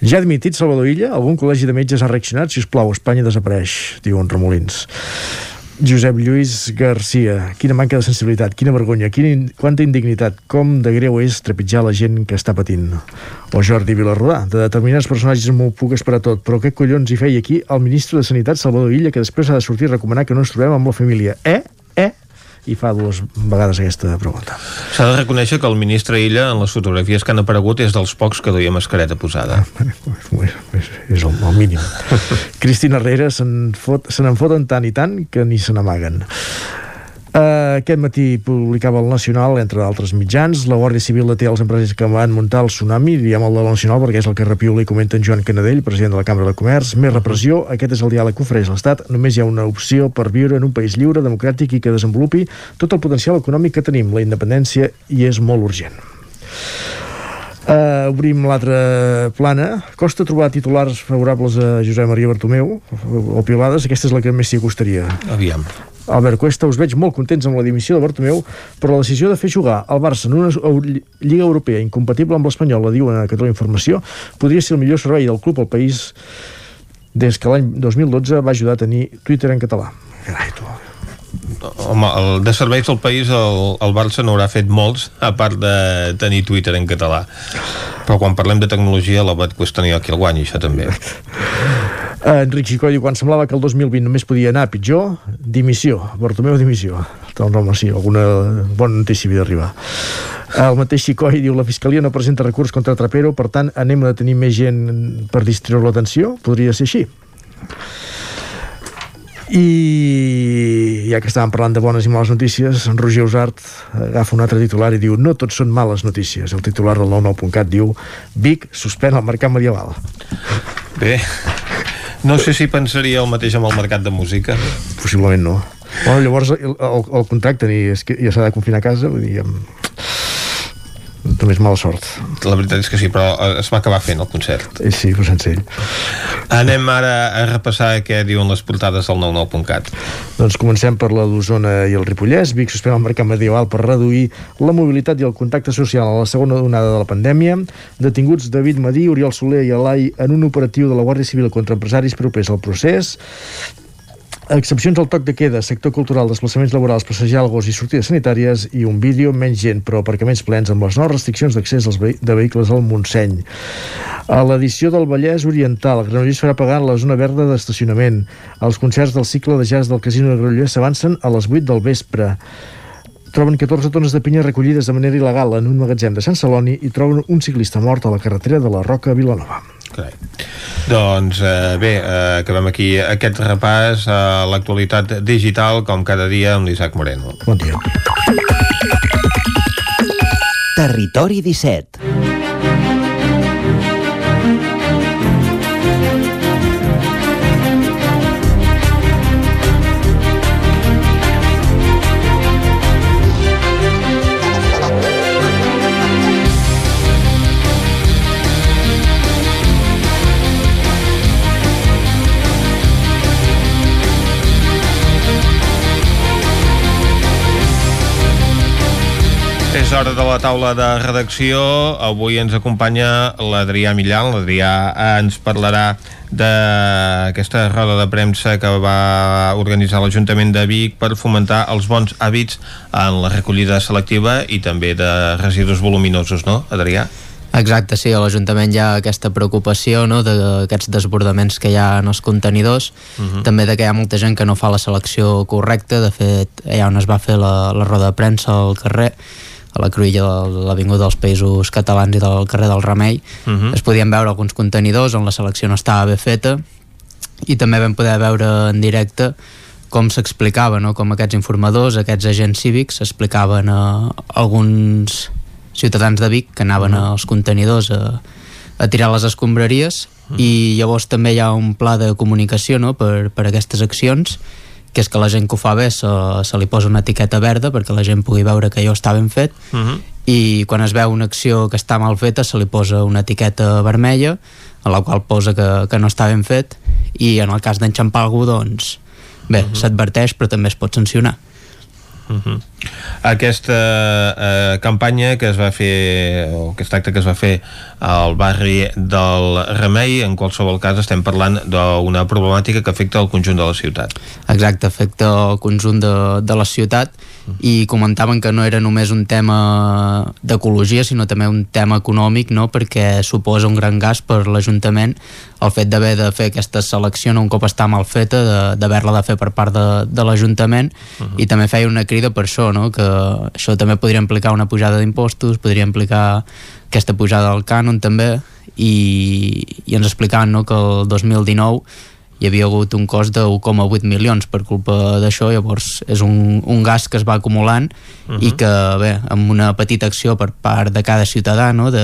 Ja ha admitit Salvador Illa? Algun col·legi de metges ha reaccionat? Si us plau, Espanya desapareix, diuen Remolins. Josep Lluís Garcia, quina manca de sensibilitat, quina vergonya, quina, in- quanta indignitat, com de greu és trepitjar la gent que està patint. O Jordi Vilarrodà, de determinats personatges m'ho puc esperar tot, però què collons hi feia aquí el ministre de Sanitat, Salvador Illa, que després ha de sortir a recomanar que no ens trobem amb la família? Eh? I fa dues vegades aquesta pregunta. S'ha de reconèixer que el ministre Illa, en les fotografies que han aparegut, és dels pocs que duia mascareta posada. És, és el, el mínim. Cristina Herrera se'n fot, se n'en foten tant i tant que ni se n'amaguen. Uh, aquest matí publicava el Nacional, entre d'altres mitjans, la Guàrdia Civil deté els empresaris que van muntar el tsunami, diem el de la Nacional perquè és el que repiula i comenta en Joan Canadell, president de la Cambra de Comerç. Més repressió, aquest és el diàleg que ofereix l'Estat. Només hi ha una opció per viure en un país lliure, democràtic i que desenvolupi tot el potencial econòmic que tenim, la independència, i és molt urgent. Uh, obrim l'altra plana. Costa trobar titulars favorables a Josep Maria Bartomeu o piolades, aquesta és la que més s'hi acostaria. Aviam. Albert Cuesta, us veig molt contents amb la dimissió de Bartomeu, però la decisió de fer jugar el Barça en una Lliga Europea incompatible amb l'Espanyol, la diuen a Catalunya Informació, podria ser el millor servei del club al país des que l'any 2012 va ajudar a tenir Twitter en català. Carai, tu. Home, el, de serveis del país el, el Barça n'haurà fet molts, a part de tenir Twitter en català. Però quan parlem de tecnologia, Cuesta n'hi ha qui el guanyi, això també. Enric Xicó diu, quan semblava que el 2020 només podia anar pitjor, dimissió, Bartomeu dimissió. Doncs home, sí, alguna bona notícia havia d'arribar. El mateix Xicoi diu, la Fiscalia no presenta recurs contra Trapero, per tant, anem a tenir més gent per distreure l'atenció? Podria ser així. I ja que estàvem parlant de bones i males notícies, en Roger Usart agafa un altre titular i diu no tots són males notícies. El titular del 99.cat diu Vic suspèn el mercat medieval. Bé, No sé si pensaria el mateix amb el mercat de música. Possiblement no. Bueno, llavors el, el, el contracte i és que ja s'ha de confinar a casa, vull dir, amb també és mala sort. La veritat és que sí, però eh, es va acabar fent el concert. Eh, sí, però sense ell. Anem ara a repassar què diuen les portades del 99.cat. Doncs comencem per la d'Osona i el Ripollès. Vic suspèn el mercat medieval per reduir la mobilitat i el contacte social a la segona onada de la pandèmia. Detinguts David Madí, Oriol Soler i Elai en un operatiu de la Guàrdia Civil contra empresaris propers al procés. Excepcions al toc de queda, sector cultural, desplaçaments laborals, passejar al gos i sortides sanitàries i un vídeo, menys gent, però aparcaments plens amb les noves restriccions d'accés als de vehicles al Montseny. A l'edició del Vallès Oriental, Granollers farà pagar la zona verda d'estacionament. Els concerts del cicle de jazz del Casino de Granollers s'avancen a les 8 del vespre troben 14 tones de pinya recollides de manera il·legal en un magatzem de Sant Celoni i troben un ciclista mort a la carretera de la Roca a Vilanova. Carai. Doncs eh, bé, eh, acabem aquí aquest repàs a l'actualitat digital com cada dia amb l'Isaac Moreno. Bon dia. Territori 17 És hora de la taula de redacció. Avui ens acompanya l'Adrià Millan. L'Adrià ens parlarà d'aquesta roda de premsa que va organitzar l'Ajuntament de Vic per fomentar els bons hàbits en la recollida selectiva i també de residus voluminosos, no, Adrià? Exacte, sí, a l'Ajuntament hi ha aquesta preocupació no, d'aquests desbordaments que hi ha en els contenidors, uh -huh. també de que hi ha molta gent que no fa la selecció correcta, de fet, allà on es va fer la, la roda de premsa al carrer, a la cruïlla de l'Avinguda dels Països Catalans i del carrer del Remei uh -huh. es podien veure alguns contenidors on la selecció no estava bé feta i també vam poder veure en directe com s'explicava, no? com aquests informadors, aquests agents cívics explicaven a alguns ciutadans de Vic que anaven uh -huh. als contenidors a, a tirar les escombraries uh -huh. i llavors també hi ha un pla de comunicació no? per, per aquestes accions que és que la gent que ho fa bé se, se li posa una etiqueta verda perquè la gent pugui veure que allò està ben fet uh -huh. i quan es veu una acció que està mal feta se li posa una etiqueta vermella a la qual posa que, que no està ben fet i en el cas d'enxampar algú doncs bé, uh -huh. s'adverteix però també es pot sancionar Uh -huh. Aquesta eh, campanya que es va fer, o aquest acte que es va fer al barri del Remei, en qualsevol cas estem parlant d'una problemàtica que afecta el conjunt de la ciutat. Exacte, afecta el conjunt de, de la ciutat i comentaven que no era només un tema d'ecologia, sinó també un tema econòmic, no? perquè suposa un gran gas per l'Ajuntament el fet d'haver de fer aquesta selecció no, un cop està mal feta, d'haver-la de, de fer per part de, de l'Ajuntament uh -huh. i també feia una crida per això, no? que això també podria implicar una pujada d'impostos, podria implicar aquesta pujada del cànon també i, i ens explicaven no, que el 2019 hi havia hagut un cost de 1,8 milions per culpa d'això, llavors és un, un gas que es va acumulant uh -huh. i que, bé, amb una petita acció per part de cada ciutadà, no?, de,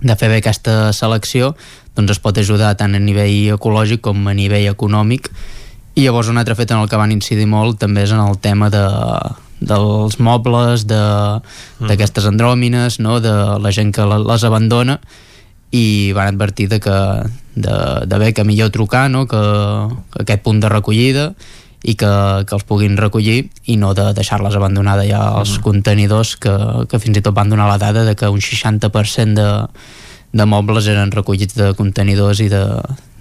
de fer bé aquesta selecció, doncs es pot ajudar tant a nivell ecològic com a nivell econòmic i llavors un altre fet en el que van incidir molt també és en el tema de, dels mobles, d'aquestes andròmines, no? de la gent que les abandona i van advertir de que de, de bé que millor trucar no? que, que aquest punt de recollida i que, que els puguin recollir i no de deixar-les abandonades ja als mm. contenidors que, que fins i tot van donar la dada de que un 60% de, de mobles eren recollits de contenidors i de,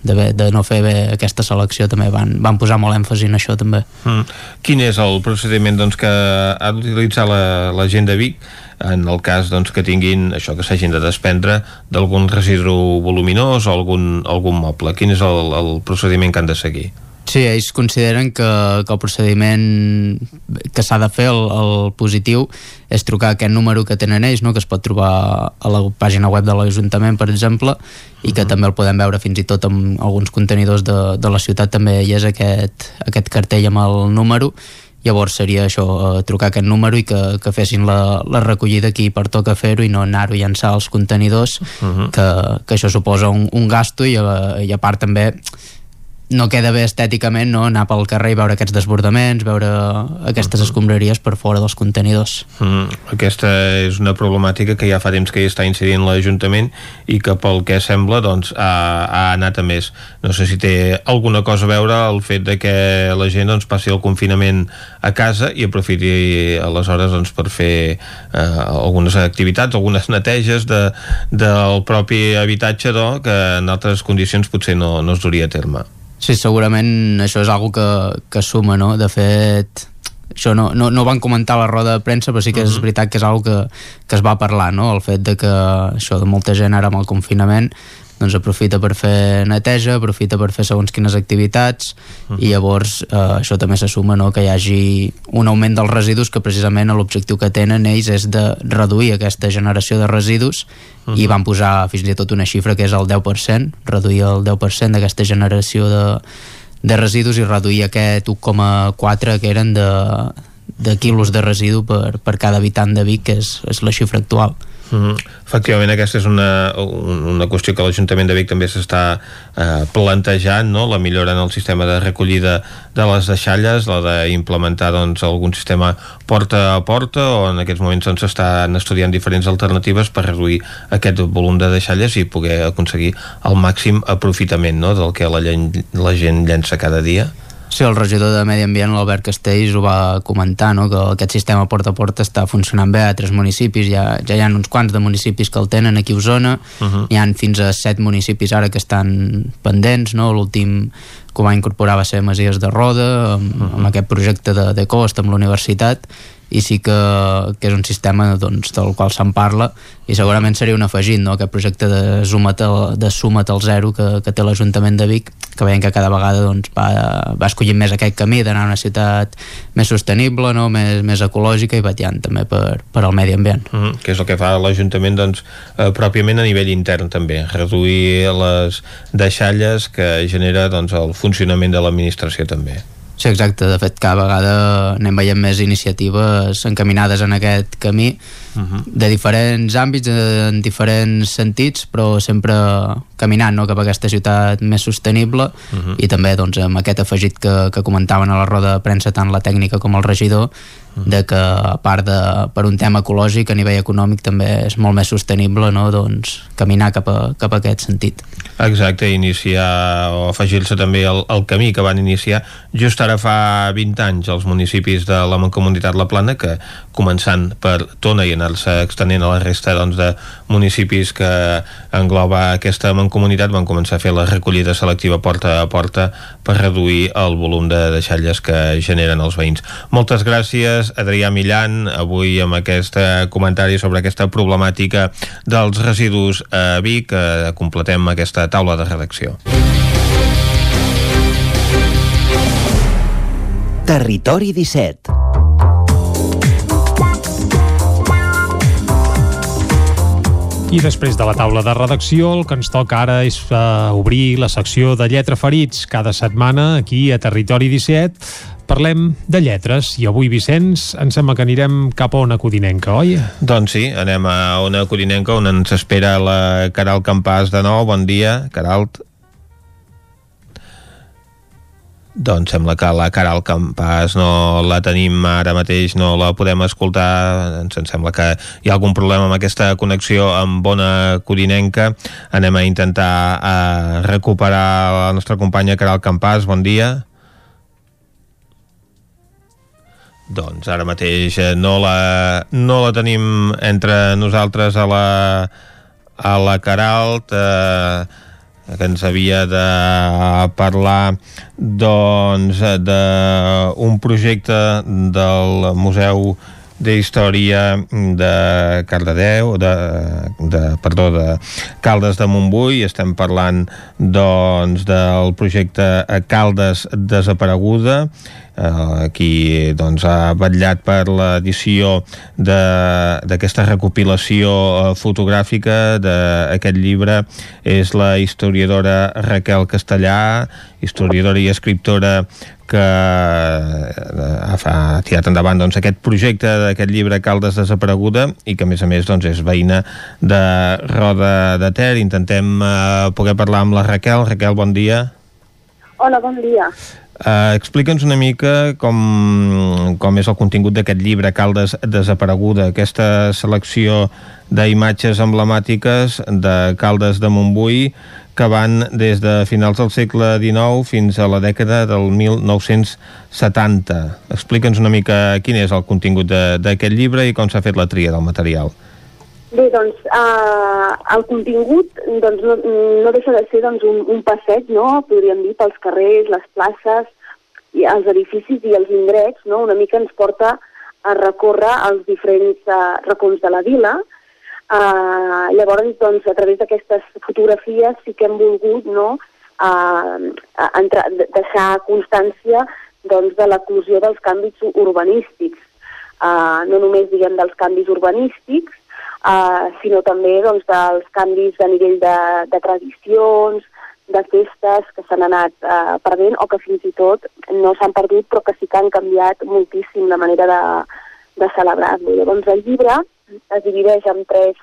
de, de no fer bé aquesta selecció també van, van posar molt èmfasi en això també. Mm. Quin és el procediment doncs, que ha d'utilitzar la, la gent de Vic en el cas doncs, que tinguin això que s'hagin de desprendre d'algun residu voluminós o algun, algun moble? Quin és el, el procediment que han de seguir? Sí, ells consideren que, que el procediment que s'ha de fer, el, el positiu, és trucar aquest número que tenen ells, no? que es pot trobar a la pàgina web de l'Ajuntament, per exemple, i que uh -huh. també el podem veure fins i tot en alguns contenidors de, de la ciutat, també hi és aquest, aquest cartell amb el número, llavors seria això, eh, trucar aquest número i que, que fessin la, la recollida aquí per toca fer-ho i no anar-ho a llançar als contenidors, uh -huh. que, que això suposa un, un gasto i a, i a part també no queda bé estèticament no? anar pel carrer i veure aquests desbordaments, veure aquestes escombraries per fora dels contenidors. Mm, aquesta és una problemàtica que ja fa temps que hi està incidint l'Ajuntament i que pel que sembla doncs, ha, ha anat a més. No sé si té alguna cosa a veure el fet de que la gent doncs, passi el confinament a casa i aprofiti aleshores doncs, per fer eh, algunes activitats, algunes neteges de, del propi habitatge no? que en altres condicions potser no, no es duria a terme. Sí, segurament això és algo que, que suma, no? De fet, això no, no, no van comentar a la roda de premsa, però sí que és uh mhm. -huh. veritat que és algo que, que es va parlar, no? El fet de que això de molta gent ara amb el confinament doncs aprofita per fer neteja, aprofita per fer segons quines activitats uh -huh. i llavors eh, això també se suma no? que hi hagi un augment dels residus que precisament l'objectiu que tenen ells és de reduir aquesta generació de residus uh -huh. i van posar fins i tot una xifra que és el 10%, reduir el 10% d'aquesta generació de, de residus i reduir aquest 1,4 que eren de, de quilos de residu per, per cada habitant de Vic, que és, és la xifra actual. Mm -hmm. Efectivament, aquesta és una, una qüestió que l'Ajuntament de Vic també s'està eh, plantejant, no? la millora en el sistema de recollida de les deixalles, la d'implementar doncs, algun sistema porta a porta, o en aquests moments doncs, s'estan doncs, estudiant diferents alternatives per reduir aquest volum de deixalles i poder aconseguir el màxim aprofitament no? del que la, la gent llença cada dia. Sí, el regidor de Medi Ambient, l'Albert Castells, ho va comentar, no? que aquest sistema porta a porta està funcionant bé a tres municipis, ja, ja hi ha uns quants de municipis que el tenen aquí a Osona, uh -huh. hi han fins a set municipis ara que estan pendents, no? l'últim que va incorporar va ser Masies de Roda, amb, uh -huh. amb aquest projecte de, de cost amb l'universitat, i sí que, que és un sistema doncs, del qual se'n parla i segurament seria un afegit no? aquest projecte de, sumat al, de sumat al zero que, que té l'Ajuntament de Vic que veiem que cada vegada doncs, va, va escollint més aquest camí d'anar a una ciutat més sostenible, no? més, més ecològica i bateant també per, per al medi ambient. Mm -hmm. Que és el que fa l'Ajuntament doncs, eh, pròpiament a nivell intern també, reduir les deixalles que genera doncs, el funcionament de l'administració també. Sí, exacte. De fet, cada vegada anem veient més iniciatives encaminades en aquest camí uh -huh. de diferents àmbits, en diferents sentits, però sempre caminant no, cap a aquesta ciutat més sostenible uh -huh. i també doncs, amb aquest afegit que, que comentaven a la roda de premsa tant la tècnica com el regidor de que a part de per un tema ecològic a nivell econòmic també és molt més sostenible no? doncs, caminar cap a, cap a aquest sentit Exacte, iniciar o afegir-se també el camí que van iniciar just ara fa 20 anys els municipis de la Mancomunitat La Plana que començant per Tona i anar-se extenent a la resta doncs, de municipis que engloba aquesta Mancomunitat van començar a fer la recollida selectiva porta a porta per reduir el volum de deixalles que generen els veïns. Moltes gràcies gràcies, Adrià Millan, avui amb aquest comentari sobre aquesta problemàtica dels residus a Vic. Eh, completem aquesta taula de redacció. Territori 17 I després de la taula de redacció, el que ens toca ara és uh, obrir la secció de Lletra Ferits cada setmana aquí a Territori 17 parlem de lletres i avui, Vicenç, ens sembla que anirem cap a una codinenca, oi? Doncs sí, anem a una codinenca on ens espera la Caral Campàs de nou. Bon dia, Caralt. Doncs sembla que la Caral Campàs no la tenim ara mateix, no la podem escoltar, ens sembla que hi ha algun problema amb aquesta connexió amb bona codinenca. Anem a intentar a eh, recuperar la nostra companya Caral Campàs, bon dia. Doncs ara mateix eh, no la, no la tenim entre nosaltres a la, a la Caralt eh, que ens havia de parlar doncs d'un projecte del Museu d'Història de Cardedeu, de, de, perdó, de Caldes de Montbui. Estem parlant doncs, del projecte Caldes Desapareguda eh, qui doncs, ha vetllat per l'edició d'aquesta recopilació eh, fotogràfica d'aquest llibre és la historiadora Raquel Castellà, historiadora i escriptora que eh, ha tirat endavant doncs, aquest projecte d'aquest llibre Caldes desapareguda i que a més a més doncs, és veïna de Roda de Ter. Intentem eh, poder parlar amb la Raquel. Raquel, bon dia. Hola, bon dia. Uh, Explica'ns una mica com, com és el contingut d'aquest llibre Caldes desapareguda, aquesta selecció d'imatges emblemàtiques de Caldes de Montbui que van des de finals del segle XIX fins a la dècada del 1970. Explica'ns una mica quin és el contingut d'aquest llibre i com s'ha fet la tria del material. Bé, doncs, eh, el contingut doncs, no, no deixa de ser doncs, un, un passeig, no? podríem dir, pels carrers, les places, i els edificis i els indrets, no? una mica ens porta a recórrer els diferents uh, racons de la vila, Uh, llavors, doncs, a través d'aquestes fotografies sí que hem volgut no, uh, entrar, deixar constància doncs, de l'eclusió dels canvis urbanístics. Uh, no només diguem dels canvis urbanístics, uh, sinó també doncs, dels canvis a nivell de, de tradicions, de festes que s'han anat uh, perdent o que fins i tot no s'han perdut però que sí que han canviat moltíssim la manera de, de celebrar-lo. Llavors el llibre es divideix en tres,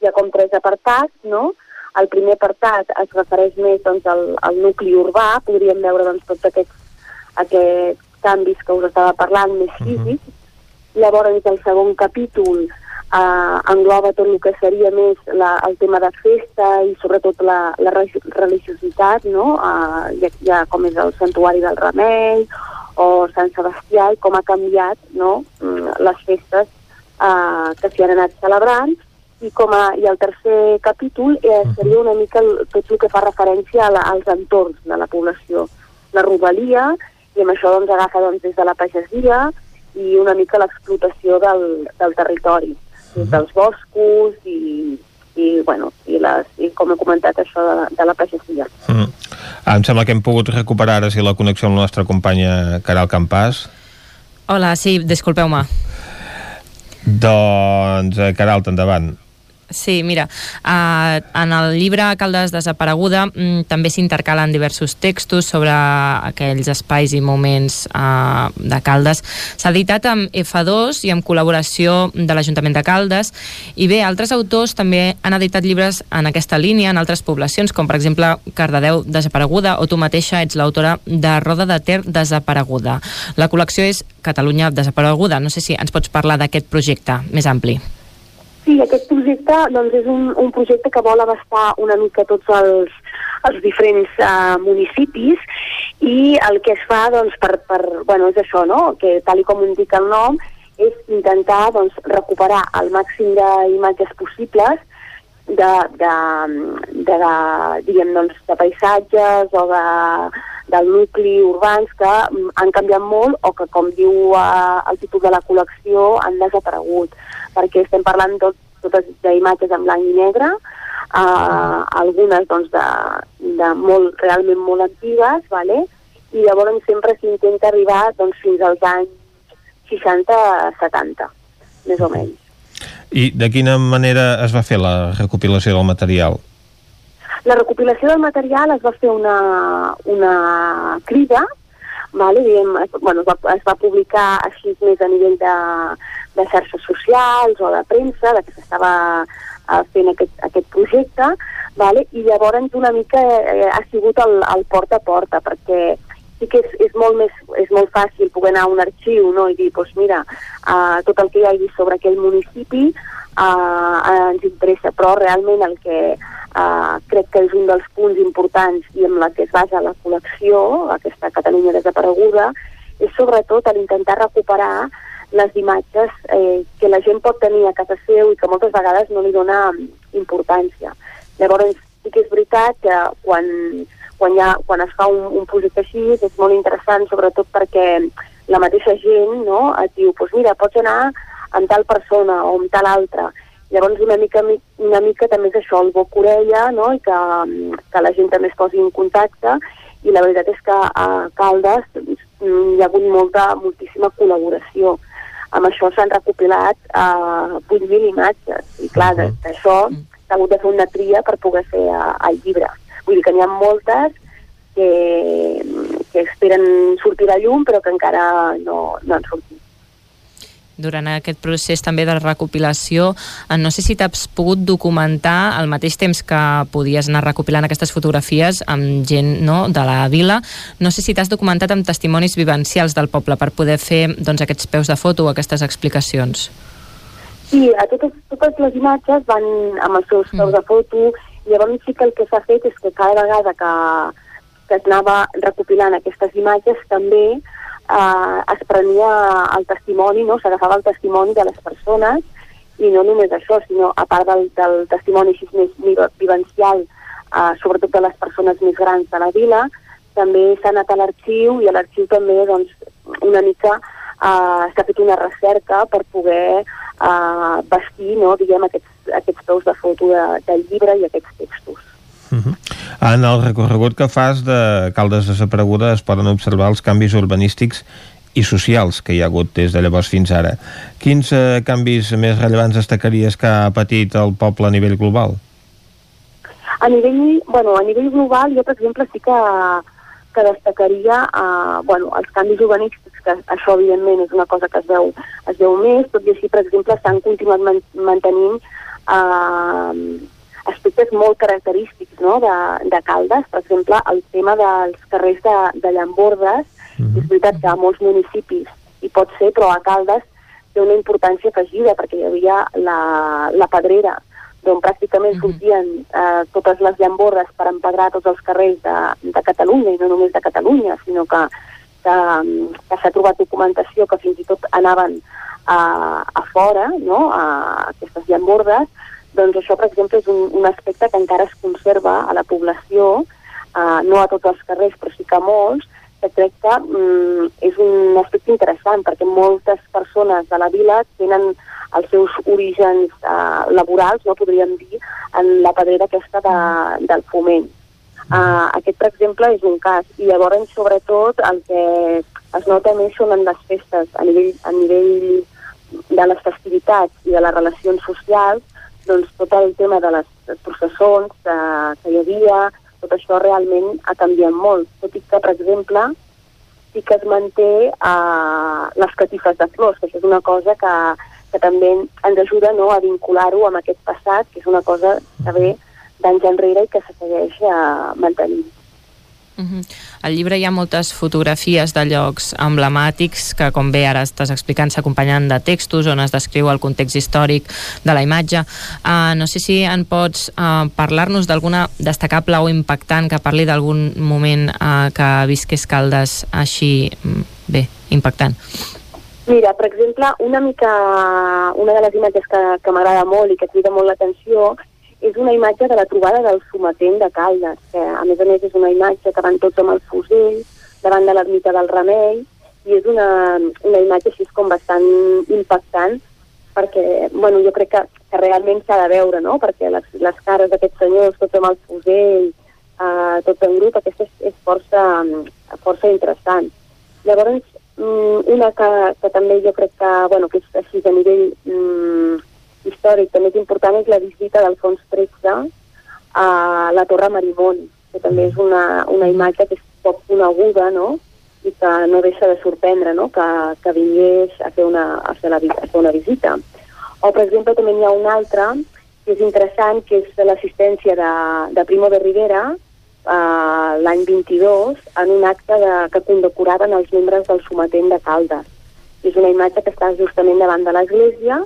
hi ha com tres apartats, no? El primer apartat es refereix més doncs, al, al nucli urbà, podríem veure doncs, tots aquests, aquests canvis que us estava parlant, més físics. Uh -huh. Llavors el segon capítol eh, engloba tot el que seria més la, el tema de festa i sobretot la, la religiositat, no? Eh, ja, ja com és el santuari del Remei o Sant Sebastià i com ha canviat no? Mm, les festes eh, que s'hi han anat celebrant i, com a, i el tercer capítol eh, seria una mica el, tot el que fa referència a la, als entorns de la població, la rodalia, i amb això doncs, agafa doncs, des de la pagesia i una mica l'explotació del, del territori, uh -huh. dels boscos i, i, bueno, i, les, i com he comentat això de, de la pagesia. Uh -huh. ah, em sembla que hem pogut recuperar ara sí, la connexió amb la nostra companya Caral Campàs. Hola, sí, disculpeu-me. Doncs, eh, Caralt, endavant. Sí, mira, uh, en el llibre Caldes desapareguda mm, també s'intercalen diversos textos sobre aquells espais i moments uh, de Caldes. S'ha editat amb F2 i amb col·laboració de l'Ajuntament de Caldes i bé, altres autors també han editat llibres en aquesta línia en altres poblacions, com per exemple Cardedeu desapareguda o tu mateixa ets l'autora de Roda de Ter desapareguda. La col·lecció és Catalunya desapareguda. No sé si ens pots parlar d'aquest projecte més ampli. Sí, aquest projecte doncs, és un, un projecte que vol abastar una mica tots els, els diferents uh, municipis i el que es fa doncs, per, per, bueno, és això, no? que tal com indica el nom, és intentar doncs, recuperar el màxim d'imatges possibles de, de, de, de, diguem, doncs, de paisatges o de, del nucli urbans que han canviat molt o que, com diu uh, el títol de la col·lecció, han desaparegut perquè estem parlant tot, totes d'imatges en blanc i negre, uh, algunes doncs, de, de molt, realment molt antigues, vale? i llavors sempre s'intenta arribar doncs, fins als anys 60-70, més o menys. I de quina manera es va fer la recopilació del material? La recopilació del material es va fer una, una crida, vale? Diguem, es, bueno, es, va, es va publicar així més a nivell de, de xarxes socials o de premsa, de que s'estava uh, fent aquest, aquest projecte, vale? i llavors una mica eh, ha sigut el, el porta a porta, perquè sí que és, és, molt més, és molt fàcil poder anar a un arxiu no? i dir, doncs mira, uh, tot el que hi hagi sobre aquell municipi uh, ens interessa, però realment el que uh, crec que és un dels punts importants i amb la que es basa la col·lecció, aquesta Catalunya desapareguda, és sobretot l'intentar recuperar les imatges eh, que la gent pot tenir a casa seu i que moltes vegades no li dona importància. Llavors, sí que és veritat que quan, quan, ha, quan es fa un, un projecte així és molt interessant, sobretot perquè la mateixa gent no, et diu, doncs pues mira, pots anar amb tal persona o amb tal altra. Llavors una mica, una mica també és això, el boc orella, no? i que, que la gent també es posi en contacte, i la veritat és que a Caldes hi ha hagut molta, moltíssima col·laboració amb això s'han recopilat eh, 8.000 imatges i clar, uh -huh. d'això s'ha hagut de fer una tria per poder fer uh, el llibre. Vull dir que n'hi ha moltes que, que esperen sortir a llum però que encara no, no han sortit. Durant aquest procés també de recopilació. Eh, no sé si t'has pogut documentar al mateix temps que podies anar recopilant aquestes fotografies amb gent no, de la vila. No sé si t'has documentat amb testimonis vivencials del poble per poder fer doncs, aquests peus de foto o aquestes explicacions. Sí, a totes, totes les imatges van amb els seus peus de foto llavors sí que el que s'ha fet és que cada vegada que, que es anava recopilant aquestes imatges també eh, es prenia el testimoni, no? s'agafava el testimoni de les persones i no només això, sinó a part del, del testimoni així més vivencial, eh, sobretot de les persones més grans de la vila, també s'ha anat a l'arxiu i a l'arxiu també doncs, una mica eh, s'ha fet una recerca per poder eh, vestir no, diguem, aquests, aquests peus de foto de, del llibre i aquests textos. Uh -huh. En el recorregut que fas de Caldes desapareguda es poden observar els canvis urbanístics i socials que hi ha hagut des de llavors fins ara. Quins eh, canvis més rellevants destacaries que ha patit el poble a nivell global? A nivell, bueno, a nivell global, jo, per exemple, sí que, que destacaria eh, bueno, els canvis urbanístics, que això, evidentment, és una cosa que es veu, es veu més, tot i així, per exemple, s'han continuat man mantenint eh, aspectes molt característics no? de, de Caldes, per exemple, el tema dels carrers de, de Llambordes, mm -hmm. és veritat que a molts municipis hi pot ser, però a Caldes té una importància afegida, perquè hi havia la, la pedrera, d'on pràcticament mm -hmm. sortien eh, totes les llambordes per empedrar tots els carrers de, de Catalunya, i no només de Catalunya, sinó que, que, que s'ha trobat documentació que fins i tot anaven a, a fora, no?, a aquestes llambordes, doncs això, per exemple, és un, un aspecte que encara es conserva a la població, eh, no a tots els carrers, però sí que a molts, que crec que mm, és un aspecte interessant, perquè moltes persones de la vila tenen els seus orígens eh, laborals, no podríem dir, en la pedrera aquesta de, del foment. Uh, aquest, per exemple, és un cas. I llavors, sobretot, el que es nota més són en les festes, a nivell, a nivell de les festivitats i de les relacions socials, doncs tot el tema de les processons que, que hi havia, tot això realment ha canviat molt. Tot i que, per exemple, sí que es manté uh, les catifes de flors, que això és una cosa que, que també ens ajuda no, a vincular-ho amb aquest passat, que és una cosa que ve d'anys enrere i que se segueix uh, mantenint. Uh -huh. Al llibre hi ha moltes fotografies de llocs emblemàtics que, com bé ara estàs explicant, s'acompanyen de textos on es descriu el context històric de la imatge. Uh, no sé si en pots uh, parlar-nos d'alguna destacable o impactant que parli d'algun moment uh, que visqués Caldes així, mm, bé, impactant. Mira, per exemple, una mica una de les imatges que, que m'agrada molt i que crida molt l'atenció és una imatge de la trobada del sometent de Caldes, que a més a més és una imatge que van tots amb el fusell davant de l'ermita del Remei, i és una, una imatge així com bastant impactant, perquè bueno, jo crec que, que realment s'ha de veure, no? perquè les, les cares d'aquests senyors, tots amb el fusell, eh, tots en grup, aquesta és, és força, força interessant. Llavors, mm, una que, que també jo crec que, bueno, que és així a nivell mm, històric també és important és la visita d'Alfons XIII a la Torre Marimón, que també és una, una imatge que és poc coneguda, no?, i que no deixa de sorprendre, no?, que, que vingués a fer, una, a, fer la, a fer una visita. O, per exemple, també hi ha una altra que és interessant, que és l'assistència de, de Primo de Rivera eh, l'any 22 en un acte de, que condecoraven els membres del sometent de Caldes. És una imatge que està justament davant de l'església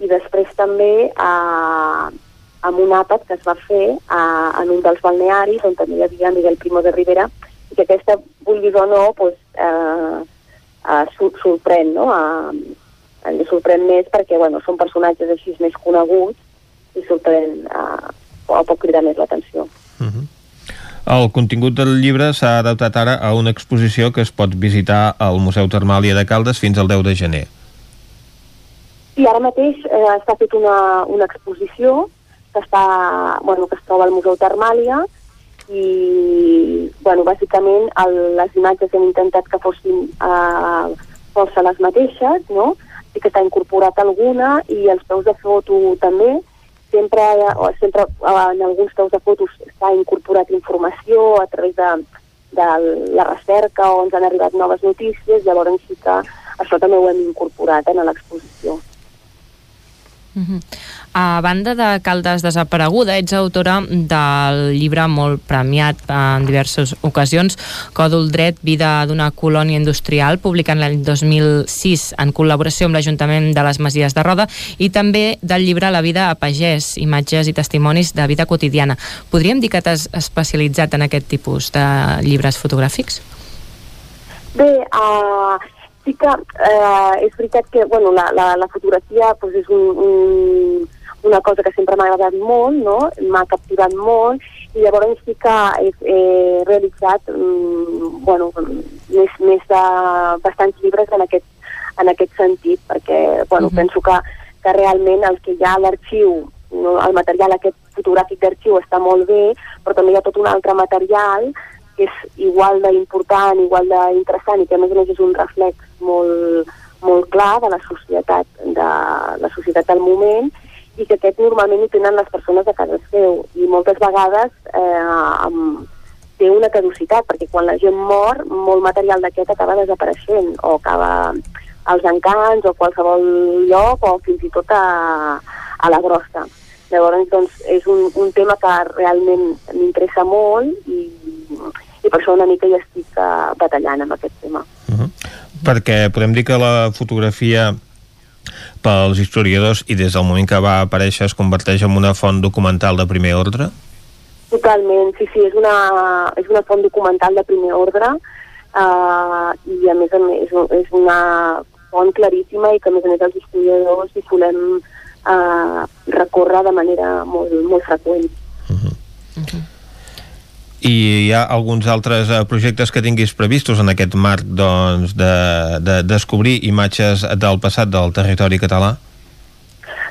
i després també eh, amb un àpat que es va fer eh, en un dels balnearis on també hi havia Miguel Primo de Rivera i que aquesta, vulguis o no, pues, eh, eh, sorprèn, no? Eh, ens sorprèn més perquè bueno, són personatges així més coneguts i sorprèn eh, o pot cridar més l'atenció. Uh -huh. El contingut del llibre s'ha adaptat ara a una exposició que es pot visitar al Museu Termàlia de Caldes fins al 10 de gener. I ara mateix eh, està fet una, una exposició que, està, bueno, que es troba al Museu Termàlia i, bueno, bàsicament el, les imatges hem intentat que fossin eh, força les mateixes, no? Sí que s'ha incorporat alguna i els peus de foto també. Sempre, o sempre en alguns peus de fotos s'ha incorporat informació a través de, de la recerca o ens han arribat noves notícies, llavors sí que això també ho hem incorporat en l'exposició. -huh. A banda de Caldes desapareguda, ets autora del llibre molt premiat en diverses ocasions, Còdul dret, vida d'una colònia industrial, publicat l'any 2006 en col·laboració amb l'Ajuntament de les Masies de Roda, i també del llibre La vida a pagès, imatges i testimonis de vida quotidiana. Podríem dir que t'has especialitzat en aquest tipus de llibres fotogràfics? Bé, uh, sí que eh, és veritat que bueno, la, la, la fotografia pues, és un, un, una cosa que sempre m'ha agradat molt, no? m'ha captivat molt, i llavors sí que he, he realitzat mm, bueno, més, més de bastants llibres en aquest, en aquest sentit, perquè bueno, uh -huh. penso que, que realment el que hi ha a l'arxiu, no, el material aquest fotogràfic d'arxiu està molt bé, però també hi ha tot un altre material que és igual d'important, igual d'interessant i que a més a més és un reflex molt, molt clar de la societat, de la societat del moment i que aquest normalment ho tenen les persones de casa seu i moltes vegades eh, amb, té una caducitat perquè quan la gent mor molt material d'aquest acaba desapareixent o acaba als encants o qualsevol lloc o fins i tot a, a la grossa. Llavors, doncs, és un, un tema que realment m'interessa molt i, i per això una mica ja estic uh, batallant amb aquest tema. Uh -huh. Perquè podem dir que la fotografia pels historiadors i des del moment que va aparèixer es converteix en una font documental de primer ordre? Totalment, sí, sí, és una, és una font documental de primer ordre uh, i a més a més és una font claríssima i que a més a més els historiadors hi solem uh, recórrer de manera molt, molt freqüent. Uh -huh. Uh -huh i hi ha alguns altres uh, projectes que tinguis previstos en aquest marc doncs, de, de descobrir imatges del passat del territori català?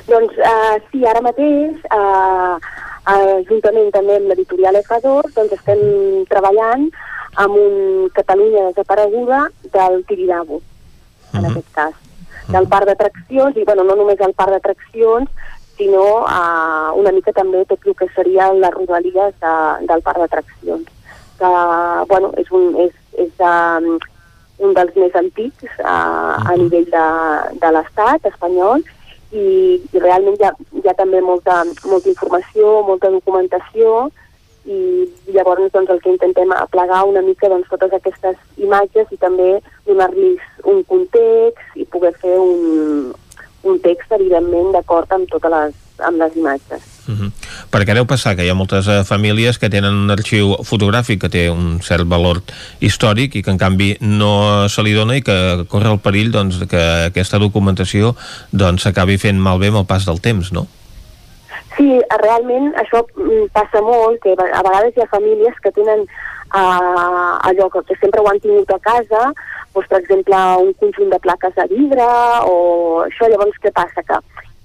Doncs uh, sí, ara mateix, uh, uh, juntament també amb l'editorial F2, doncs estem treballant amb un Catalunya desapareguda del Tiridabo, uh -huh. en mhm. aquest cas, del parc d'atraccions, i bueno, no només el parc d'atraccions, sinó uh, una mica també tot el que seria les rodalies de, del parc d'atraccions que bueno, és, un, és, és um, un dels més antics uh, a nivell de, de l'estat espanyol i, i realment hi ha, hi ha també molta, molta informació, molta documentació i llavors doncs, el que intentem aplegar una mica doncs, totes aquestes imatges i també donar-los un context i poder fer un, un text, evidentment, d'acord amb totes les, amb les imatges. Uh -huh. Perquè deu passar que hi ha moltes uh, famílies que tenen un arxiu fotogràfic que té un cert valor històric i que en canvi no se li dona i que corre el perill doncs, que aquesta documentació doncs, s'acabi doncs, fent malbé amb el pas del temps, no? Sí, realment això mm, passa molt, que a vegades hi ha famílies que tenen uh, allò que sempre ho han tingut a casa, doncs, per exemple, un conjunt de plaques de vidre o això, llavors què passa? Que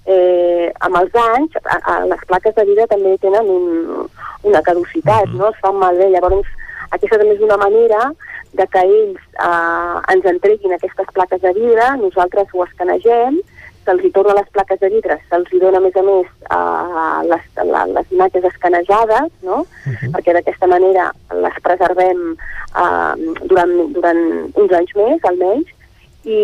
eh, amb els anys a, a les plaques de vidre també tenen un, una caducitat, no? es fan malbé, llavors aquesta també és una manera de que ells eh, ens entreguin aquestes plaques de vidre, nosaltres ho escanegem, se'ls torna les plaques de vidre, se'ls dona a més a més uh, les, la, les imatges escanejades, no? Uh -huh. perquè d'aquesta manera les preservem uh, durant, durant uns anys més, almenys, i,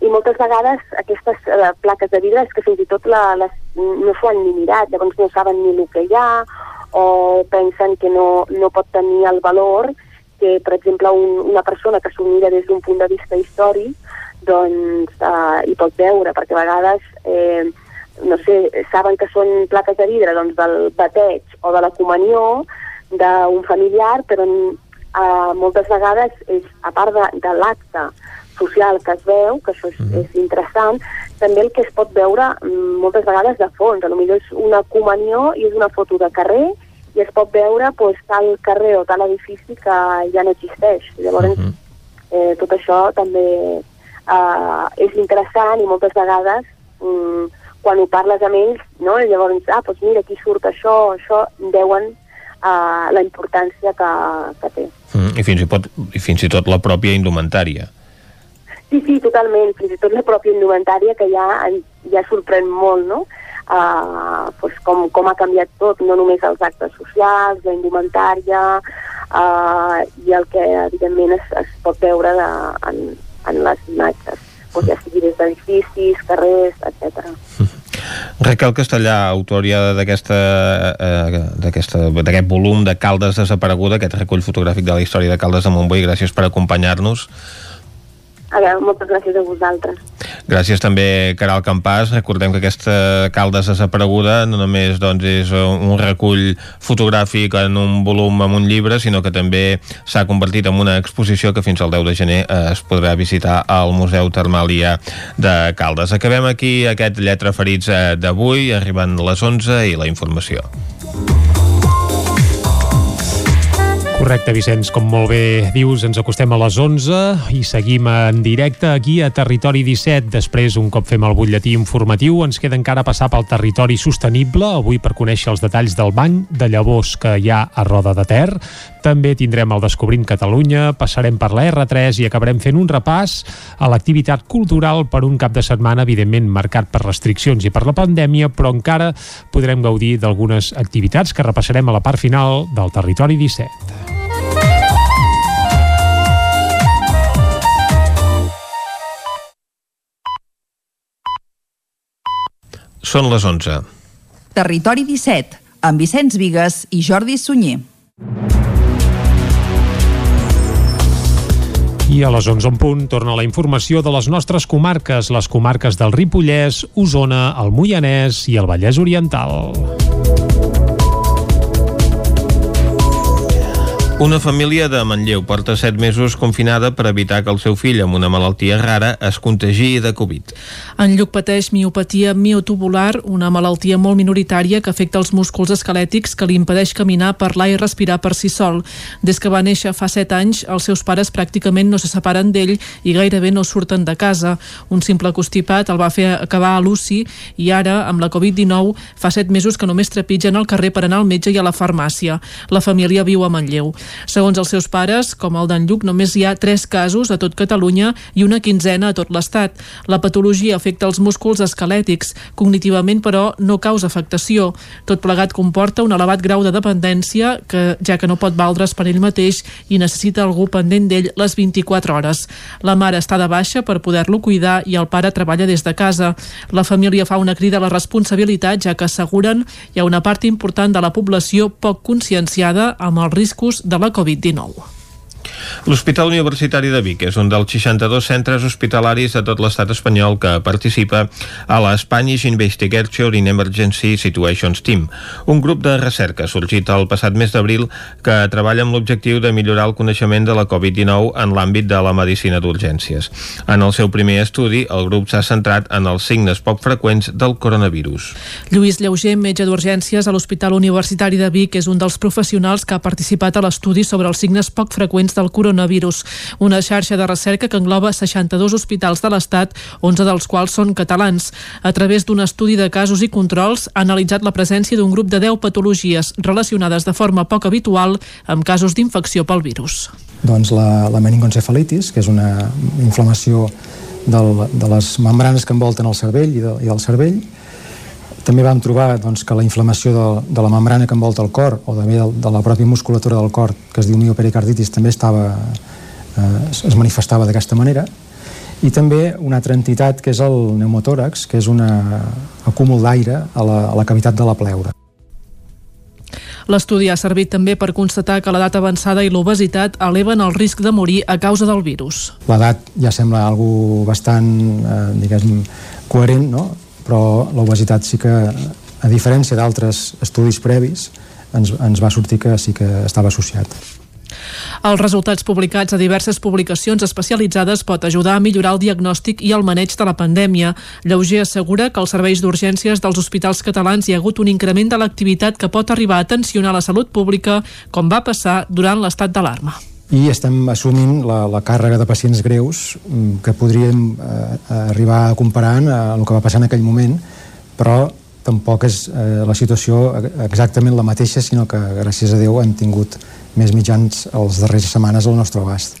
i moltes vegades aquestes uh, plaques de vidre és que fins i tot la, les, no s'ho han ni mirat, llavors no saben ni el que hi ha, o pensen que no, no pot tenir el valor que, per exemple, un, una persona que s'ho mira des d'un punt de vista històric doncs eh, hi pot veure, perquè a vegades, eh, no sé, saben que són plaques de vidre doncs, del bateig o de la comunió d'un familiar, però eh, moltes vegades, és, a part de, de l'acte social que es veu, que això és, mm. és interessant, també el que es pot veure mm, moltes vegades de fons, a millor és una comunió i és una foto de carrer i es pot veure pues, tal carrer o tal edifici que ja no existeix. Llavors, mm -hmm. eh, tot això també uh, és interessant i moltes vegades um, quan ho parles amb ells, no? I llavors, ah, doncs mira, aquí surt això, això, deuen uh, la importància que, que té. Mm, i, fins i, pot, I fins i tot la pròpia indumentària. Sí, sí, totalment, fins i tot la pròpia indumentària que ja, ja sorprèn molt, no? Uh, pues com, com ha canviat tot, no només els actes socials, la indumentària uh, i el que evidentment es, es pot veure de, en, en les imatges. doncs ja sigui des d'edificis, carrers, etc. Raquel Castellà, autora d'aquesta eh, d'aquest volum de Caldes desapareguda, aquest recull fotogràfic de la història de Caldes de Montbui, gràcies per acompanyar-nos. A moltes gràcies a vosaltres. Gràcies també, Caral Campàs. Recordem que aquesta Caldes desapareguda no només doncs, és un recull fotogràfic en un volum, en un llibre, sinó que també s'ha convertit en una exposició que fins al 10 de gener es podrà visitar al Museu Termàlia de Caldes. Acabem aquí aquest Lletra Ferits eh, d'avui, arribant les 11 i la informació. Correcte, Vicenç, com molt bé dius, ens acostem a les 11 i seguim en directe aquí a Territori 17. Després, un cop fem el butlletí informatiu, ens queda encara passar pel territori sostenible, avui per conèixer els detalls del banc de llavors que hi ha a Roda de Ter. També tindrem el Descobrint Catalunya, passarem per la R3 i acabarem fent un repàs a l'activitat cultural per un cap de setmana, evidentment marcat per restriccions i per la pandèmia, però encara podrem gaudir d'algunes activitats que repassarem a la part final del Territori 17. Són les 11. Territori 17, amb Vicenç Vigues i Jordi Sunyer. I a les 11 en punt torna la informació de les nostres comarques, les comarques del Ripollès, Osona, el Moianès i el Vallès Oriental. Una família de Manlleu porta 7 mesos confinada per evitar que el seu fill amb una malaltia rara es contagi de Covid. En Lluc pateix miopatia miotubular, una malaltia molt minoritària que afecta els músculs esquelètics que li impedeix caminar, parlar i respirar per si sol. Des que va néixer fa 7 anys, els seus pares pràcticament no se separen d'ell i gairebé no surten de casa. Un simple constipat el va fer acabar a l'UCI i ara, amb la Covid-19, fa 7 mesos que només trepitgen al carrer per anar al metge i a la farmàcia. La família viu a Manlleu. Segons els seus pares, com el d'en Lluc, només hi ha 3 casos a tot Catalunya i una quinzena a tot l'Estat. La patologia afecta els músculs esquelètics. Cognitivament, però, no causa afectació. Tot plegat comporta un elevat grau de dependència que, ja que no pot valdre's per ell mateix i necessita algú pendent d'ell les 24 hores. La mare està de baixa per poder-lo cuidar i el pare treballa des de casa. La família fa una crida a la responsabilitat, ja que asseguren hi ha una part important de la població poc conscienciada amb els riscos de la Covid-19. L'Hospital Universitari de Vic és un dels 62 centres hospitalaris de tot l'estat espanyol que participa a la Investigation in Emergency Situations Team, un grup de recerca sorgit el passat mes d'abril que treballa amb l'objectiu de millorar el coneixement de la Covid-19 en l'àmbit de la medicina d'urgències. En el seu primer estudi, el grup s'ha centrat en els signes poc freqüents del coronavirus. Lluís Lleuger, metge d'urgències a l'Hospital Universitari de Vic, és un dels professionals que ha participat a l'estudi sobre els signes poc freqüents del coronavirus, una xarxa de recerca que engloba 62 hospitals de l'Estat, 11 dels quals són catalans. A través d'un estudi de casos i controls ha analitzat la presència d'un grup de 10 patologies relacionades de forma poc habitual amb casos d'infecció pel virus. Doncs la, la meningoencefalitis, que és una inflamació del, de les membranes que envolten el cervell i, de, i del cervell, també vam trobar doncs, que la inflamació de, de la membrana que envolta el cor o també de, de la pròpia musculatura del cor, que es diu miopericarditis, també estava, eh, es manifestava d'aquesta manera. I també una altra entitat que és el pneumotòrax, que és un acúmul d'aire a, la, a la cavitat de la pleura. L'estudi ha servit també per constatar que l'edat avançada i l'obesitat eleven el risc de morir a causa del virus. L'edat ja sembla algo bastant, eh, diguem, coherent, no? Però l'obesitat sí que, a diferència d'altres estudis previs, ens, ens va sortir que sí que estava associat. Els resultats publicats a diverses publicacions especialitzades pot ajudar a millorar el diagnòstic i el maneig de la pandèmia. Lleuger assegura que als serveis d'urgències dels hospitals catalans hi ha hagut un increment de l'activitat que pot arribar a tensionar la salut pública, com va passar durant l'estat d'alarma i estem assumint la, la càrrega de pacients greus mm, que podríem eh, arribar a comparar amb el que va passar en aquell moment, però tampoc és eh, la situació exactament la mateixa, sinó que gràcies a Déu hem tingut més mitjans els darrers setmanes al nostre abast.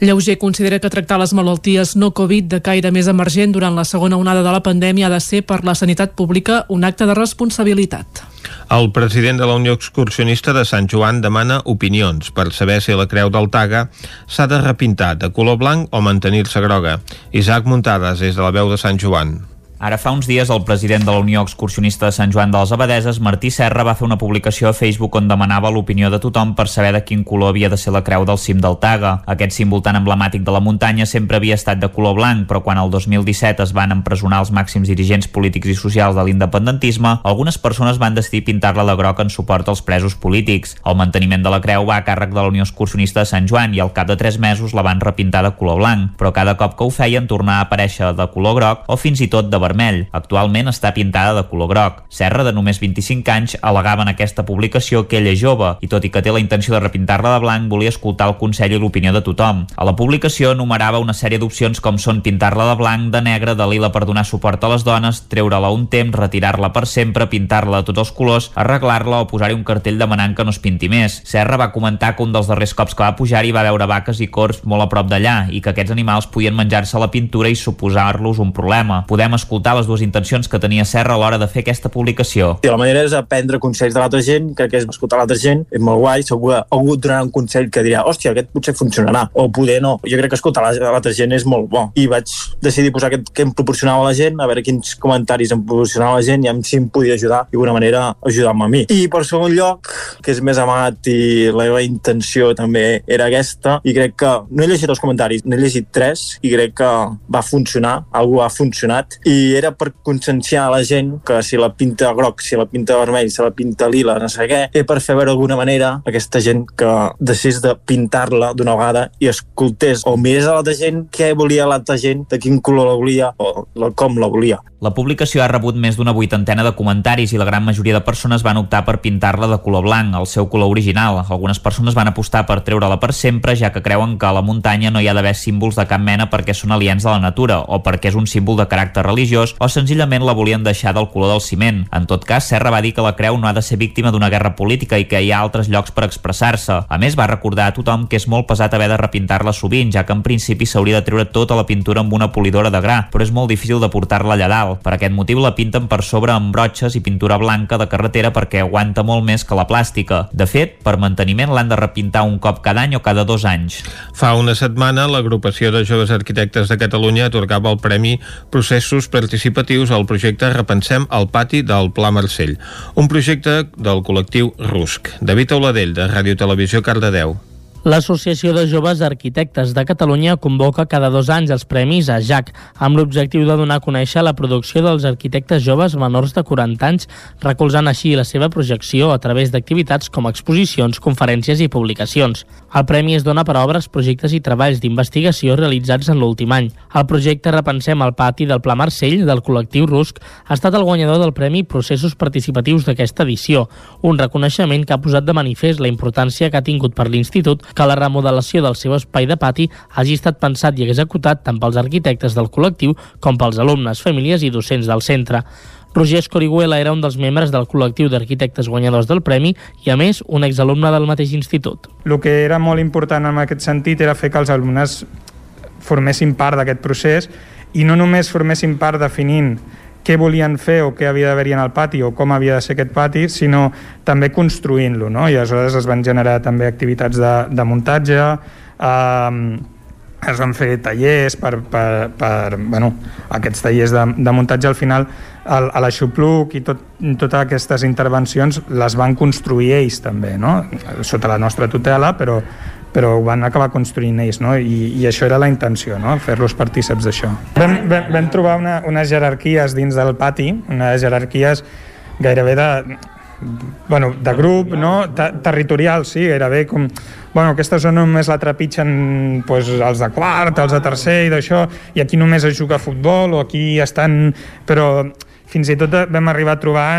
Lleuger considera que tractar les malalties no Covid de caire més emergent durant la segona onada de la pandèmia ha de ser per la sanitat pública un acte de responsabilitat. El president de la Unió Excursionista de Sant Joan demana opinions per saber si la creu del Taga s'ha de repintar de color blanc o mantenir-se groga. Isaac Muntades, des de la veu de Sant Joan. Ara fa uns dies el president de la Unió Excursionista de Sant Joan de les Abadeses, Martí Serra, va fer una publicació a Facebook on demanava l'opinió de tothom per saber de quin color havia de ser la creu del cim del Taga. Aquest símbol tan emblemàtic de la muntanya sempre havia estat de color blanc, però quan el 2017 es van empresonar els màxims dirigents polítics i socials de l'independentisme, algunes persones van decidir pintar-la de groc en suport als presos polítics. El manteniment de la creu va a càrrec de la Unió Excursionista de Sant Joan i al cap de tres mesos la van repintar de color blanc, però cada cop que ho feien tornava a aparèixer de color groc o fins i tot de vermell. Actualment està pintada de color groc. Serra, de només 25 anys, al·legava en aquesta publicació que ell és jove i tot i que té la intenció de repintar-la de blanc, volia escoltar el consell i l'opinió de tothom. A la publicació enumerava una sèrie d'opcions com són pintar-la de blanc, de negre, de lila per donar suport a les dones, treure-la un temps, retirar-la per sempre, pintar-la de tots els colors, arreglar-la o posar-hi un cartell demanant que no es pinti més. Serra va comentar que un dels darrers cops que va pujar-hi va veure vaques i corps molt a prop d'allà i que aquests animals podien menjar-se la pintura i suposar-los un problema. Podem escoltar les dues intencions que tenia Serra a l'hora de fer aquesta publicació. I la manera és aprendre consells de l'altra gent, crec que és escoltar l'altra gent, és molt guai, segur que algú et donarà un consell que dirà, hòstia, aquest potser funcionarà, o poder no. Jo crec que escoltar l'altra gent és molt bo. I vaig decidir posar aquest que em proporcionava la gent, a veure quins comentaris em proporcionava la gent i si em podia ajudar, d'alguna manera ajudar-me a mi. I per segon lloc, que és més amat i la meva intenció també era aquesta, i crec que no he llegit els comentaris, n'he llegit tres, i crec que va funcionar, algú ha funcionat, i era per conscienciar la gent que si la pinta groc, si la pinta vermell, si la pinta lila, no sé què, és per fer veure d'alguna manera aquesta gent que deixés de pintar-la d'una vegada i escoltés o mirés a l'altra gent què volia l'altra gent, de quin color la volia o com la volia. La publicació ha rebut més d'una vuitantena de comentaris i la gran majoria de persones van optar per pintar-la de color blanc, el seu color original. Algunes persones van apostar per treure-la per sempre, ja que creuen que a la muntanya no hi ha d'haver símbols de cap mena perquè són aliens de la natura o perquè és un símbol de caràcter religiós o senzillament la volien deixar del color del ciment. En tot cas, Serra va dir que la creu no ha de ser víctima d'una guerra política i que hi ha altres llocs per expressar-se. A més, va recordar a tothom que és molt pesat haver de repintar-la sovint, ja que en principi s'hauria de treure tota la pintura amb una polidora de gra, però és molt difícil de portar-la allà dalt dalt. Per aquest motiu la pinten per sobre amb brotxes i pintura blanca de carretera perquè aguanta molt més que la plàstica. De fet, per manteniment l'han de repintar un cop cada any o cada dos anys. Fa una setmana, l'agrupació de joves arquitectes de Catalunya atorgava el Premi Processos Participatius al projecte Repensem el pati del Pla Marcell, un projecte del col·lectiu RUSC. David Auladell, de Ràdio Televisió Cardedeu. L'Associació de Joves Arquitectes de Catalunya convoca cada dos anys els Premis a JAC amb l'objectiu de donar a conèixer la producció dels arquitectes joves menors de 40 anys, recolzant així la seva projecció a través d'activitats com exposicions, conferències i publicacions. El premi es dona per a obres, projectes i treballs d'investigació realitzats en l'últim any. El projecte Repensem el pati del Pla Marcell del col·lectiu RUSC ha estat el guanyador del Premi Processos Participatius d'aquesta edició, un reconeixement que ha posat de manifest la importància que ha tingut per l'Institut que la remodelació del seu espai de pati hagi estat pensat i executat tant pels arquitectes del col·lectiu com pels alumnes, famílies i docents del centre. Roger Escoriguela era un dels membres del col·lectiu d'arquitectes guanyadors del Premi i, a més, un exalumne del mateix institut. El que era molt important en aquest sentit era fer que els alumnes formessin part d'aquest procés i no només formessin part definint què volien fer o què havia d'haver-hi en el pati o com havia de ser aquest pati, sinó també construint-lo, no? I aleshores es van generar també activitats de, de muntatge, eh, es van fer tallers per, per, per bueno, aquests tallers de, de muntatge al final el, a l'Aixopluc i tot, totes aquestes intervencions les van construir ells també, no? sota la nostra tutela, però però ho van acabar construint ells, no? I, i això era la intenció, no? fer-los partíceps d'això. Vam, vam, vam trobar una, unes jerarquies dins del pati, unes jerarquies gairebé de, bueno, de grup, no? Ter territorial, sí, gairebé com... Bueno, aquesta zona només la trepitgen pues, els de quart, els de tercer i d'això, i aquí només es juga a futbol, o aquí estan... Però fins i tot vam arribar a trobar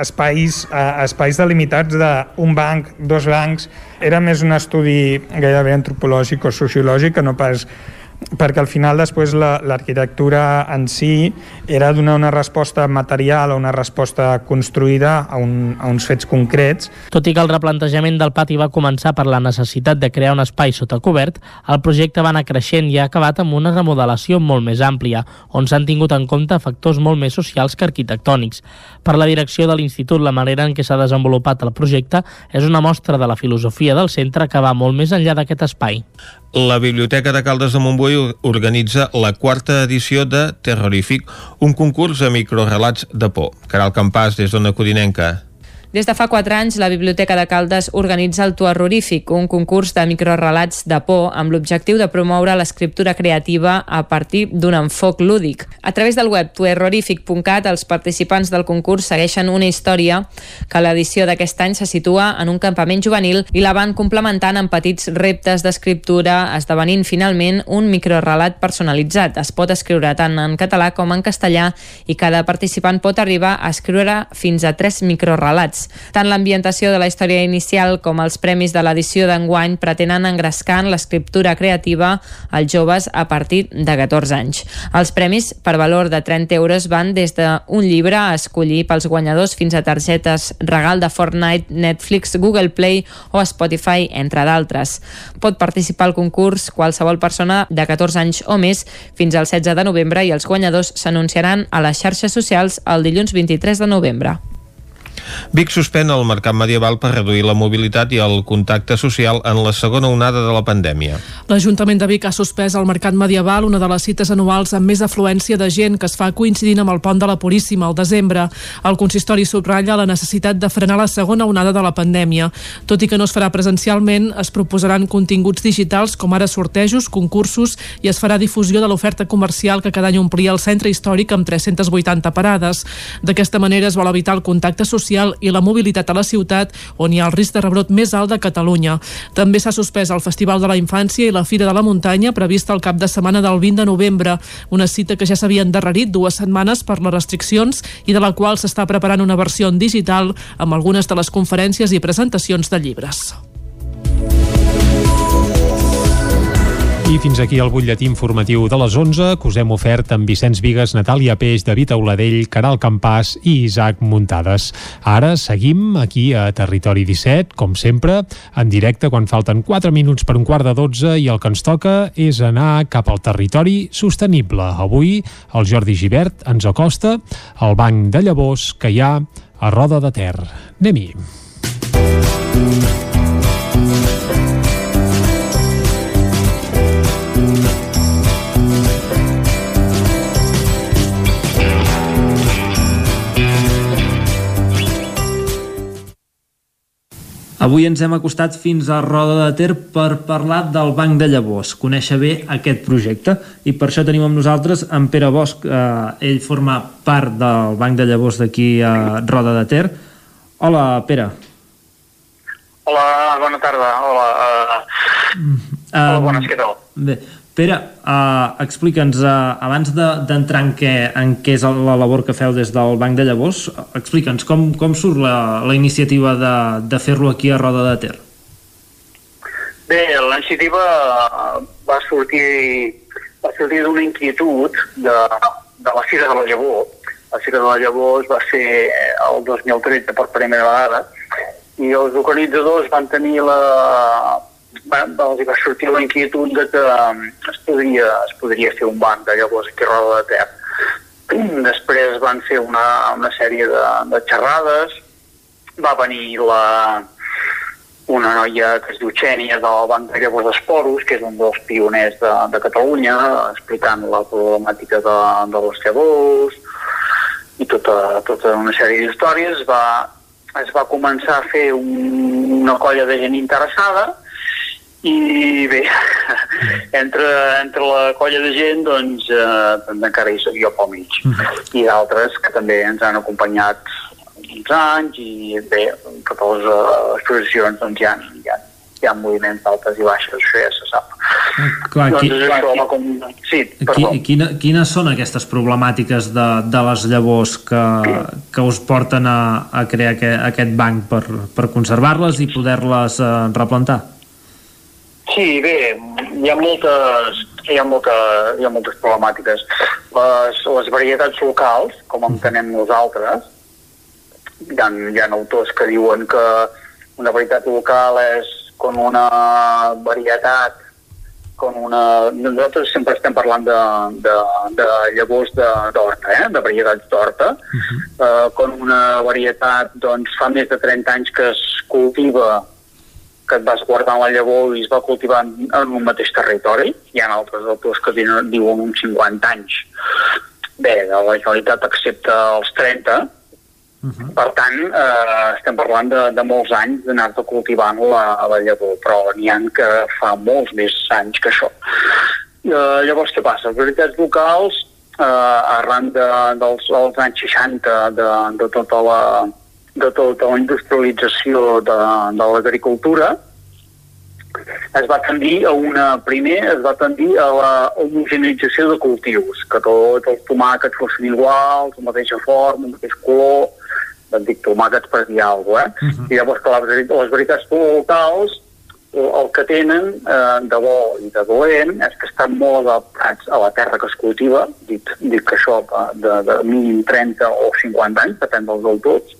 espais, eh, espais delimitats d'un banc, dos bancs. Era més un estudi gairebé antropològic o sociològic que no pas perquè al final després l'arquitectura la, en si era donar una resposta material o una resposta construïda a, un, a uns fets concrets. Tot i que el replantejament del pati va començar per la necessitat de crear un espai sota cobert, el projecte va anar creixent i ha acabat amb una remodelació molt més àmplia, on s'han tingut en compte factors molt més socials que arquitectònics. Per la direcció de l'Institut, la manera en què s'ha desenvolupat el projecte és una mostra de la filosofia del centre que va molt més enllà d'aquest espai. La Biblioteca de Caldes de Montbui organitza la quarta edició de Terrorífic, un concurs de microrelats de por. Caral Campàs, des d'Ona Codinenca. Des de fa 4 anys, la Biblioteca de Caldes organitza el Tuarrorífic, un concurs de microrelats de por amb l'objectiu de promoure l'escriptura creativa a partir d'un enfoc lúdic. A través del web tuerrorífic.cat, els participants del concurs segueixen una història que l'edició d'aquest any se situa en un campament juvenil i la van complementant amb petits reptes d'escriptura, esdevenint finalment un microrelat personalitzat. Es pot escriure tant en català com en castellà i cada participant pot arribar a escriure fins a 3 microrelats novetats. Tant l'ambientació de la història inicial com els premis de l'edició d'enguany pretenen engrescar en l'escriptura creativa als joves a partir de 14 anys. Els premis per valor de 30 euros van des d'un llibre a escollir pels guanyadors fins a targetes regal de Fortnite, Netflix, Google Play o Spotify, entre d'altres. Pot participar al concurs qualsevol persona de 14 anys o més fins al 16 de novembre i els guanyadors s'anunciaran a les xarxes socials el dilluns 23 de novembre. Vic suspèn el mercat medieval per reduir la mobilitat i el contacte social en la segona onada de la pandèmia. L'Ajuntament de Vic ha suspès el mercat medieval, una de les cites anuals amb més afluència de gent que es fa coincidint amb el pont de la Puríssima al desembre. El consistori subratlla la necessitat de frenar la segona onada de la pandèmia. Tot i que no es farà presencialment, es proposaran continguts digitals com ara sortejos, concursos i es farà difusió de l'oferta comercial que cada any omplia el centre històric amb 380 parades. D'aquesta manera es vol evitar el contacte social social i la mobilitat a la ciutat, on hi ha el risc de rebrot més alt de Catalunya. També s'ha suspès el Festival de la Infància i la Fira de la Muntanya, prevista el cap de setmana del 20 de novembre, una cita que ja s'havia endarrerit dues setmanes per les restriccions i de la qual s'està preparant una versió en digital amb algunes de les conferències i presentacions de llibres. I fins aquí el butlletí informatiu de les 11 que us hem ofert amb Vicenç Vigues, Natàlia Peix, David Auladell, Caral Campàs i Isaac Muntades. Ara seguim aquí a Territori 17, com sempre, en directe quan falten 4 minuts per un quart de 12 i el que ens toca és anar cap al territori sostenible. Avui el Jordi Givert ens acosta al banc de llavors que hi ha a Roda de Ter. Anem-hi. Avui ens hem acostat fins a Roda de Ter per parlar del Banc de Llavors, conèixer bé aquest projecte i per això tenim amb nosaltres en Pere Bosch, eh, ell forma part del Banc de Llavors d'aquí a Roda de Ter. Hola, Pere. Hola, bona tarda. Hola, uh, uh, hola bones, què tal? Bé, Pere, uh, explica'ns, uh, abans d'entrar de, en, què, en què és la labor que feu des del Banc de Llavors, explica'ns com, com surt la, la iniciativa de, de fer-lo aquí a Roda de Ter. Bé, la iniciativa va sortir va sortir d'una inquietud de, de la Fira de la Llavor. La Fira de la Llavor va ser el 2013 per primera vegada i els organitzadors van tenir la, va, els va sortir la inquietud de que um, es podria, es podria fer un banc de llavors aquí a Roda de Ter. Després van fer una, una sèrie de, de xerrades, va venir la, una noia que es diu Xènia del Banc de Llavors d'Esporos, que és un dels pioners de, de Catalunya, explicant la problemàtica de, de les llavors i tota, tota una sèrie d'històries. Va, es va començar a fer un, una colla de gent interessada i bé, entre, entre la colla de gent doncs, eh, encara hi soc jo pel mig uh -huh. i d'altres que també ens han acompanyat uns anys i bé, totes les uh, exposicions doncs hi ha, hi ha, hi ha moviments d'altes i baixes, això ja se sap. Clar, doncs qui, això, com... Sí, perdó. Qui, quina, quines són aquestes problemàtiques de, de les llavors que, que us porten a, a crear aquest, aquest banc per, per conservar-les i poder-les uh, replantar? Sí, bé, hi ha moltes, hi ha molta, hi ha moltes problemàtiques. Les, les varietats locals, com entenem nosaltres, hi ha, hi ha autors que diuen que una varietat local és com una varietat com una... Nosaltres sempre estem parlant de, de, de llavors d'horta, eh? de varietats d'horta, uh -huh. uh, com una varietat, doncs, fa més de 30 anys que es cultiva que et vas guardant la llavor i es va cultivar en, un mateix territori. Hi ha altres autors que diuen, diuen uns 50 anys. Bé, la Generalitat accepta els 30, Uh -huh. Per tant, eh, estem parlant de, de molts anys d'anar-te cultivant la, la llavor, però n'hi ha que fa molts més anys que això. Eh, llavors, què passa? Les veritats locals, eh, arran de, dels, dels anys 60, de, de tota la de tota la industrialització de, de l'agricultura, es va tendir a una... Primer es va tendir a la homogeneïtzació de cultius, que tots els tomàquets fossin iguals, la mateixa forma, el mateix color, en dic tomàquets per dir alguna cosa, eh? Uh -huh. I llavors que les, les veritats locals el que tenen eh, de bo i de dolent és que estan molt adaptats a la terra que es cultiva, dic, dic que això de, de mínim 30 o 50 anys, depèn dels autors,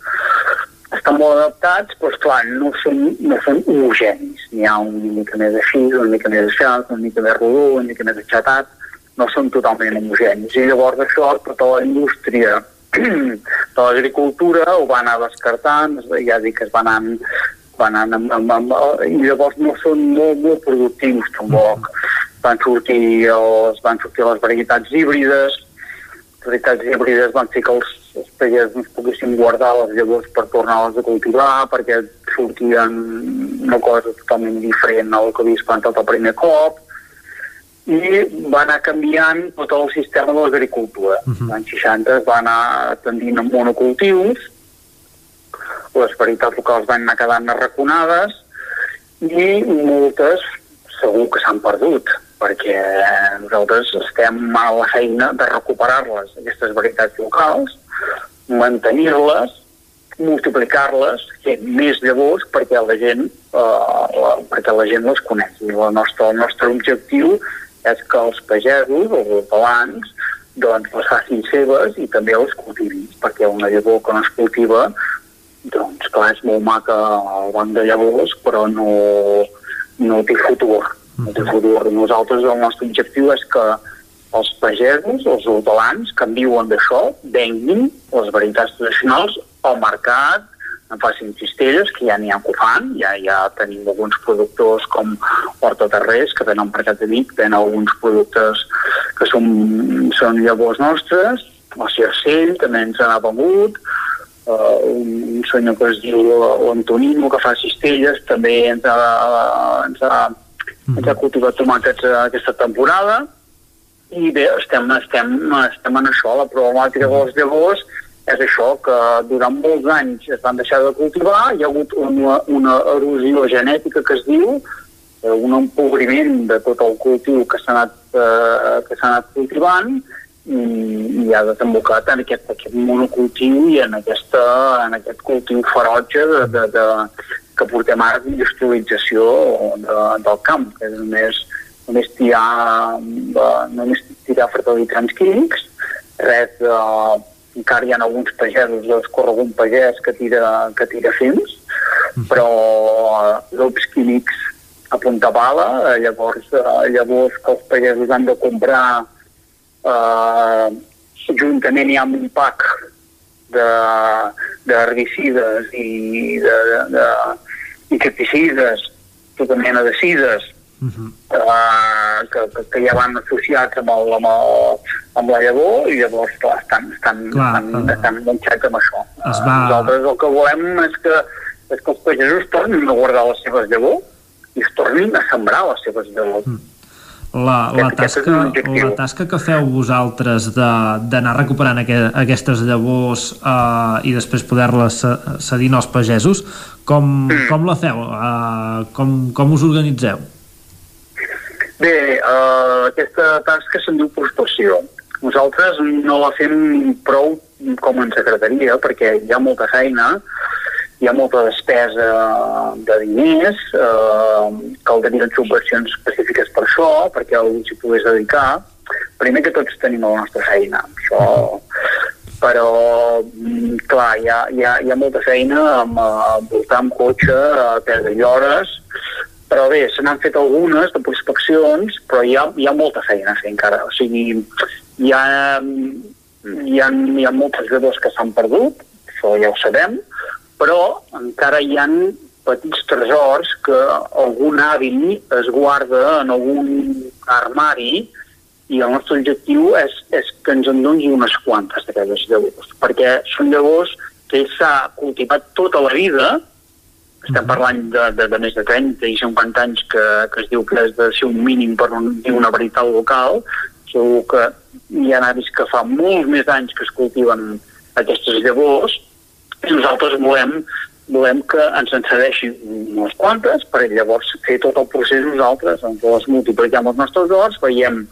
estan molt adaptats, però esclar, no són, no són homogenis. N'hi ha una mica més així, una mica més així, una mica més rodó, una mica més aixatat, no són totalment homogenis. I llavors això, tota la indústria de l'agricultura ho va anar descartant, ja dic que es van anar, van anar amb, amb, amb, i llavors no són molt, molt productius tampoc. Van sortir, els, van sortir les varietats híbrides, les varietats híbrides van fer que els, els pagesos no es poguessin guardar les llavors per tornar-les a cultivar, perquè sortien una cosa totalment diferent al que havies plantat el primer cop, i va anar canviant tot el sistema de l'agricultura. Uh -huh. L'any 60 es va anar tendint a monocultius, les varietats locals van anar quedant arraconades i moltes segur que s'han perdut perquè nosaltres estem a la feina de recuperar-les, aquestes varietats locals, mantenir-les, multiplicar-les, fent més llavors perquè la gent, eh, la, perquè la gent les coneix. I la nostra, el nostre objectiu és que els pagesos, els hortelans, doncs les facin seves i també les cultivin, perquè una llavor que no es cultiva, doncs clar, és molt maca el banc de llavors, però no, no té futur. No té futur. Nosaltres el nostre objectiu és que els pagesos, els hortelans, que en viuen d'això, venguin les varietats tradicionals al mercat, en facin cistelles, que ja n'hi ha que ho fan, ja, ja tenim alguns productors com Horta Terrés, que tenen mercat de Vic, tenen alguns productes que són, són llavors nostres, el Cercell també ens ha vengut, uh, un, un senyor que es diu l'Antonino, que fa cistelles, també ens ha, ens ha, ens ha cultivat tomàquets aquesta temporada, i bé, estem, estem, estem en això, la problemàtica dels llavors és això, que durant molts anys es van deixar de cultivar, hi ha hagut una, una erosió genètica que es diu, eh, un empobriment de tot el cultiu que s'ha anat, eh, que anat cultivant i, ha desembocat en aquest, aquest monocultiu i en, aquesta, en aquest cultiu ferotge de, de, de, que portem ara d'industrialització de, del camp, que és només, només tirar, només tirar fertilitzants químics, res de encara hi ha alguns pagesos, jo escorre algun pagès que tira, que tira fins, però grups eh, químics a punta bala, eh, llavors, eh, llavors que els pagesos han de comprar eh, juntament hi ha un pack d'herbicides i de, de, de insecticides, tota mena de cides, uh -huh. uh, que, que, que ja van associats amb, el, amb, el, amb la llavor i llavors clar, estan, estan, clar, estan, uh, estan enganxats amb això. Es va... Nosaltres el que volem és que, és que els pagesos tornin a guardar les seves llavors i es tornin a sembrar les seves llavors. Mm. La, la, tasca, la tasca que feu vosaltres d'anar recuperant aqu aquestes llavors uh, i després poder-les cedir als pagesos, com, mm. com la feu? Uh, com, com us organitzeu? Bé, uh, aquesta tasca se'n diu prospecció. Nosaltres no la fem prou com ens agradaria, perquè hi ha molta feina hi ha molta despesa de diners, eh, caldrien subvencions específiques per això, perquè algú s'hi pogués dedicar. Primer que tots tenim la nostra feina, això però mm, clar, hi ha, hi ha, hi ha molta feina amb, amb voltar amb cotxe a perdre hores però bé, se n'han fet algunes de prospeccions, però hi ha, hi ha molta feina a fer encara. O sigui, hi ha, hi ha, hi ha molts jugadors que s'han perdut, això ja ho sabem, però encara hi han petits tresors que algun avi es guarda en algun armari i el nostre objectiu és, és que ens en doni unes quantes d'aquelles llavors, perquè són llavors que s'ha cultivat tota la vida, estem parlant de, de, de més de 30 i 50 anys que, que es diu que és de ser un mínim per un, una veritat local, segur que hi ha avis que fa molts més anys que es cultiven aquestes llavors i nosaltres volem volem que ens en unes quantes per llavors fer tot el procés nosaltres, ens les multipliquem els nostres horts, veiem,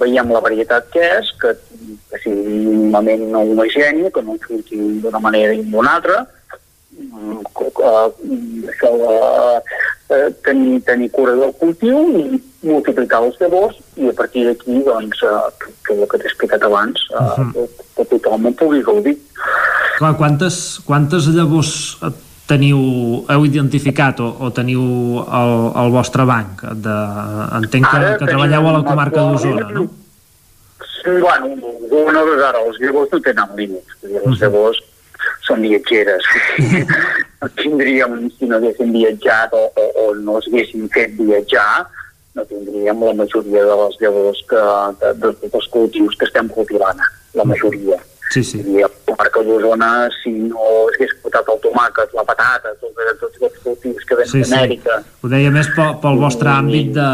veiem la varietat que és, que, que sigui mínimament no homogènia, que no surti d'una manera i d'una altra, això, uh, tenir, tenir cura del cultiu i multiplicar els llavors i a partir d'aquí, doncs, uh, que el que t'he explicat abans, uh, uh -huh. que, que tothom en pugui gaudir. Clar, quantes, quantes llavors teniu, heu identificat o, o teniu el, el vostre banc? De, entenc que, que treballeu a la comarca d'Osona, no? Sí, bueno, Osona, ara, els llavors no tenen límits. Els llavors són viatgeres. no tindríem, si no haguéssim viatjat o, o, o no es haguéssim fet viatjar, no tindríem la majoria de les llavors que, de, de, dels cultius que estem cultivant, la majoria. Sí, sí. I a la comarca d'Osona, si no s'hagués portat el tomàquet, la patata, tots, tots els cultius que venen sí, d'Amèrica... Sí. Ho deia més pel, pel vostre àmbit de,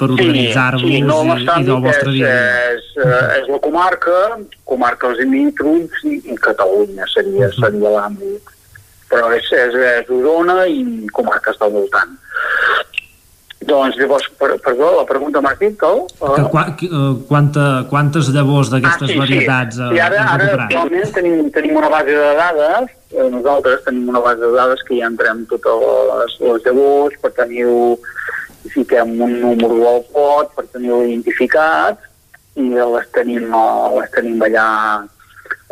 per organitzar-vos sí, sí, no, i, i del vostre és, dia. És, és, és la comarca, comarques limítrofs i, i Catalunya seria, seria l'àmbit. Però és, és, és Osona i comarques del voltant. Doncs llavors, per, perdó, la pregunta m'has dit, que... Que, qua, que, uh, quanta, quantes llavors d'aquestes ah, sí, varietats sí. I ara, ara actualment tenim, tenim una base de dades, eh, nosaltres tenim una base de dades que ja entrem totes les, les llavors per tenir-ho, fiquem un número al pot per tenir-ho identificat i les tenim, les tenim allà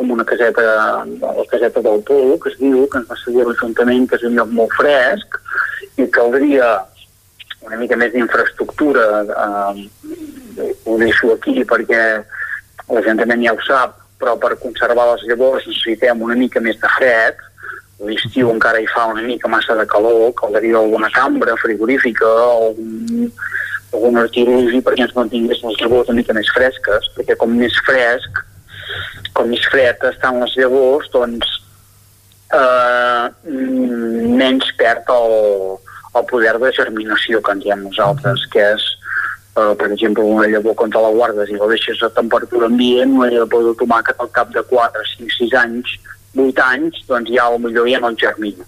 en una caseta, la caseta del Pou, que es diu, que ens va seguir l'Ajuntament, que és un lloc molt fresc, i caldria una mica més d'infraestructura, eh, ho deixo aquí perquè l'Ajuntament ja ho sap, però per conservar les llavors necessitem una mica més de fred, l'estiu encara hi fa una mica massa de calor, caldria alguna cambra frigorífica o algun, algun artilugi perquè ens mantingués les llavors una mica més fresques, perquè com més fresc, com més fred estan les llavors, doncs eh, menys perd el, el poder de germinació que en diem nosaltres, que és, eh, per exemple, una llavor contra la guardes i la deixes a temperatura ambient, una llavor de tomàquet al cap de 4, 5, 6 anys, 8 anys, doncs ja millor ja no el germina.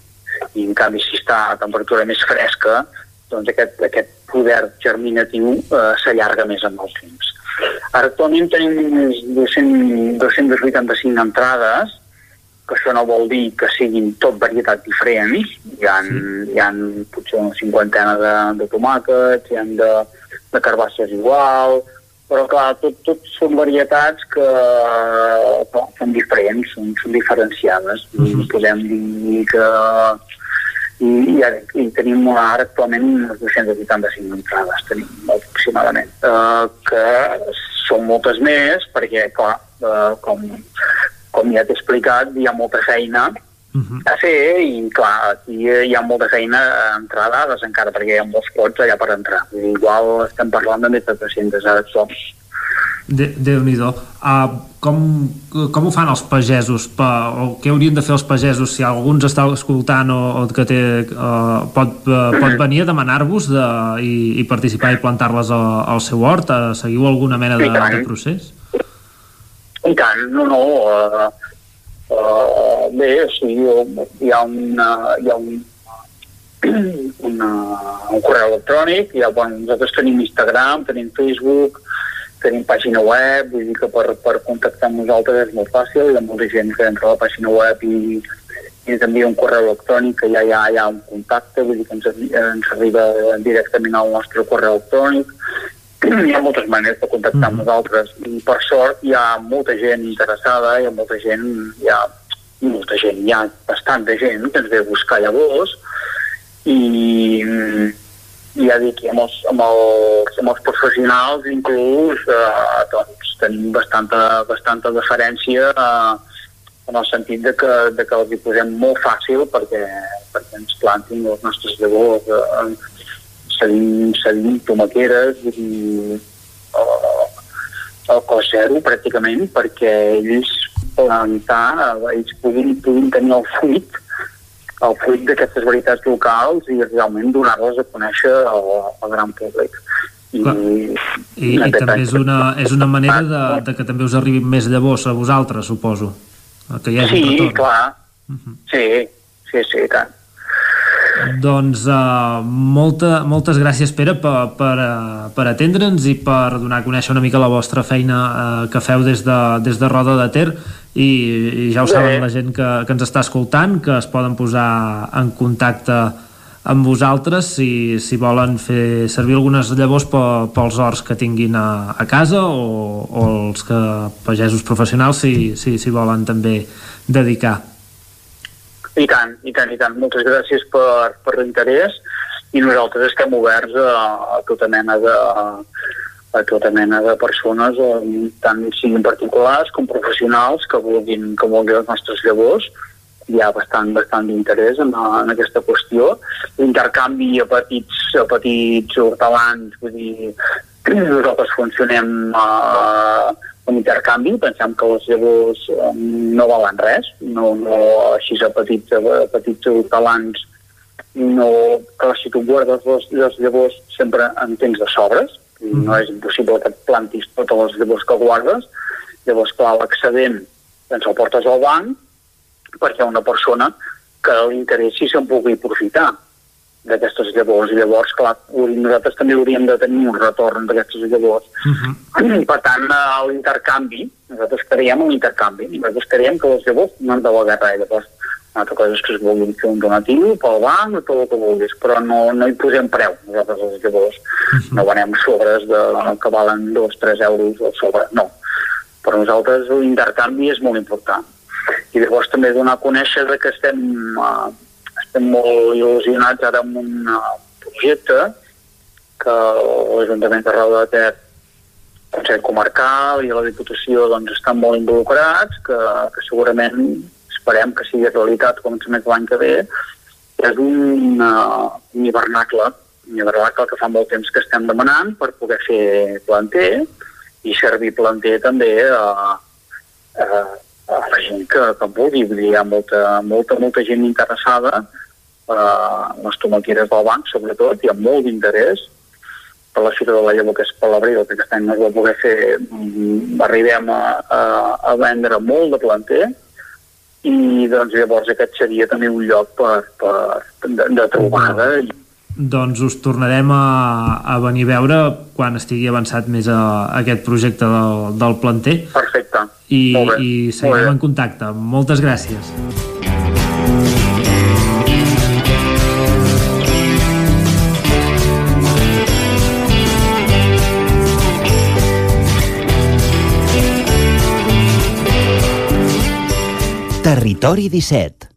I en canvi, si està a temperatura més fresca, doncs aquest, aquest poder germinatiu eh, s'allarga més amb el temps. Actualment tenim 200, 285 entrades, que això no vol dir que siguin tot varietats diferents, hi ha, sí. hi ha potser una cinquantena de, de tomàquets, hi ha de, de carbasses igual, però clar, tot, tot són varietats que clar, són diferents, són, són diferenciades. Uh -huh. Podem dir que i, i, i tenim ara actualment unes 285 entrades, tenim aproximadament, uh, que són moltes més, perquè, clar, uh, com, com ja t'he explicat, hi ha molta feina uh -huh. a fer i, clar, aquí hi ha molta feina a entrar dades encara, perquè hi ha molts pots allà per entrar. Igual estem parlant de més de 300 ara som. De, Déu-n'hi-do. Uh, com, com ho fan els pagesos? Pa, o què haurien de fer els pagesos si algú ens està escoltant o, o que té, uh, pot, uh, pot venir a demanar-vos de, i, i participar i plantar-les al seu hort? Uh, seguiu alguna mena de, de procés? I tant, no, no. Uh, uh, bé, sí, hi ha, una, hi ha un, una, un correu electrònic, ha, bueno, nosaltres tenim Instagram, tenim Facebook, tenim pàgina web, vull dir que per, per contactar amb nosaltres és molt fàcil, hi ha molta gent que entra a la pàgina web i, i també un correu electrònic que ja hi ha, hi ha un contacte, vull dir que ens, ens arriba directament al nostre correu electrònic. Hi ha moltes maneres de contactar amb nosaltres. I per sort hi ha molta gent interessada, hi ha molta gent, hi ha molta gent, hi ha bastanta gent que ens ve a buscar llavors i, i ja dic, amb els, amb els, amb els professionals inclús eh, doncs, tenim bastanta, bastanta deferència eh, en el sentit de que, de que els hi posem molt fàcil perquè, perquè ens plantin els nostres llavors eh, cedim, cedim tomaqueres i eh, el cost zero pràcticament perquè ells plantar, ells puguin, puguin tenir el fruit el fruit d'aquestes veritats locals i realment donar-les a conèixer al, al gran públic. I, I, i també és una, és una manera de, de que també us arribin més llavors a vosaltres, suposo. Que hi hagi sí, retorn. clar. Uh -huh. Sí, sí, sí, tant. Doncs uh, molta, moltes gràcies, Pere, per, per, uh, per atendre'ns i per donar a conèixer una mica la vostra feina uh, que feu des de, des de Roda de Ter i, i ja ho Bé. saben la gent que, que ens està escoltant, que es poden posar en contacte amb vosaltres si, si volen fer servir algunes llavors pe- pels horts que tinguin a, a casa o, o els que pagesos professionals si, si, si volen també dedicar. I tant, i tant, i tant. Moltes gràcies per, per l'interès i nosaltres estem oberts a, a tota mena de a tota mena de persones, eh, tant siguin particulars com professionals que vulguin, que vulguin les nostres llavors. Hi ha bastant, bastant d'interès en, en aquesta qüestió. L'intercanvi a petits, a petits hortelans, vull dir, nosaltres funcionem eh, amb intercanvi, pensem que les llavors eh, no valen res, no, no així a petits, a petits hortelans no, que si tu guardes les, les llavors sempre en tens de sobres, no és impossible que et plantis totes les llavors que guardes, llavors clar, l'excedent doncs el portes al banc perquè hi ha una persona que li interessi se'n pugui aprofitar d'aquestes llavors. I llavors, clar, nosaltres també hauríem de tenir un retorn d'aquestes llavors. Per tant, a l'intercanvi, nosaltres creiem en l'intercanvi, nosaltres creiem que les llavors no han de valer res. Llavors, una altra cosa és que es vulguin fer un donatiu pel banc o tot el que vulguis, però no, no hi posem preu, nosaltres les llavors. No venem sobres de, que valen 2-3 euros el sobre, no. Per nosaltres l'intercanvi és molt important. I llavors també donar a conèixer que estem, uh, estem molt il·lusionats ara amb un uh, projecte que l'Ajuntament de Roda de Ter el Consell Comarcal i la Diputació doncs, estan molt involucrats, que, que segurament esperem que sigui realitat començament de l'any que ve, és un, uh, un hivernacle, un hivernacle que fa molt temps que estem demanant per poder fer planter i servir planter també a, a, gent que, que vulgui. Vull dir, hi ha molta, molta, molta gent interessada uh, les tomaqueres del banc, sobretot, hi ha molt d'interès per la Fira de la Llavor, que és per l'abril, que aquest any no es va poder fer, mm, arribem a, a, a vendre molt de planter, i doncs llavors aquest seria també un lloc per, per, de, de trobada i Doncs us tornarem a, a venir a veure quan estigui avançat més a, a aquest projecte del, del planter. Perfecte. I, Molt bé. i Molt bé. seguirem en contacte. Moltes gràcies. Territori 17.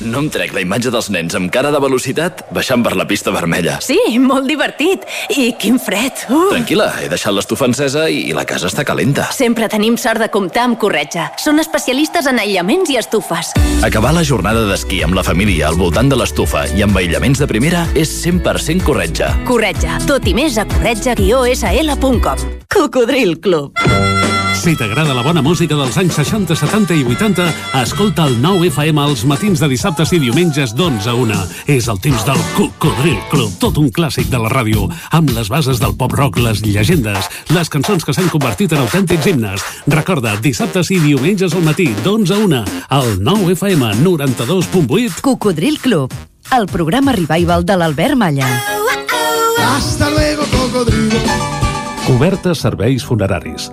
No em trec la imatge dels nens amb cara de velocitat baixant per la pista vermella. Sí, molt divertit. I quin fred. Uh. Tranquil·la, he deixat l'estufa encesa i, i la casa està calenta. Sempre tenim sort de comptar amb Corretja. Són especialistes en aïllaments i estufes. Acabar la jornada d'esquí amb la família al voltant de l'estufa i amb aïllaments de primera és 100% corretja. Corretja. Tot i més a corretja-sl.com. Cocodril Club. Si t'agrada la bona música dels anys 60, 70 i 80, escolta el 9 FM als matins de dissabtes i diumenges d'11 a 1. És el temps del Cocodril Club, tot un clàssic de la ràdio, amb les bases del pop-rock, les llegendes, les cançons que s'han convertit en autèntics himnes. Recorda, dissabtes i diumenges al matí, d'11 a 1, al 9 FM 92.8. Cocodril Club, el programa revival de l'Albert Malla. Hasta luego, cocodrilo. Cobertes serveis funeraris.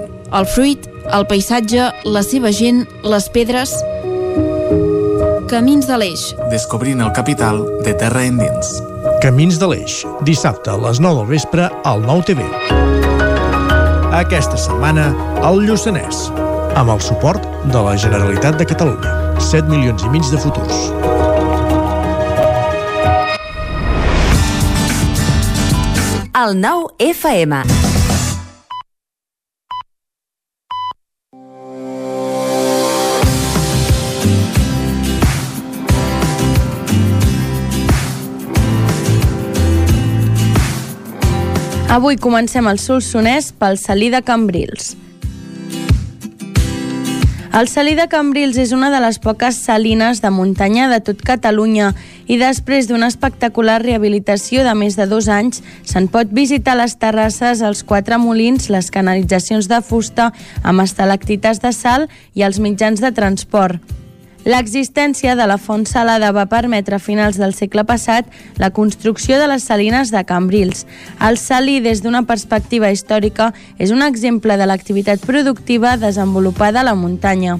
El fruit, el paisatge, la seva gent, les pedres... Camins de l'Eix. Descobrint el capital de terra endins. Camins de l'Eix, dissabte a les 9 del vespre al 9 TV. Aquesta setmana, al Lluçanès, amb el suport de la Generalitat de Catalunya. 7 milions i mig de futurs. El nou FM. Avui comencem el Solsonès pel Salí de Cambrils. El Salí de Cambrils és una de les poques salines de muntanya de tot Catalunya i després d'una espectacular rehabilitació de més de dos anys se'n pot visitar les terrasses, els quatre molins, les canalitzacions de fusta amb estalactites de sal i els mitjans de transport. L'existència de la font salada va permetre a finals del segle passat la construcció de les salines de Cambrils. El salí, des d'una perspectiva històrica, és un exemple de l'activitat productiva desenvolupada a la muntanya.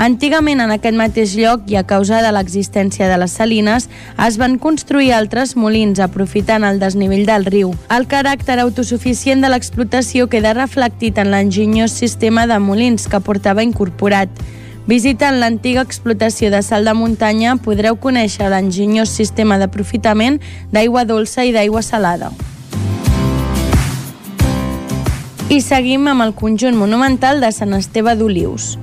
Antigament en aquest mateix lloc i a causa de l'existència de les salines es van construir altres molins aprofitant el desnivell del riu. El caràcter autosuficient de l'explotació queda reflectit en l'enginyós sistema de molins que portava incorporat. Visitant l'antiga explotació de sal de muntanya podreu conèixer l'enginyós sistema d'aprofitament d'aigua dolça i d'aigua salada. I seguim amb el conjunt monumental de Sant Esteve d'Olius.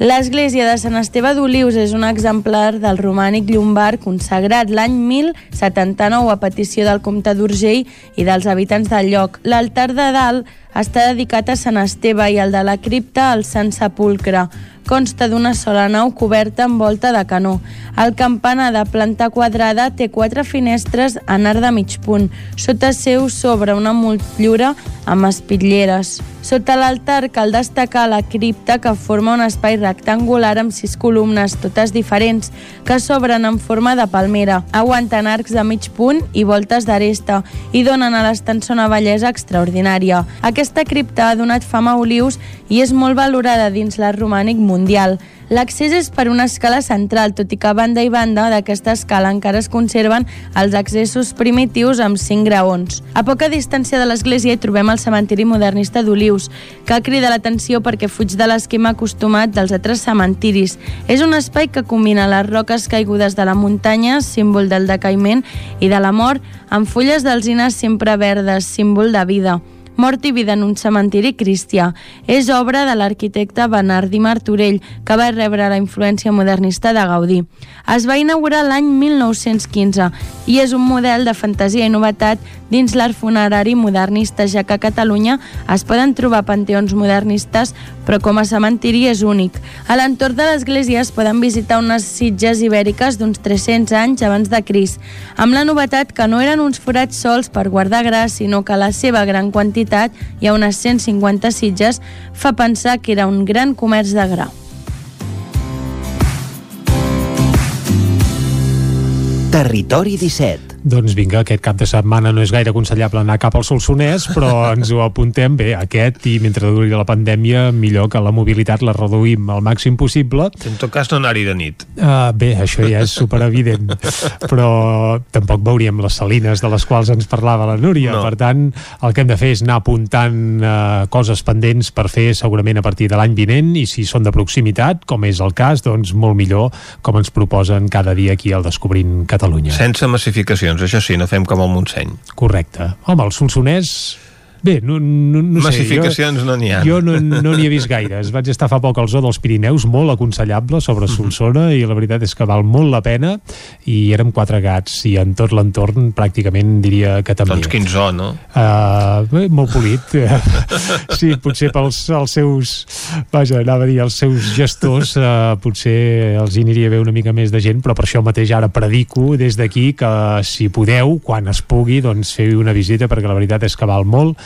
L'església de Sant Esteve d'Olius és un exemplar del romànic llombard consagrat l'any 1079 a petició del comte d'Urgell i dels habitants del lloc. L'altar de dalt està dedicat a Sant Esteve i el de la cripta al Sant Sepulcre. Consta d'una sola nau coberta amb volta de canó. El campanar de planta quadrada té quatre finestres en arc de mig punt. Sota seu s'obre una motllura amb espitlleres. Sota l'altar cal destacar la cripta que forma un espai rectangular amb sis columnes, totes diferents, que s'obren en forma de palmera, aguanten arcs de mig punt i voltes d'aresta i donen a l'estança una bellesa extraordinària. Aquesta cripta ha donat fama a Olius i és molt valorada dins l'art romànic mundial. L'accés és per una escala central, tot i que a banda i banda d'aquesta escala encara es conserven els accessos primitius amb cinc graons. A poca distància de l'església hi trobem el cementiri modernista d'Olius, que crida l'atenció perquè fuig de l'esquema acostumat dels altres cementiris. És un espai que combina les roques caigudes de la muntanya, símbol del decaïment, i de la mort, amb fulles d'alzines sempre verdes, símbol de vida. Mort i vida en un cementiri cristià. És obra de l'arquitecte Bernardí Martorell, que va rebre la influència modernista de Gaudí. Es va inaugurar l'any 1915 i és un model de fantasia i novetat dins l'art funerari modernista, ja que a Catalunya es poden trobar panteons modernistes, però com a cementiri és únic. A l'entorn de l'església es poden visitar unes sitges ibèriques d'uns 300 anys abans de Cris, amb la novetat que no eren uns forats sols per guardar gras, sinó que la seva gran quantitat hi ha unes 150 sitges, fa pensar que era un gran comerç de gra. Territori 17 doncs vinga, aquest cap de setmana no és gaire aconsellable anar cap al Solsonès, però ens ho apuntem bé, aquest, i mentre duri la pandèmia, millor que la mobilitat la reduïm al màxim possible. En tot cas, no anar-hi de nit. Uh, bé, això ja és superevident, però tampoc veuríem les salines de les quals ens parlava la Núria. No. Per tant, el que hem de fer és anar apuntant uh, coses pendents per fer segurament a partir de l'any vinent, i si són de proximitat, com és el cas, doncs molt millor, com ens proposen cada dia aquí al Descobrint Catalunya. Sense massificació massificacions, això sí, no fem com el Montseny. Correcte. Home, el Solsonès Bé, no, no, no Massificacions sé, jo, no n'hi ha. Jo no n'hi no he vist gaires. Vaig estar fa poc al zoo dels Pirineus, molt aconsellable sobre mhm. Solsona, mm -hmm. i la veritat és que val molt la pena, i érem quatre gats, i en tot l'entorn pràcticament diria que també. Doncs quin zoo, no? Uh, bé, molt polit. sí, potser pels els seus, vaja, anava a dir, els seus gestors, uh, potser els hi aniria bé una mica més de gent, però per això mateix ara predico des d'aquí que si podeu, quan es pugui, doncs feu una visita, perquè la veritat és que val molt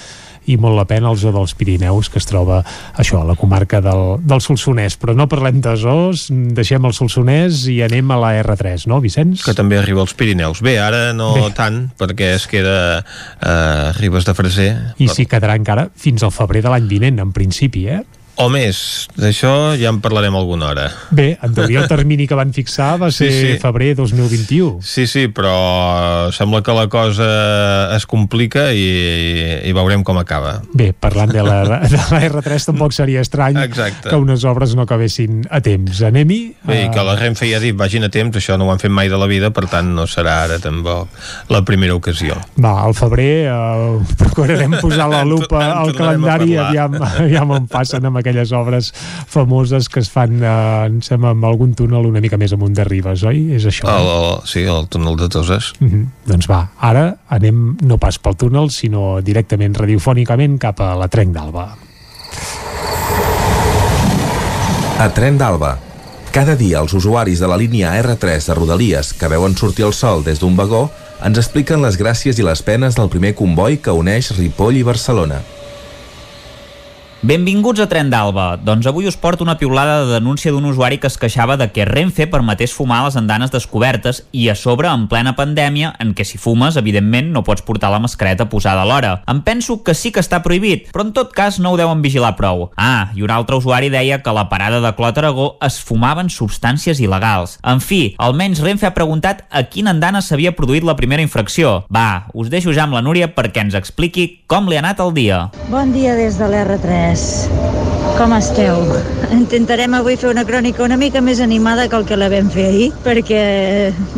i molt la pena el zoo dels Pirineus que es troba això, a la comarca del, del Solsonès, però no parlem de zoos deixem el Solsonès i anem a la R3, no Vicenç? Que també arriba als Pirineus. Bé, ara no Bé. tant perquè es queda eh, Ribes de Freser. I s'hi quedarà encara fins al febrer de l'any vinent, en principi, eh? O més, d'això ja en parlarem alguna hora. Bé, en teoria el termini que van fixar va ser sí, sí. febrer 2021. Sí, sí, però sembla que la cosa es complica i, i veurem com acaba. Bé, parlant de la, de la R3 tampoc seria estrany Exacte. que unes obres no acabessin a temps. Anem-hi? Bé, uh... que la Renfe ja ha dit vagin a temps, això no ho han fet mai de la vida, per tant no serà ara tampoc la primera ocasió. Va, al febrer uh, procurarem posar la lupa al calendari i aviam, aviam on passen amb aquelles obres famoses que es fan, eh, em sembla, amb algun túnel una mica més amunt de Ribes, oi? És això? El, el, sí, el túnel de Toses. Mm -hmm. Doncs va, ara anem no pas pel túnel, sinó directament radiofònicament cap a la Trenc d'Alba. A Tren d'Alba. Cada dia els usuaris de la línia R3 de Rodalies que veuen sortir el sol des d'un vagó ens expliquen les gràcies i les penes del primer comboi que uneix Ripoll i Barcelona. Benvinguts a Tren d'Alba. Doncs avui us porto una piulada de denúncia d'un usuari que es queixava de que Renfe permetés fumar a les andanes descobertes i a sobre en plena pandèmia en què si fumes, evidentment, no pots portar la mascareta posada a l'hora. Em penso que sí que està prohibit, però en tot cas no ho deuen vigilar prou. Ah, i un altre usuari deia que a la parada de Clot Aragó es fumaven substàncies il·legals. En fi, almenys Renfe ha preguntat a quina andana s'havia produït la primera infracció. Va, us deixo ja amb la Núria perquè ens expliqui com li ha anat el dia. Bon dia des de l'R3 bones. Com esteu? Intentarem avui fer una crònica una mica més animada que el que la vam fer ahir, perquè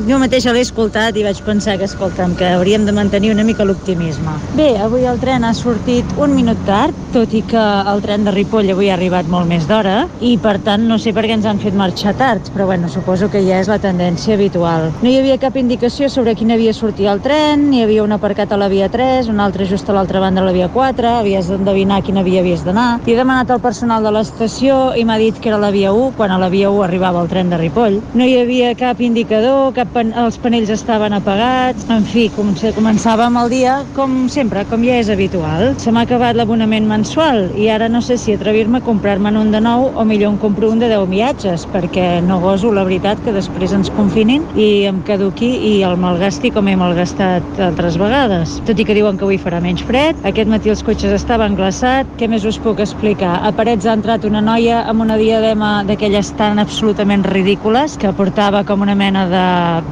jo mateixa l'he escoltat i vaig pensar que, escolta'm, que hauríem de mantenir una mica l'optimisme. Bé, avui el tren ha sortit un minut tard, tot i que el tren de Ripoll avui ha arribat molt més d'hora, i per tant no sé per què ens han fet marxar tard, però bueno, suposo que ja és la tendència habitual. No hi havia cap indicació sobre quin havia sortit el tren, n'hi havia un aparcat a la via 3, un altre just a l'altra banda de la via 4, havies d'endevinar quina via havies d'anar, i he demanat al personal de l'estació i m'ha dit que era la via 1, quan a la via 1 arribava el tren de Ripoll. No hi havia cap indicador, cap pen... els panells estaven apagats, en fi, com començàvem el dia com sempre, com ja és habitual. Se m'ha acabat l'abonament mensual i ara no sé si atrevir-me a comprar-me'n un de nou o millor em compro un de 10 viatges, perquè no goso, la veritat, que després ens confinin i em caduqui i el malgasti com he malgastat altres vegades. Tot i que diuen que avui farà menys fred, aquest matí els cotxes estaven glaçats, què més us puc explicar. A Parets ha entrat una noia amb una diadema d'aquelles tan absolutament ridícules que portava com una mena de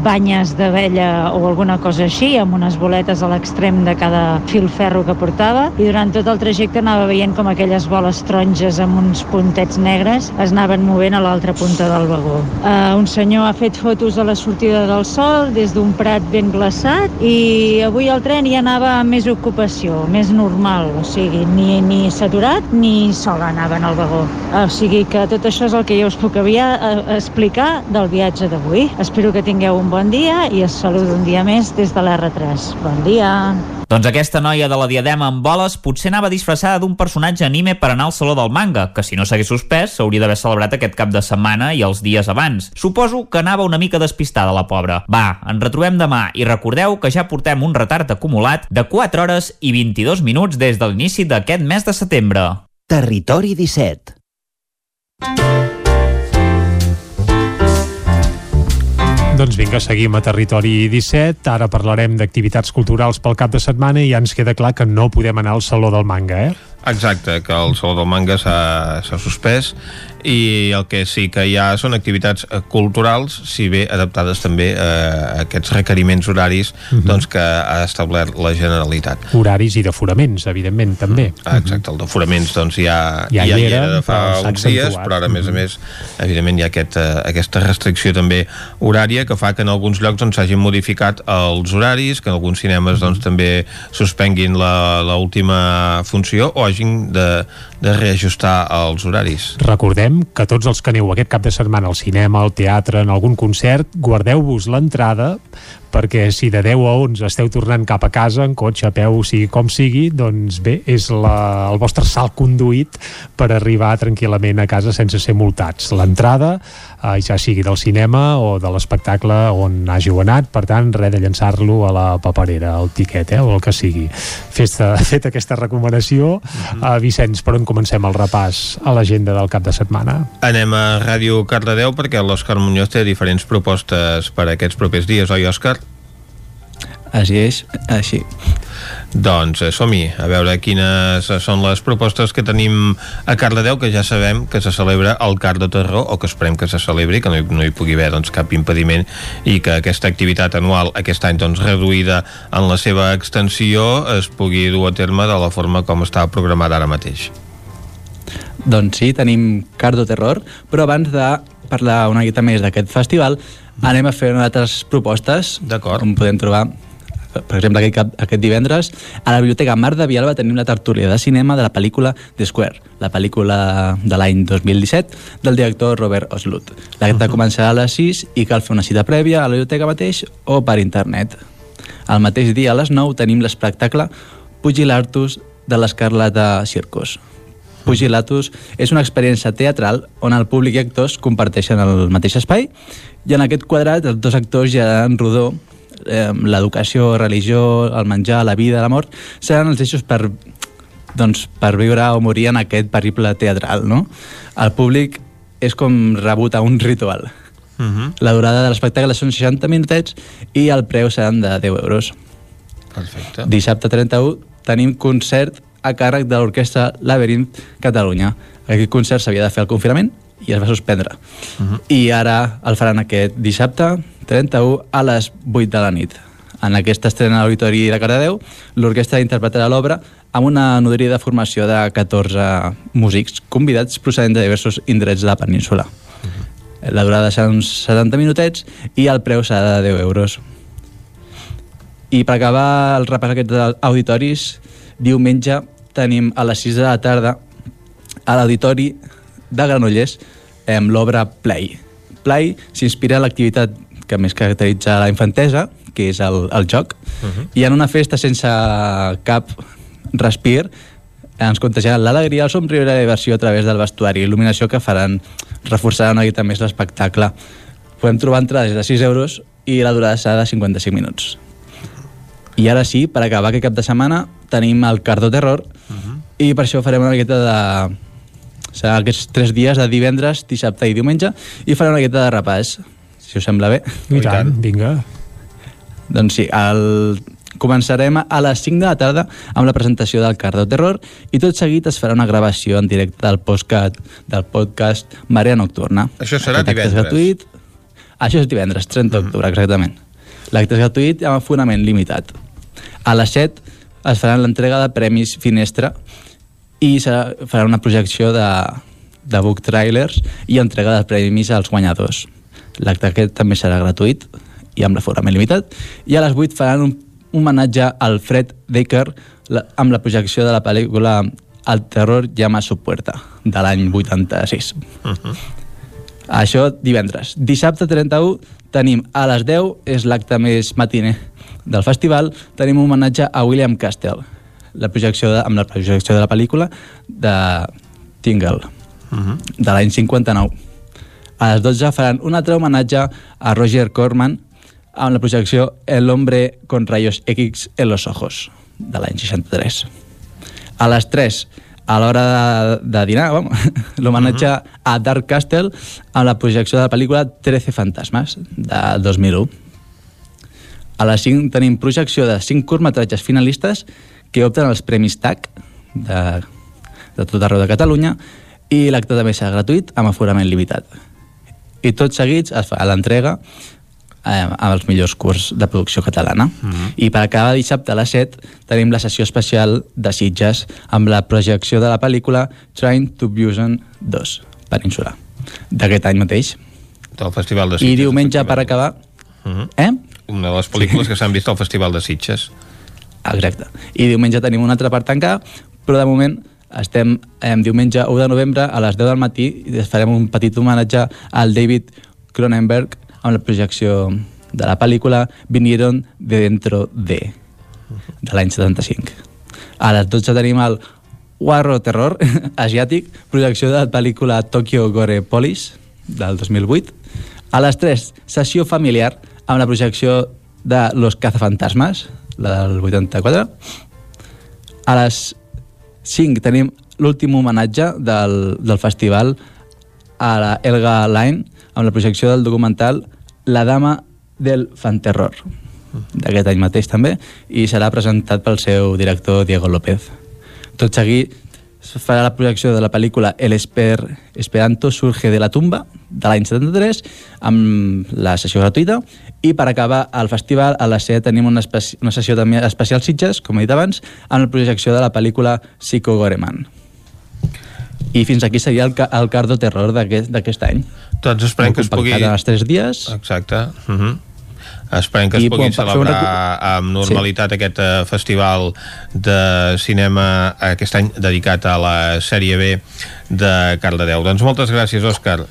banyes d'abella o alguna cosa així, amb unes boletes a l'extrem de cada fil ferro que portava i durant tot el trajecte anava veient com aquelles boles taronges amb uns puntets negres es anaven movent a l'altra punta del vagó. Uh, un senyor ha fet fotos a la sortida del sol des d'un prat ben glaçat i avui el tren ja anava amb més ocupació, més normal, o sigui, ni, ni saturat ni sola anava en el vagó. O sigui que tot això és el que jo us puc havia eh, explicar del viatge d'avui. Espero que tingueu un bon dia i us saludo un dia més des de l'R3. Bon dia! Doncs aquesta noia de la diadema amb boles potser anava disfressada d'un personatge anime per anar al Saló del Manga, que si no s'hagués suspès s'hauria d'haver celebrat aquest cap de setmana i els dies abans. Suposo que anava una mica despistada la pobra. Va, ens retrobem demà i recordeu que ja portem un retard acumulat de 4 hores i 22 minuts des de l'inici d'aquest mes de setembre. Territori 17 Doncs vinga, seguim a Territori 17. Ara parlarem d'activitats culturals pel cap de setmana i ja ens queda clar que no podem anar al Saló del Manga, eh? Exacte, que el Saló del Manga s'ha suspès i el que sí que hi ha són activitats eh, culturals, si bé adaptades també a aquests requeriments horaris uh Mhm. -huh. doncs, que ha establert la Generalitat. Horaris i d'aforaments, evidentment, també. Ah, Exacte, el d'aforaments doncs ja, Ja ja, hi era, era de fa uns dies, però ara a més a més evidentment hi ha aquest, eh, aquesta restricció també horària que fa que en alguns llocs doncs, s'hagin modificat els horaris, que en alguns cinemes doncs, també suspenguin la, la última funció o hagin de, de reajustar els horaris. Recordem que tots els que aneu aquest cap de setmana al cinema, al teatre, en algun concert, guardeu-vos l'entrada perquè si de 10 a 11 esteu tornant cap a casa en cotxe, a peu, sigui com sigui doncs bé, és la, el vostre salt conduït per arribar tranquil·lament a casa sense ser multats. L'entrada, eh, ja sigui del cinema o de l'espectacle on hàgiu anat, per tant, res de llançar-lo a la paperera, al tiquet, eh, o el que sigui. Festa, fet aquesta recomanació, uh, Vicenç, per on comencem el repàs a l'agenda del cap de setmana? Anem a Ràdio Cardedeu perquè l'Òscar Muñoz té diferents propostes per a aquests propers dies, oi Òscar? Així és, així. Doncs eh, som-hi, a veure quines són les propostes que tenim a Cardedeu, que ja sabem que se celebra el Cardo Terror, o que esperem que se celebri, que no hi, no hi pugui haver doncs, cap impediment, i que aquesta activitat anual, aquest any doncs, reduïda en la seva extensió, es pugui dur a terme de la forma com està programada ara mateix. Doncs sí, tenim Cardo Terror, però abans de parlar una mica més d'aquest festival, anem a fer unes altres propostes on podem trobar per exemple, aquest, cap, aquest divendres a la Biblioteca Mar de Vialba tenim la tertúlia de cinema de la pel·lícula The Square, la pel·lícula de l'any 2017 del director Robert Oslut. L'acte uh -huh. començarà a les 6 i cal fer una cita prèvia a la biblioteca mateix o per internet. El mateix dia a les 9 tenim l'espectacle Pugilartus de l'Escarlata Circus. Pugilatus és una experiència teatral on el públic i actors comparteixen el mateix espai i en aquest quadrat els dos actors ja en rodó eh, l'educació, religió, el menjar, la vida, la mort, seran els eixos per, doncs, per viure o morir en aquest periple teatral. No? El públic és com rebut a un ritual. Uh -huh. La durada de l'espectacle són 60 minutets i el preu seran de 10 euros. Perfecte. Dissabte 31 tenim concert a càrrec de l'Orquestra Laberint Catalunya. Aquest concert s'havia de fer al confinament i es va suspendre. Uh -huh. I ara el faran aquest dissabte 31 a les 8 de la nit. En aquesta estrena a l'Auditori de Cardedeu, l'orquestra interpretarà l'obra amb una nodrida formació de 14 músics convidats procedents de diversos indrets de la península. Uh -huh. La durada serà uns 70 minutets i el preu serà de 10 euros. I per acabar el repàs aquest d'auditoris, diumenge tenim a les 6 de la tarda a l'auditori de Granollers amb l'obra Play. Play s'inspira en l'activitat que més caracteritza la infantesa, que és el, el joc, uh -huh. i en una festa sense cap respir ens contagiaran l'alegria, el somriure i la diversió a través del vestuari i il·luminació que faran reforçar una mica més l'espectacle. Podem trobar entrades de 6 euros i la durada serà de 55 minuts. I ara sí, per acabar aquest cap de setmana, tenim el Cardo Terror uh -huh. i per això farem una miqueta de... Serà aquests tres dies de divendres, dissabte i diumenge i farem una miqueta de repàs, si us sembla bé. I tant, vinga. Doncs sí, el... començarem a les 5 de la tarda amb la presentació del Cardo Terror i tot seguit es farà una gravació en directe del podcast, del podcast Marea Nocturna. Això serà Aquest divendres. gratuït. Això és divendres, 30 d'octubre, exactament. L'acte és gratuït amb fonament limitat. A les 7 es farà l'entrega de premis Finestra i serà, farà una projecció de, de book trailers i entrega de premis als guanyadors. L'acte aquest també serà gratuït i amb l'aforament limitat. I a les 8 faran un, homenatge al Fred Decker la, amb la projecció de la pel·lícula El terror llama su puerta, de l'any 86. Uh -huh. Això divendres. Dissabte 31 tenim a les 10, és l'acte més matiner del festival, tenim un homenatge a William Castell, la projecció de, amb la projecció de la pel·lícula de Tingle, uh -huh. de l'any 59. A les 12 faran un altre homenatge a Roger Corman amb la projecció El hombre con rayos X en los ojos, de l'any 63. A les 3 a l'hora de, de dinar, l'homenatge uh -huh. a Dark Castle amb la projecció de la pel·lícula 13 fantasmes, de 2001. A les 5 tenim projecció de 5 curtmetratges finalistes que opten als Premis TAC de, de tot arreu de Catalunya i l'acte també serà gratuït amb aforament limitat. I tots seguits es fa l'entrega eh, amb els millors curs de producció catalana. Mm -hmm. I per acabar dissabte a les 7 tenim la sessió especial de Sitges amb la projecció de la pel·lícula Trying to Busan 2, Península, d'aquest any mateix. Del Festival de Sitges. I diumenge per acabar... Mm -hmm. Eh? Una de les pel·lícules que s'han vist al Festival de Sitges. Exacte. I diumenge tenim un altre per tancar, però de moment estem eh, diumenge 1 de novembre a les 10 del matí i farem un petit homenatge al David Cronenberg amb la projecció de la pel·lícula Vinieron de dentro de, de l'any 75. A les 12 tenim el Warro Terror asiàtic, projecció de la pel·lícula Tokyo Gore Police del 2008. A les 3, sessió familiar amb la projecció de Los Cazafantasmas, la del 84. A les 5 tenim l'últim homenatge del, del festival a la Elga Line amb la projecció del documental La dama del fanterror d'aquest any mateix també i serà presentat pel seu director Diego López. Tot seguit farà la projecció de la pel·lícula El Esper Esperanto surge de la tumba de l'any 73 amb la sessió gratuïta i per acabar el festival a la SEA tenim una, una sessió també especial Sitges, com he dit abans, amb la projecció de la pel·lícula Psycho Goreman. I fins aquí seria el, el cardo terror d'aquest any. Doncs esperem que es pugui... En els tres dies. Exacte. Uh -huh. Esperem que es I, pugui bon, celebrar amb normalitat sí. aquest uh, festival de cinema aquest any dedicat a la sèrie B de Cardedeu. Doncs moltes gràcies, Òscar.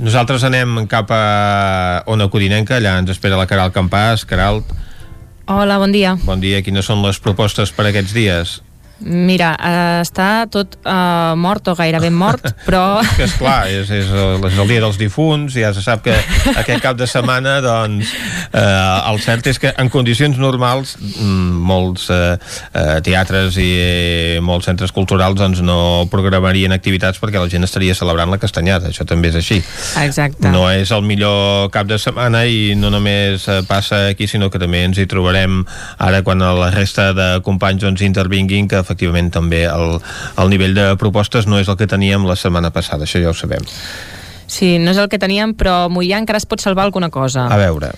Nosaltres anem cap a Ona Codinenca, allà ens espera la Caral Campàs. Caral. Hola, bon dia. Bon dia. Quines són les propostes per aquests dies? Mira, eh, està tot eh, mort o gairebé mort, però... que és clar, és, és, és el dia dels difunts, ja se sap que aquest cap de setmana, doncs, eh, el cert és que en condicions normals mm, molts eh, teatres i molts centres culturals doncs, no programarien activitats perquè la gent estaria celebrant la castanyada, això també és així. Exacte. No és el millor cap de setmana i no només passa aquí, sinó que també ens hi trobarem ara quan la resta de companys doncs, intervinguin que efectivament també el, el nivell de propostes no és el que teníem la setmana passada, això ja ho sabem. Sí, no és el que teníem, però Mollà encara es pot salvar alguna cosa. A veure.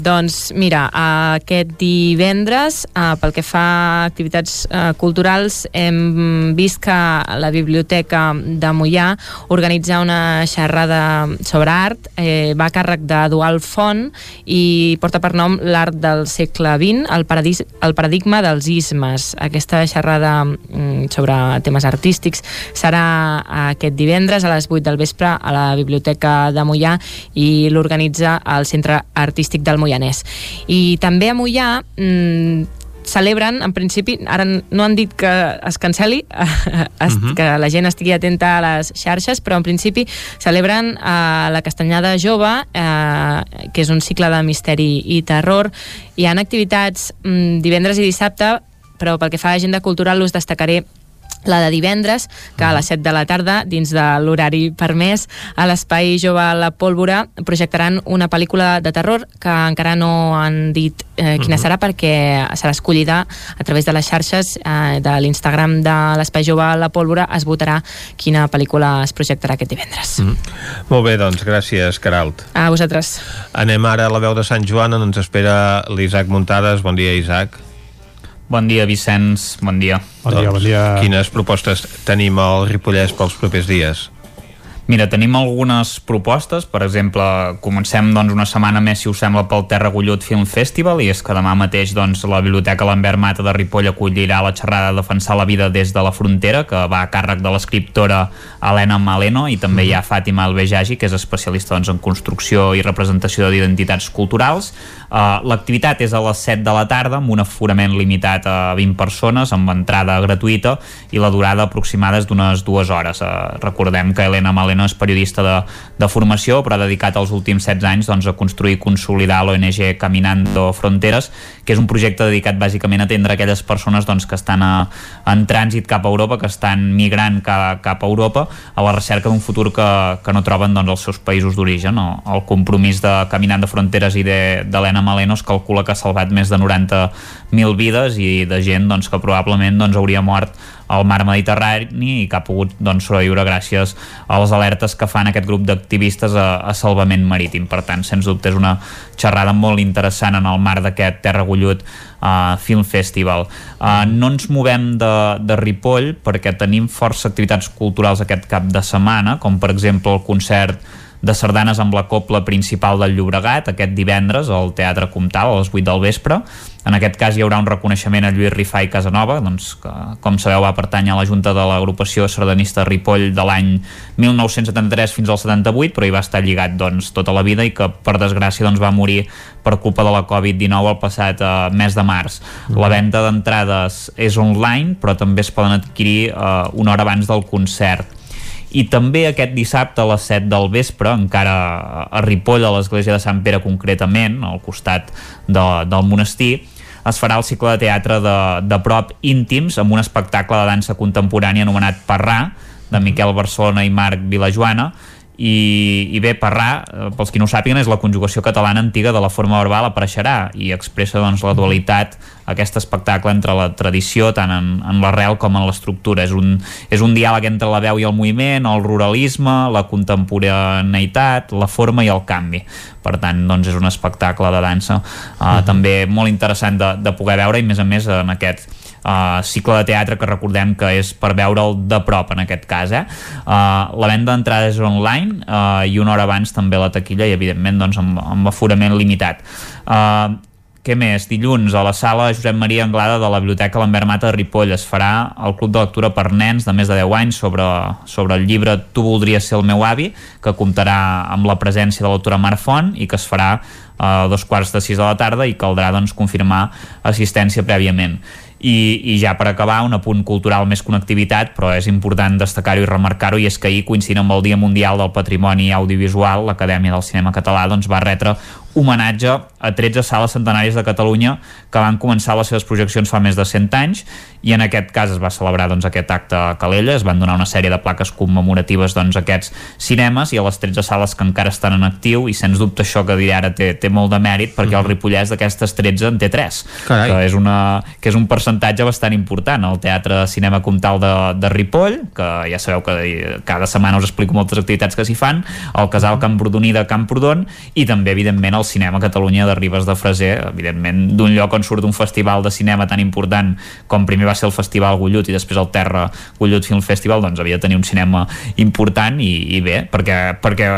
Doncs mira, aquest divendres, eh, pel que fa a activitats eh, culturals, hem vist que la Biblioteca de Mollà organitza una xerrada sobre art, eh, va a càrrec de Dual Font i porta per nom l'art del segle XX, el, paradis, el paradigma dels ismes. Aquesta xerrada mm, sobre temes artístics serà aquest divendres a les 8 del vespre a la Biblioteca de Mollà i l'organitza el Centre Artístic del Moianès. I també a Mollà mmm, celebren, en principi, ara no han dit que es canceli, es, uh -huh. que la gent estigui atenta a les xarxes, però en principi celebren eh, la Castanyada Jove, eh, que és un cicle de misteri i terror. Hi han activitats mm, divendres i dissabte, però pel que fa a agenda cultural us destacaré la de divendres, que a les 7 de la tarda, dins de l'horari permès, a l'Espai Jove a la Pólvora projectaran una pel·lícula de terror que encara no han dit eh, quina serà perquè serà escollida a través de les xarxes eh, de l'Instagram de l'Espai Jove a la Pólvora es votarà quina pel·lícula es projectarà aquest divendres. Mm. Molt bé, doncs, gràcies, Caralt. A vosaltres. Anem ara a la veu de Sant Joan, on ens espera l'Isaac Muntades. Bon dia, Isaac. Bon dia, Vicenç. Bon dia. Bon dia, doncs, bon dia. Quines propostes tenim al Ripollès pels propers dies? Mira, tenim algunes propostes, per exemple, comencem doncs, una setmana més, si us sembla, pel Terra Gullut Film Festival, i és que demà mateix doncs, la Biblioteca Lambert Mata de Ripoll acollirà la xerrada Defensar la vida des de la frontera, que va a càrrec de l'escriptora Helena Maleno, i també hi ha Fàtima Albejagi, que és especialista doncs, en construcció i representació d'identitats culturals. Uh, L'activitat és a les 7 de la tarda, amb un aforament limitat a 20 persones, amb entrada gratuïta, i la durada aproximada és d'unes dues hores. Uh, recordem que Helena Maleno és periodista de, de formació, però ha dedicat els últims 16 anys doncs, a construir i consolidar l'ONG Caminando Fronteres, que és un projecte dedicat bàsicament a atendre aquelles persones doncs, que estan a, en trànsit cap a Europa, que estan migrant cap, cap a Europa, a la recerca d'un futur que, que no troben doncs, els seus països d'origen. No? El compromís de Caminando Fronteres i d'Helena de, Maleno es calcula que ha salvat més de 90.000 vides i de gent doncs, que probablement doncs, hauria mort al mar Mediterrani i que ha pogut doncs, sobreviure gràcies a les alertes que fan aquest grup d'activistes a, a salvament marítim. Per tant, sens dubte és una xerrada molt interessant en el marc d'aquest Terra Gullut uh, Film Festival. Uh, no ens movem de, de Ripoll perquè tenim força activitats culturals aquest cap de setmana, com per exemple el concert de sardanes amb la copla principal del Llobregat aquest divendres al Teatre Comtal a les 8 del vespre. En aquest cas hi haurà un reconeixement a Lluís Rifà i Casanova, doncs, que, com sabeu va pertànyer a la Junta de l'agrupació sardanista Ripoll de l'any 1973 fins al 78, però hi va estar lligat doncs, tota la vida i que per desgràcia doncs, va morir per culpa de la Covid-19 el passat eh, mes de març. La venda d'entrades és online, però també es poden adquirir eh, una hora abans del concert i també aquest dissabte a les 7 del vespre, encara a Ripoll, a l'església de Sant Pere concretament, al costat de, del monestir, es farà el cicle de teatre de, de prop íntims amb un espectacle de dansa contemporània anomenat Parrà, de Miquel Barcelona i Marc Vilajoana, i, i bé, parrar, eh, pels qui no ho sàpiguen, és la conjugació catalana antiga de la forma verbal apareixerà i expressa doncs, la dualitat, aquest espectacle entre la tradició, tant en, en l'arrel com en l'estructura. És, un, és un diàleg entre la veu i el moviment, el ruralisme, la contemporaneïtat, la forma i el canvi. Per tant, doncs, és un espectacle de dansa uh, uh -huh. també molt interessant de, de poder veure i, a més a més, en aquest uh, cicle de teatre que recordem que és per veure'l de prop en aquest cas eh? uh, la venda d'entrades és online uh, i una hora abans també la taquilla i evidentment doncs, amb, amb aforament limitat uh, què més? Dilluns a la sala Josep Maria Anglada de la Biblioteca Lambert Mata de Ripoll es farà el Club de Lectura per nens de més de 10 anys sobre, sobre el llibre Tu voldries ser el meu avi que comptarà amb la presència de l'autora Mar Font i que es farà a dos quarts de sis de la tarda i caldrà doncs, confirmar assistència prèviament i, i ja per acabar, un apunt cultural més connectivitat, però és important destacar-ho i remarcar-ho, i és que ahir, coincidint amb el Dia Mundial del Patrimoni Audiovisual, l'Acadèmia del Cinema Català doncs, va retre homenatge a 13 sales centenàries de Catalunya que van començar les seves projeccions fa més de 100 anys i en aquest cas es va celebrar doncs, aquest acte a Calella, es van donar una sèrie de plaques commemoratives doncs, a aquests cinemes i a les 13 sales que encara estan en actiu i sens dubte això que diré ara té, té molt de mèrit perquè el Ripollès d'aquestes 13 en té 3 Carai. que és, una, que és un percentatge bastant important. El Teatre Cinema Comtal de, de Ripoll que ja sabeu que cada setmana us explico moltes activitats que s'hi fan el Casal Camprodoni de Camprodon i també evidentment el Cinema Catalunya de Ribes de Freser evidentment d'un lloc on surt un festival de cinema tan important com primer va ser el Festival Gullut i després el Terra Gullut Film Festival doncs havia de tenir un cinema important i, i bé, perquè, perquè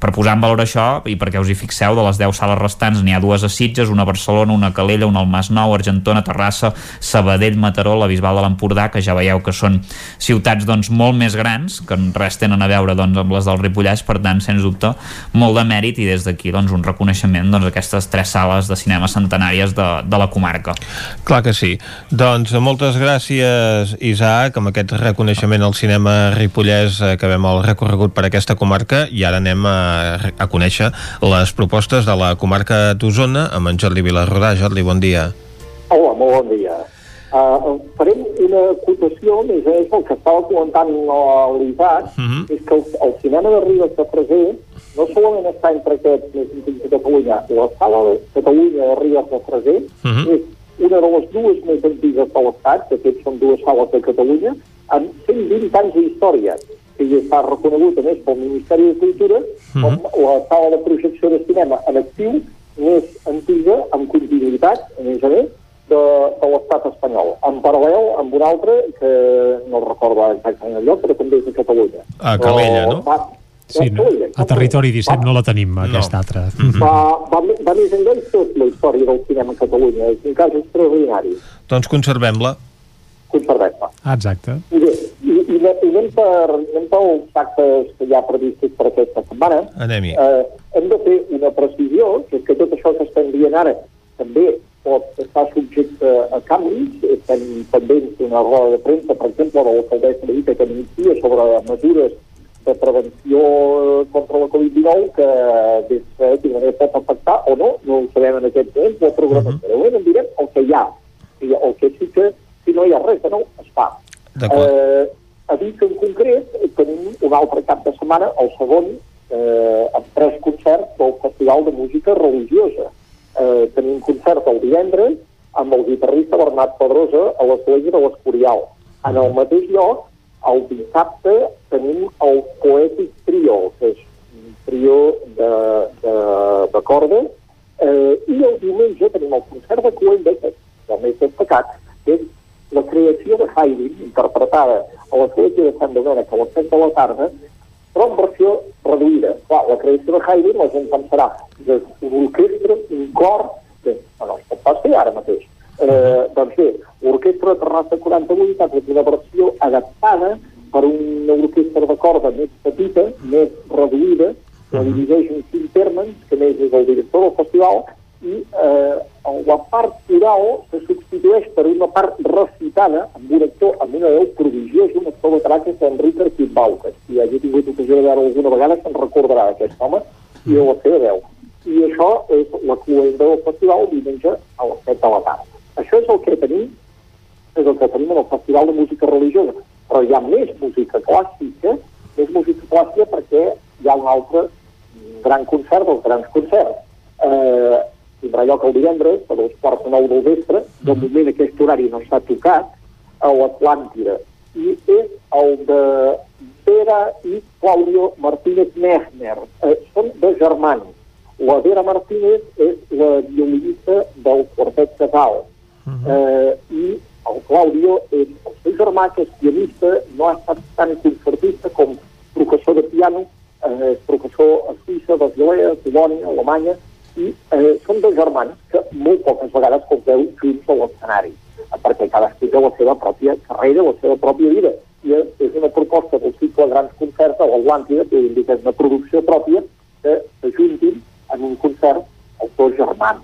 per posar en valor això i perquè us hi fixeu de les 10 sales restants n'hi ha dues a Sitges, una a Barcelona, una a Calella una al Masnou, Argentona, Terrassa Sabadell, Mataró, la Bisbal de l'Empordà que ja veieu que són ciutats doncs molt més grans, que res tenen a veure doncs, amb les del Ripollès, per tant sens dubte molt de mèrit i des d'aquí doncs, un reconeixement doncs, aquestes tres sales de cinema centenàries de, de la comarca. Clar que sí. Doncs moltes gràcies, Isaac, amb aquest reconeixement al cinema ripollès eh, que vam el recorregut per aquesta comarca i ara anem a, a conèixer les propostes de la comarca d'Osona amb en Jordi Vilarrodà. Jordi, bon dia. Hola, molt bon dia. Uh, farem una acotació, més menys el que estava comentant l'Isaac, uh -huh. és que el, el cinema de Ribes de Freser no solament està entre aquests més antics de Catalunya, la sala de Catalunya de Ribes de Freser uh -huh. és una de les dues més antigues de l'Estat, de fet són dues sales de Catalunya, amb 120 anys d'història, que ja està reconegut a més pel Ministeri de Cultura uh -huh. com la sala de projecció de cinema en actiu més antiga, amb continuïtat, a més a més, de, de l'estat espanyol. En paral·lel amb un altre, que no recordo exactament el lloc, però també és de Catalunya. A Calella, no? Va, Sí, no, a Territori 17 no la tenim, no. aquesta altra. Va, va, va més enllà i tot la història del cinema a Catalunya. És un cas extraordinari. Doncs conservem-la. Conservem-la. Ah, exacte. I bé, i, i, i anem, per, anem pels actes que hi ha previstos per aquesta setmana. Anem-hi. Eh, hem de fer una precisió, que és que tot això que estem dient ara també pot estar subjecte a canvis. Estem pendents d'una roda de premsa, per exemple, de l'alcaldessa de Vita que anuncia sobre mesures de prevenció contra la Covid-19 que des de manera pot afectar o no, no ho sabem en aquest moment, però programes. Uh -huh. Però en direm el que hi ha. I el que sí que, si no hi ha res de nou, es fa. Eh, a Vic en concret tenim un altre cap de setmana, el segon, eh, amb tres concerts del Festival de Música Religiosa. Eh, tenim un concert el divendres amb el guitarrista Bernat Pedrosa a l'església de l'Escorial. En el mateix lloc, el dissabte tenim el Poetic Trio, que és un trio de, de, de cordes, eh, i el diumenge tenim el concert de Coen és el més destacat, que és la creació de Haydn, interpretada a l'església de Sant Domènec a les 7 de la tarda, però en versió reduïda. Clar, la creació de Haydn, la gent pensarà és un orquestra, un cor, que bueno, es pot pas fer ara mateix. Eh, doncs bé, l'orquestra de Terrassa 48 ha fet una versió adaptada per una orquestra de corda més petita, més reduïda, que divideix en cinc termes, que més és el director del festival, i eh, la part oral se substitueix per una part recitada amb un actor amb una veu prodigiosa, un actor de traca que Enric Arquitbau, que si hagi tingut ocasió de veure alguna vegada se'n recordarà d'aquest home i la seva veu. I això és la cluenda del festival diumenge a les 7 de la tarda. Això és el que tenim és el que tenim en el Festival de Música Religiosa. Però hi ha més música clàssica, més música clàssica perquè hi ha un altre gran concert dels grans concerts. Eh, tindrà lloc el divendres, a dos quarts de nou del vespre, de moment aquest horari no s'ha tocat, a l'Atlàntida. I és el de Vera i Claudio Martínez Mechner. Eh, són dos germans. La Vera Martínez és la violinista del quartet Casal. Uh -huh. eh, I el Claudio és el seu germà, que és pianista, no ha estat tan concertista com professor de piano, eh, professor a Suïssa, Basilea, Colònia, Alemanya, i eh, són dos germans que molt poques vegades compteu junts a l'escenari, perquè cadascú té la seva pròpia carrera, la seva pròpia vida. I és una proposta del cicle Grans Concerts a l'Atlàntida, que indica una producció pròpia, que s'ajuntin en un concert els dos germans.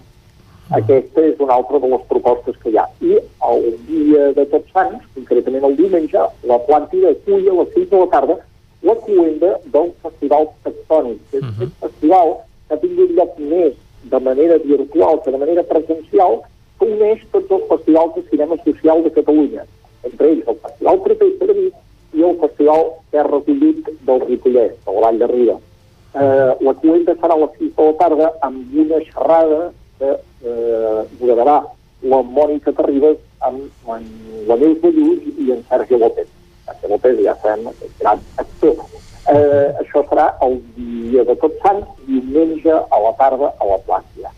Aquesta és una altra de les propostes que hi ha. I el dia de Tots Sants, concretament el diumenge, l'Atlàntida acull a les 6 de la tarda la cluenda del Festival Tectònic, que és uh -huh. aquest festival que ha tingut lloc més de manera virtual que de manera presencial, que uneix tots els festivals de cinema social de Catalunya, entre ells el Festival de Vic i el Festival Terra Collit del Ripollès, de la Vall de Riba. Eh, la cluenda serà a les 6 de la tarda amb una xerrada que eh, moderarà la Mònica Terribas amb, amb la Neus Ballús i en Sergi López. Sergi López ja sabem que és gran actor. Eh, això serà el dia de Tots Sants, diumenge a la tarda a la Plàcia.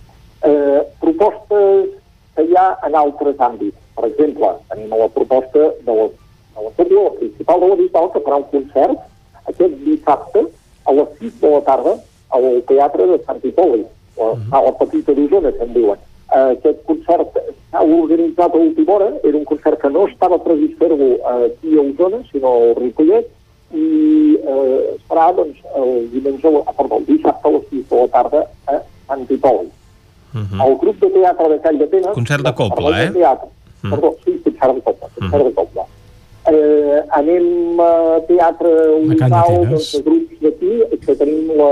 Eh, propostes que hi ha en altres àmbits. Per exemple, tenim la proposta de la, de la Cúpula, la principal de la Bisbal, que farà un concert aquest dissabte a les 6 de la tarda al Teatre de Sant Hipòlit, la sala petita d'Osona, que en diuen. Uh, aquest concert s'ha organitzat a última hora, era un concert que no estava previst fer-lo aquí a Osona, sinó al Ripollet, i eh, es farà doncs, el diumenge, a perdó, el dissabte a les 6 de la tarda a Sant Hipòlit. Uh -huh. El grup de teatre de Call d'Atenes... Concert de Copla, eh? Teatre, uh -huh. Perdó, sí, concert de Copla, concert de Copla. Eh, anem a teatre local doncs, de grups d'aquí, que tenim la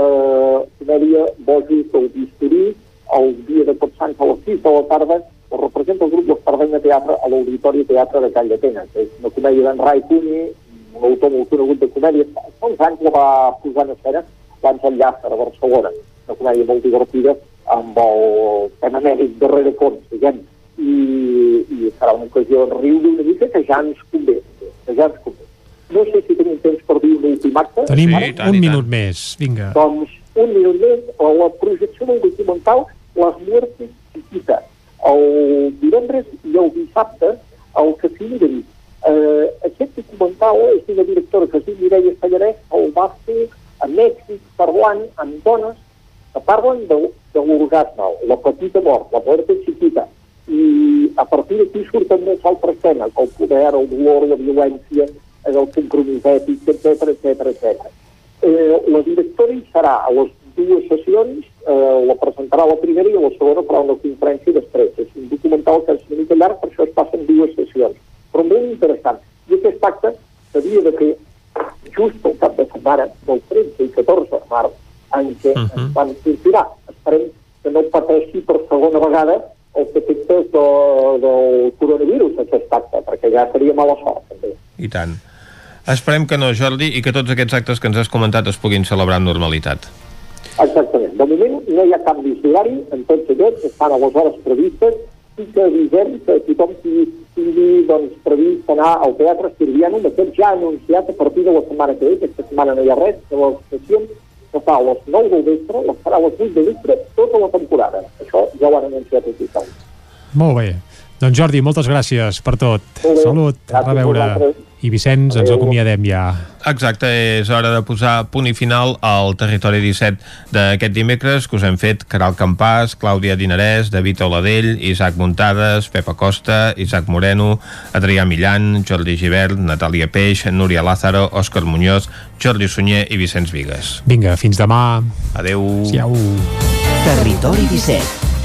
comèdia Bojos del Bisturí, el dia de Tots Sants a les 6 de la tarda, que representa el grup d'Espardeny de Teatre a l'Auditori Teatre de Call d'Atenes. És una comèdia d'en Rai Cunyi, un autor molt conegut de comèdia, fa uns anys la va posar en escena abans al Llàcer, a Barcelona. Una comèdia molt divertida amb el tema mèdic darrere fons, diguem, i, i serà una ocasió de riure una mica que ja ens convé, ja ens convé. No sé si tenim temps per dir un últim acte. Tenim sí, tant, un minut més, vinga. Doncs un minut més, a la projecció del documental Les Muertes Chiquitas, el divendres i el dissabte al Casino de Vic. Eh, aquest documental és d'una directora que es diu Mireia Estallarès, el va fer a Mèxic parlant amb dones que parlen de, de l'orgasme, la petita mort, la muerte chiquita, i a partir d'aquí surten més altres temes, el poder, el dolor, la violència, el compromís ètic, etc etc etc. Eh, la directora hi serà a les dues sessions, eh, la presentarà la primera i la segona farà una conferència després. És un documental que és una mica llarg, per això es passa en dues sessions, però molt interessant. I aquest acte s'havia de fer just al cap de setmana del 13 i 14 de març, en què uh -huh. van funcionar. Esperem que no pateixi per segona vegada els efectes de, del coronavirus, aquest acte, perquè ja seria mala sort, també. I tant. Esperem que no, Jordi, i que tots aquests actes que ens has comentat es puguin celebrar amb normalitat. Exactament. De moment no hi ha canvis d'horari en tots aquests, estan a les hores previstes i que avisem que tothom tingui, tingui doncs, previst anar al Teatre Sirviano, d'aquest ja ha anunciat a partir de la setmana que ve, aquesta setmana no hi ha res, de les sessions que fa a les 9 del vespre, les farà a les 8 del vespre tota la temporada. Això ja ho han anunciat oficialment. Molt bé. Doncs Jordi, moltes gràcies per tot. Salut, a reveure. I Vicenç, ens acomiadem ja. Exacte, és hora de posar punt i final al Territori 17 d'aquest dimecres que us hem fet Caral Campàs, Clàudia Dinarès, David Oladell, Isaac Muntades, Pepa Costa, Isaac Moreno, Adrià Millan, Jordi Givert, Natàlia Peix, Núria Lázaro, Òscar Muñoz, Jordi Sunyer i Vicenç Vigues. Vinga, fins demà. Adeu. Siau. Territori 17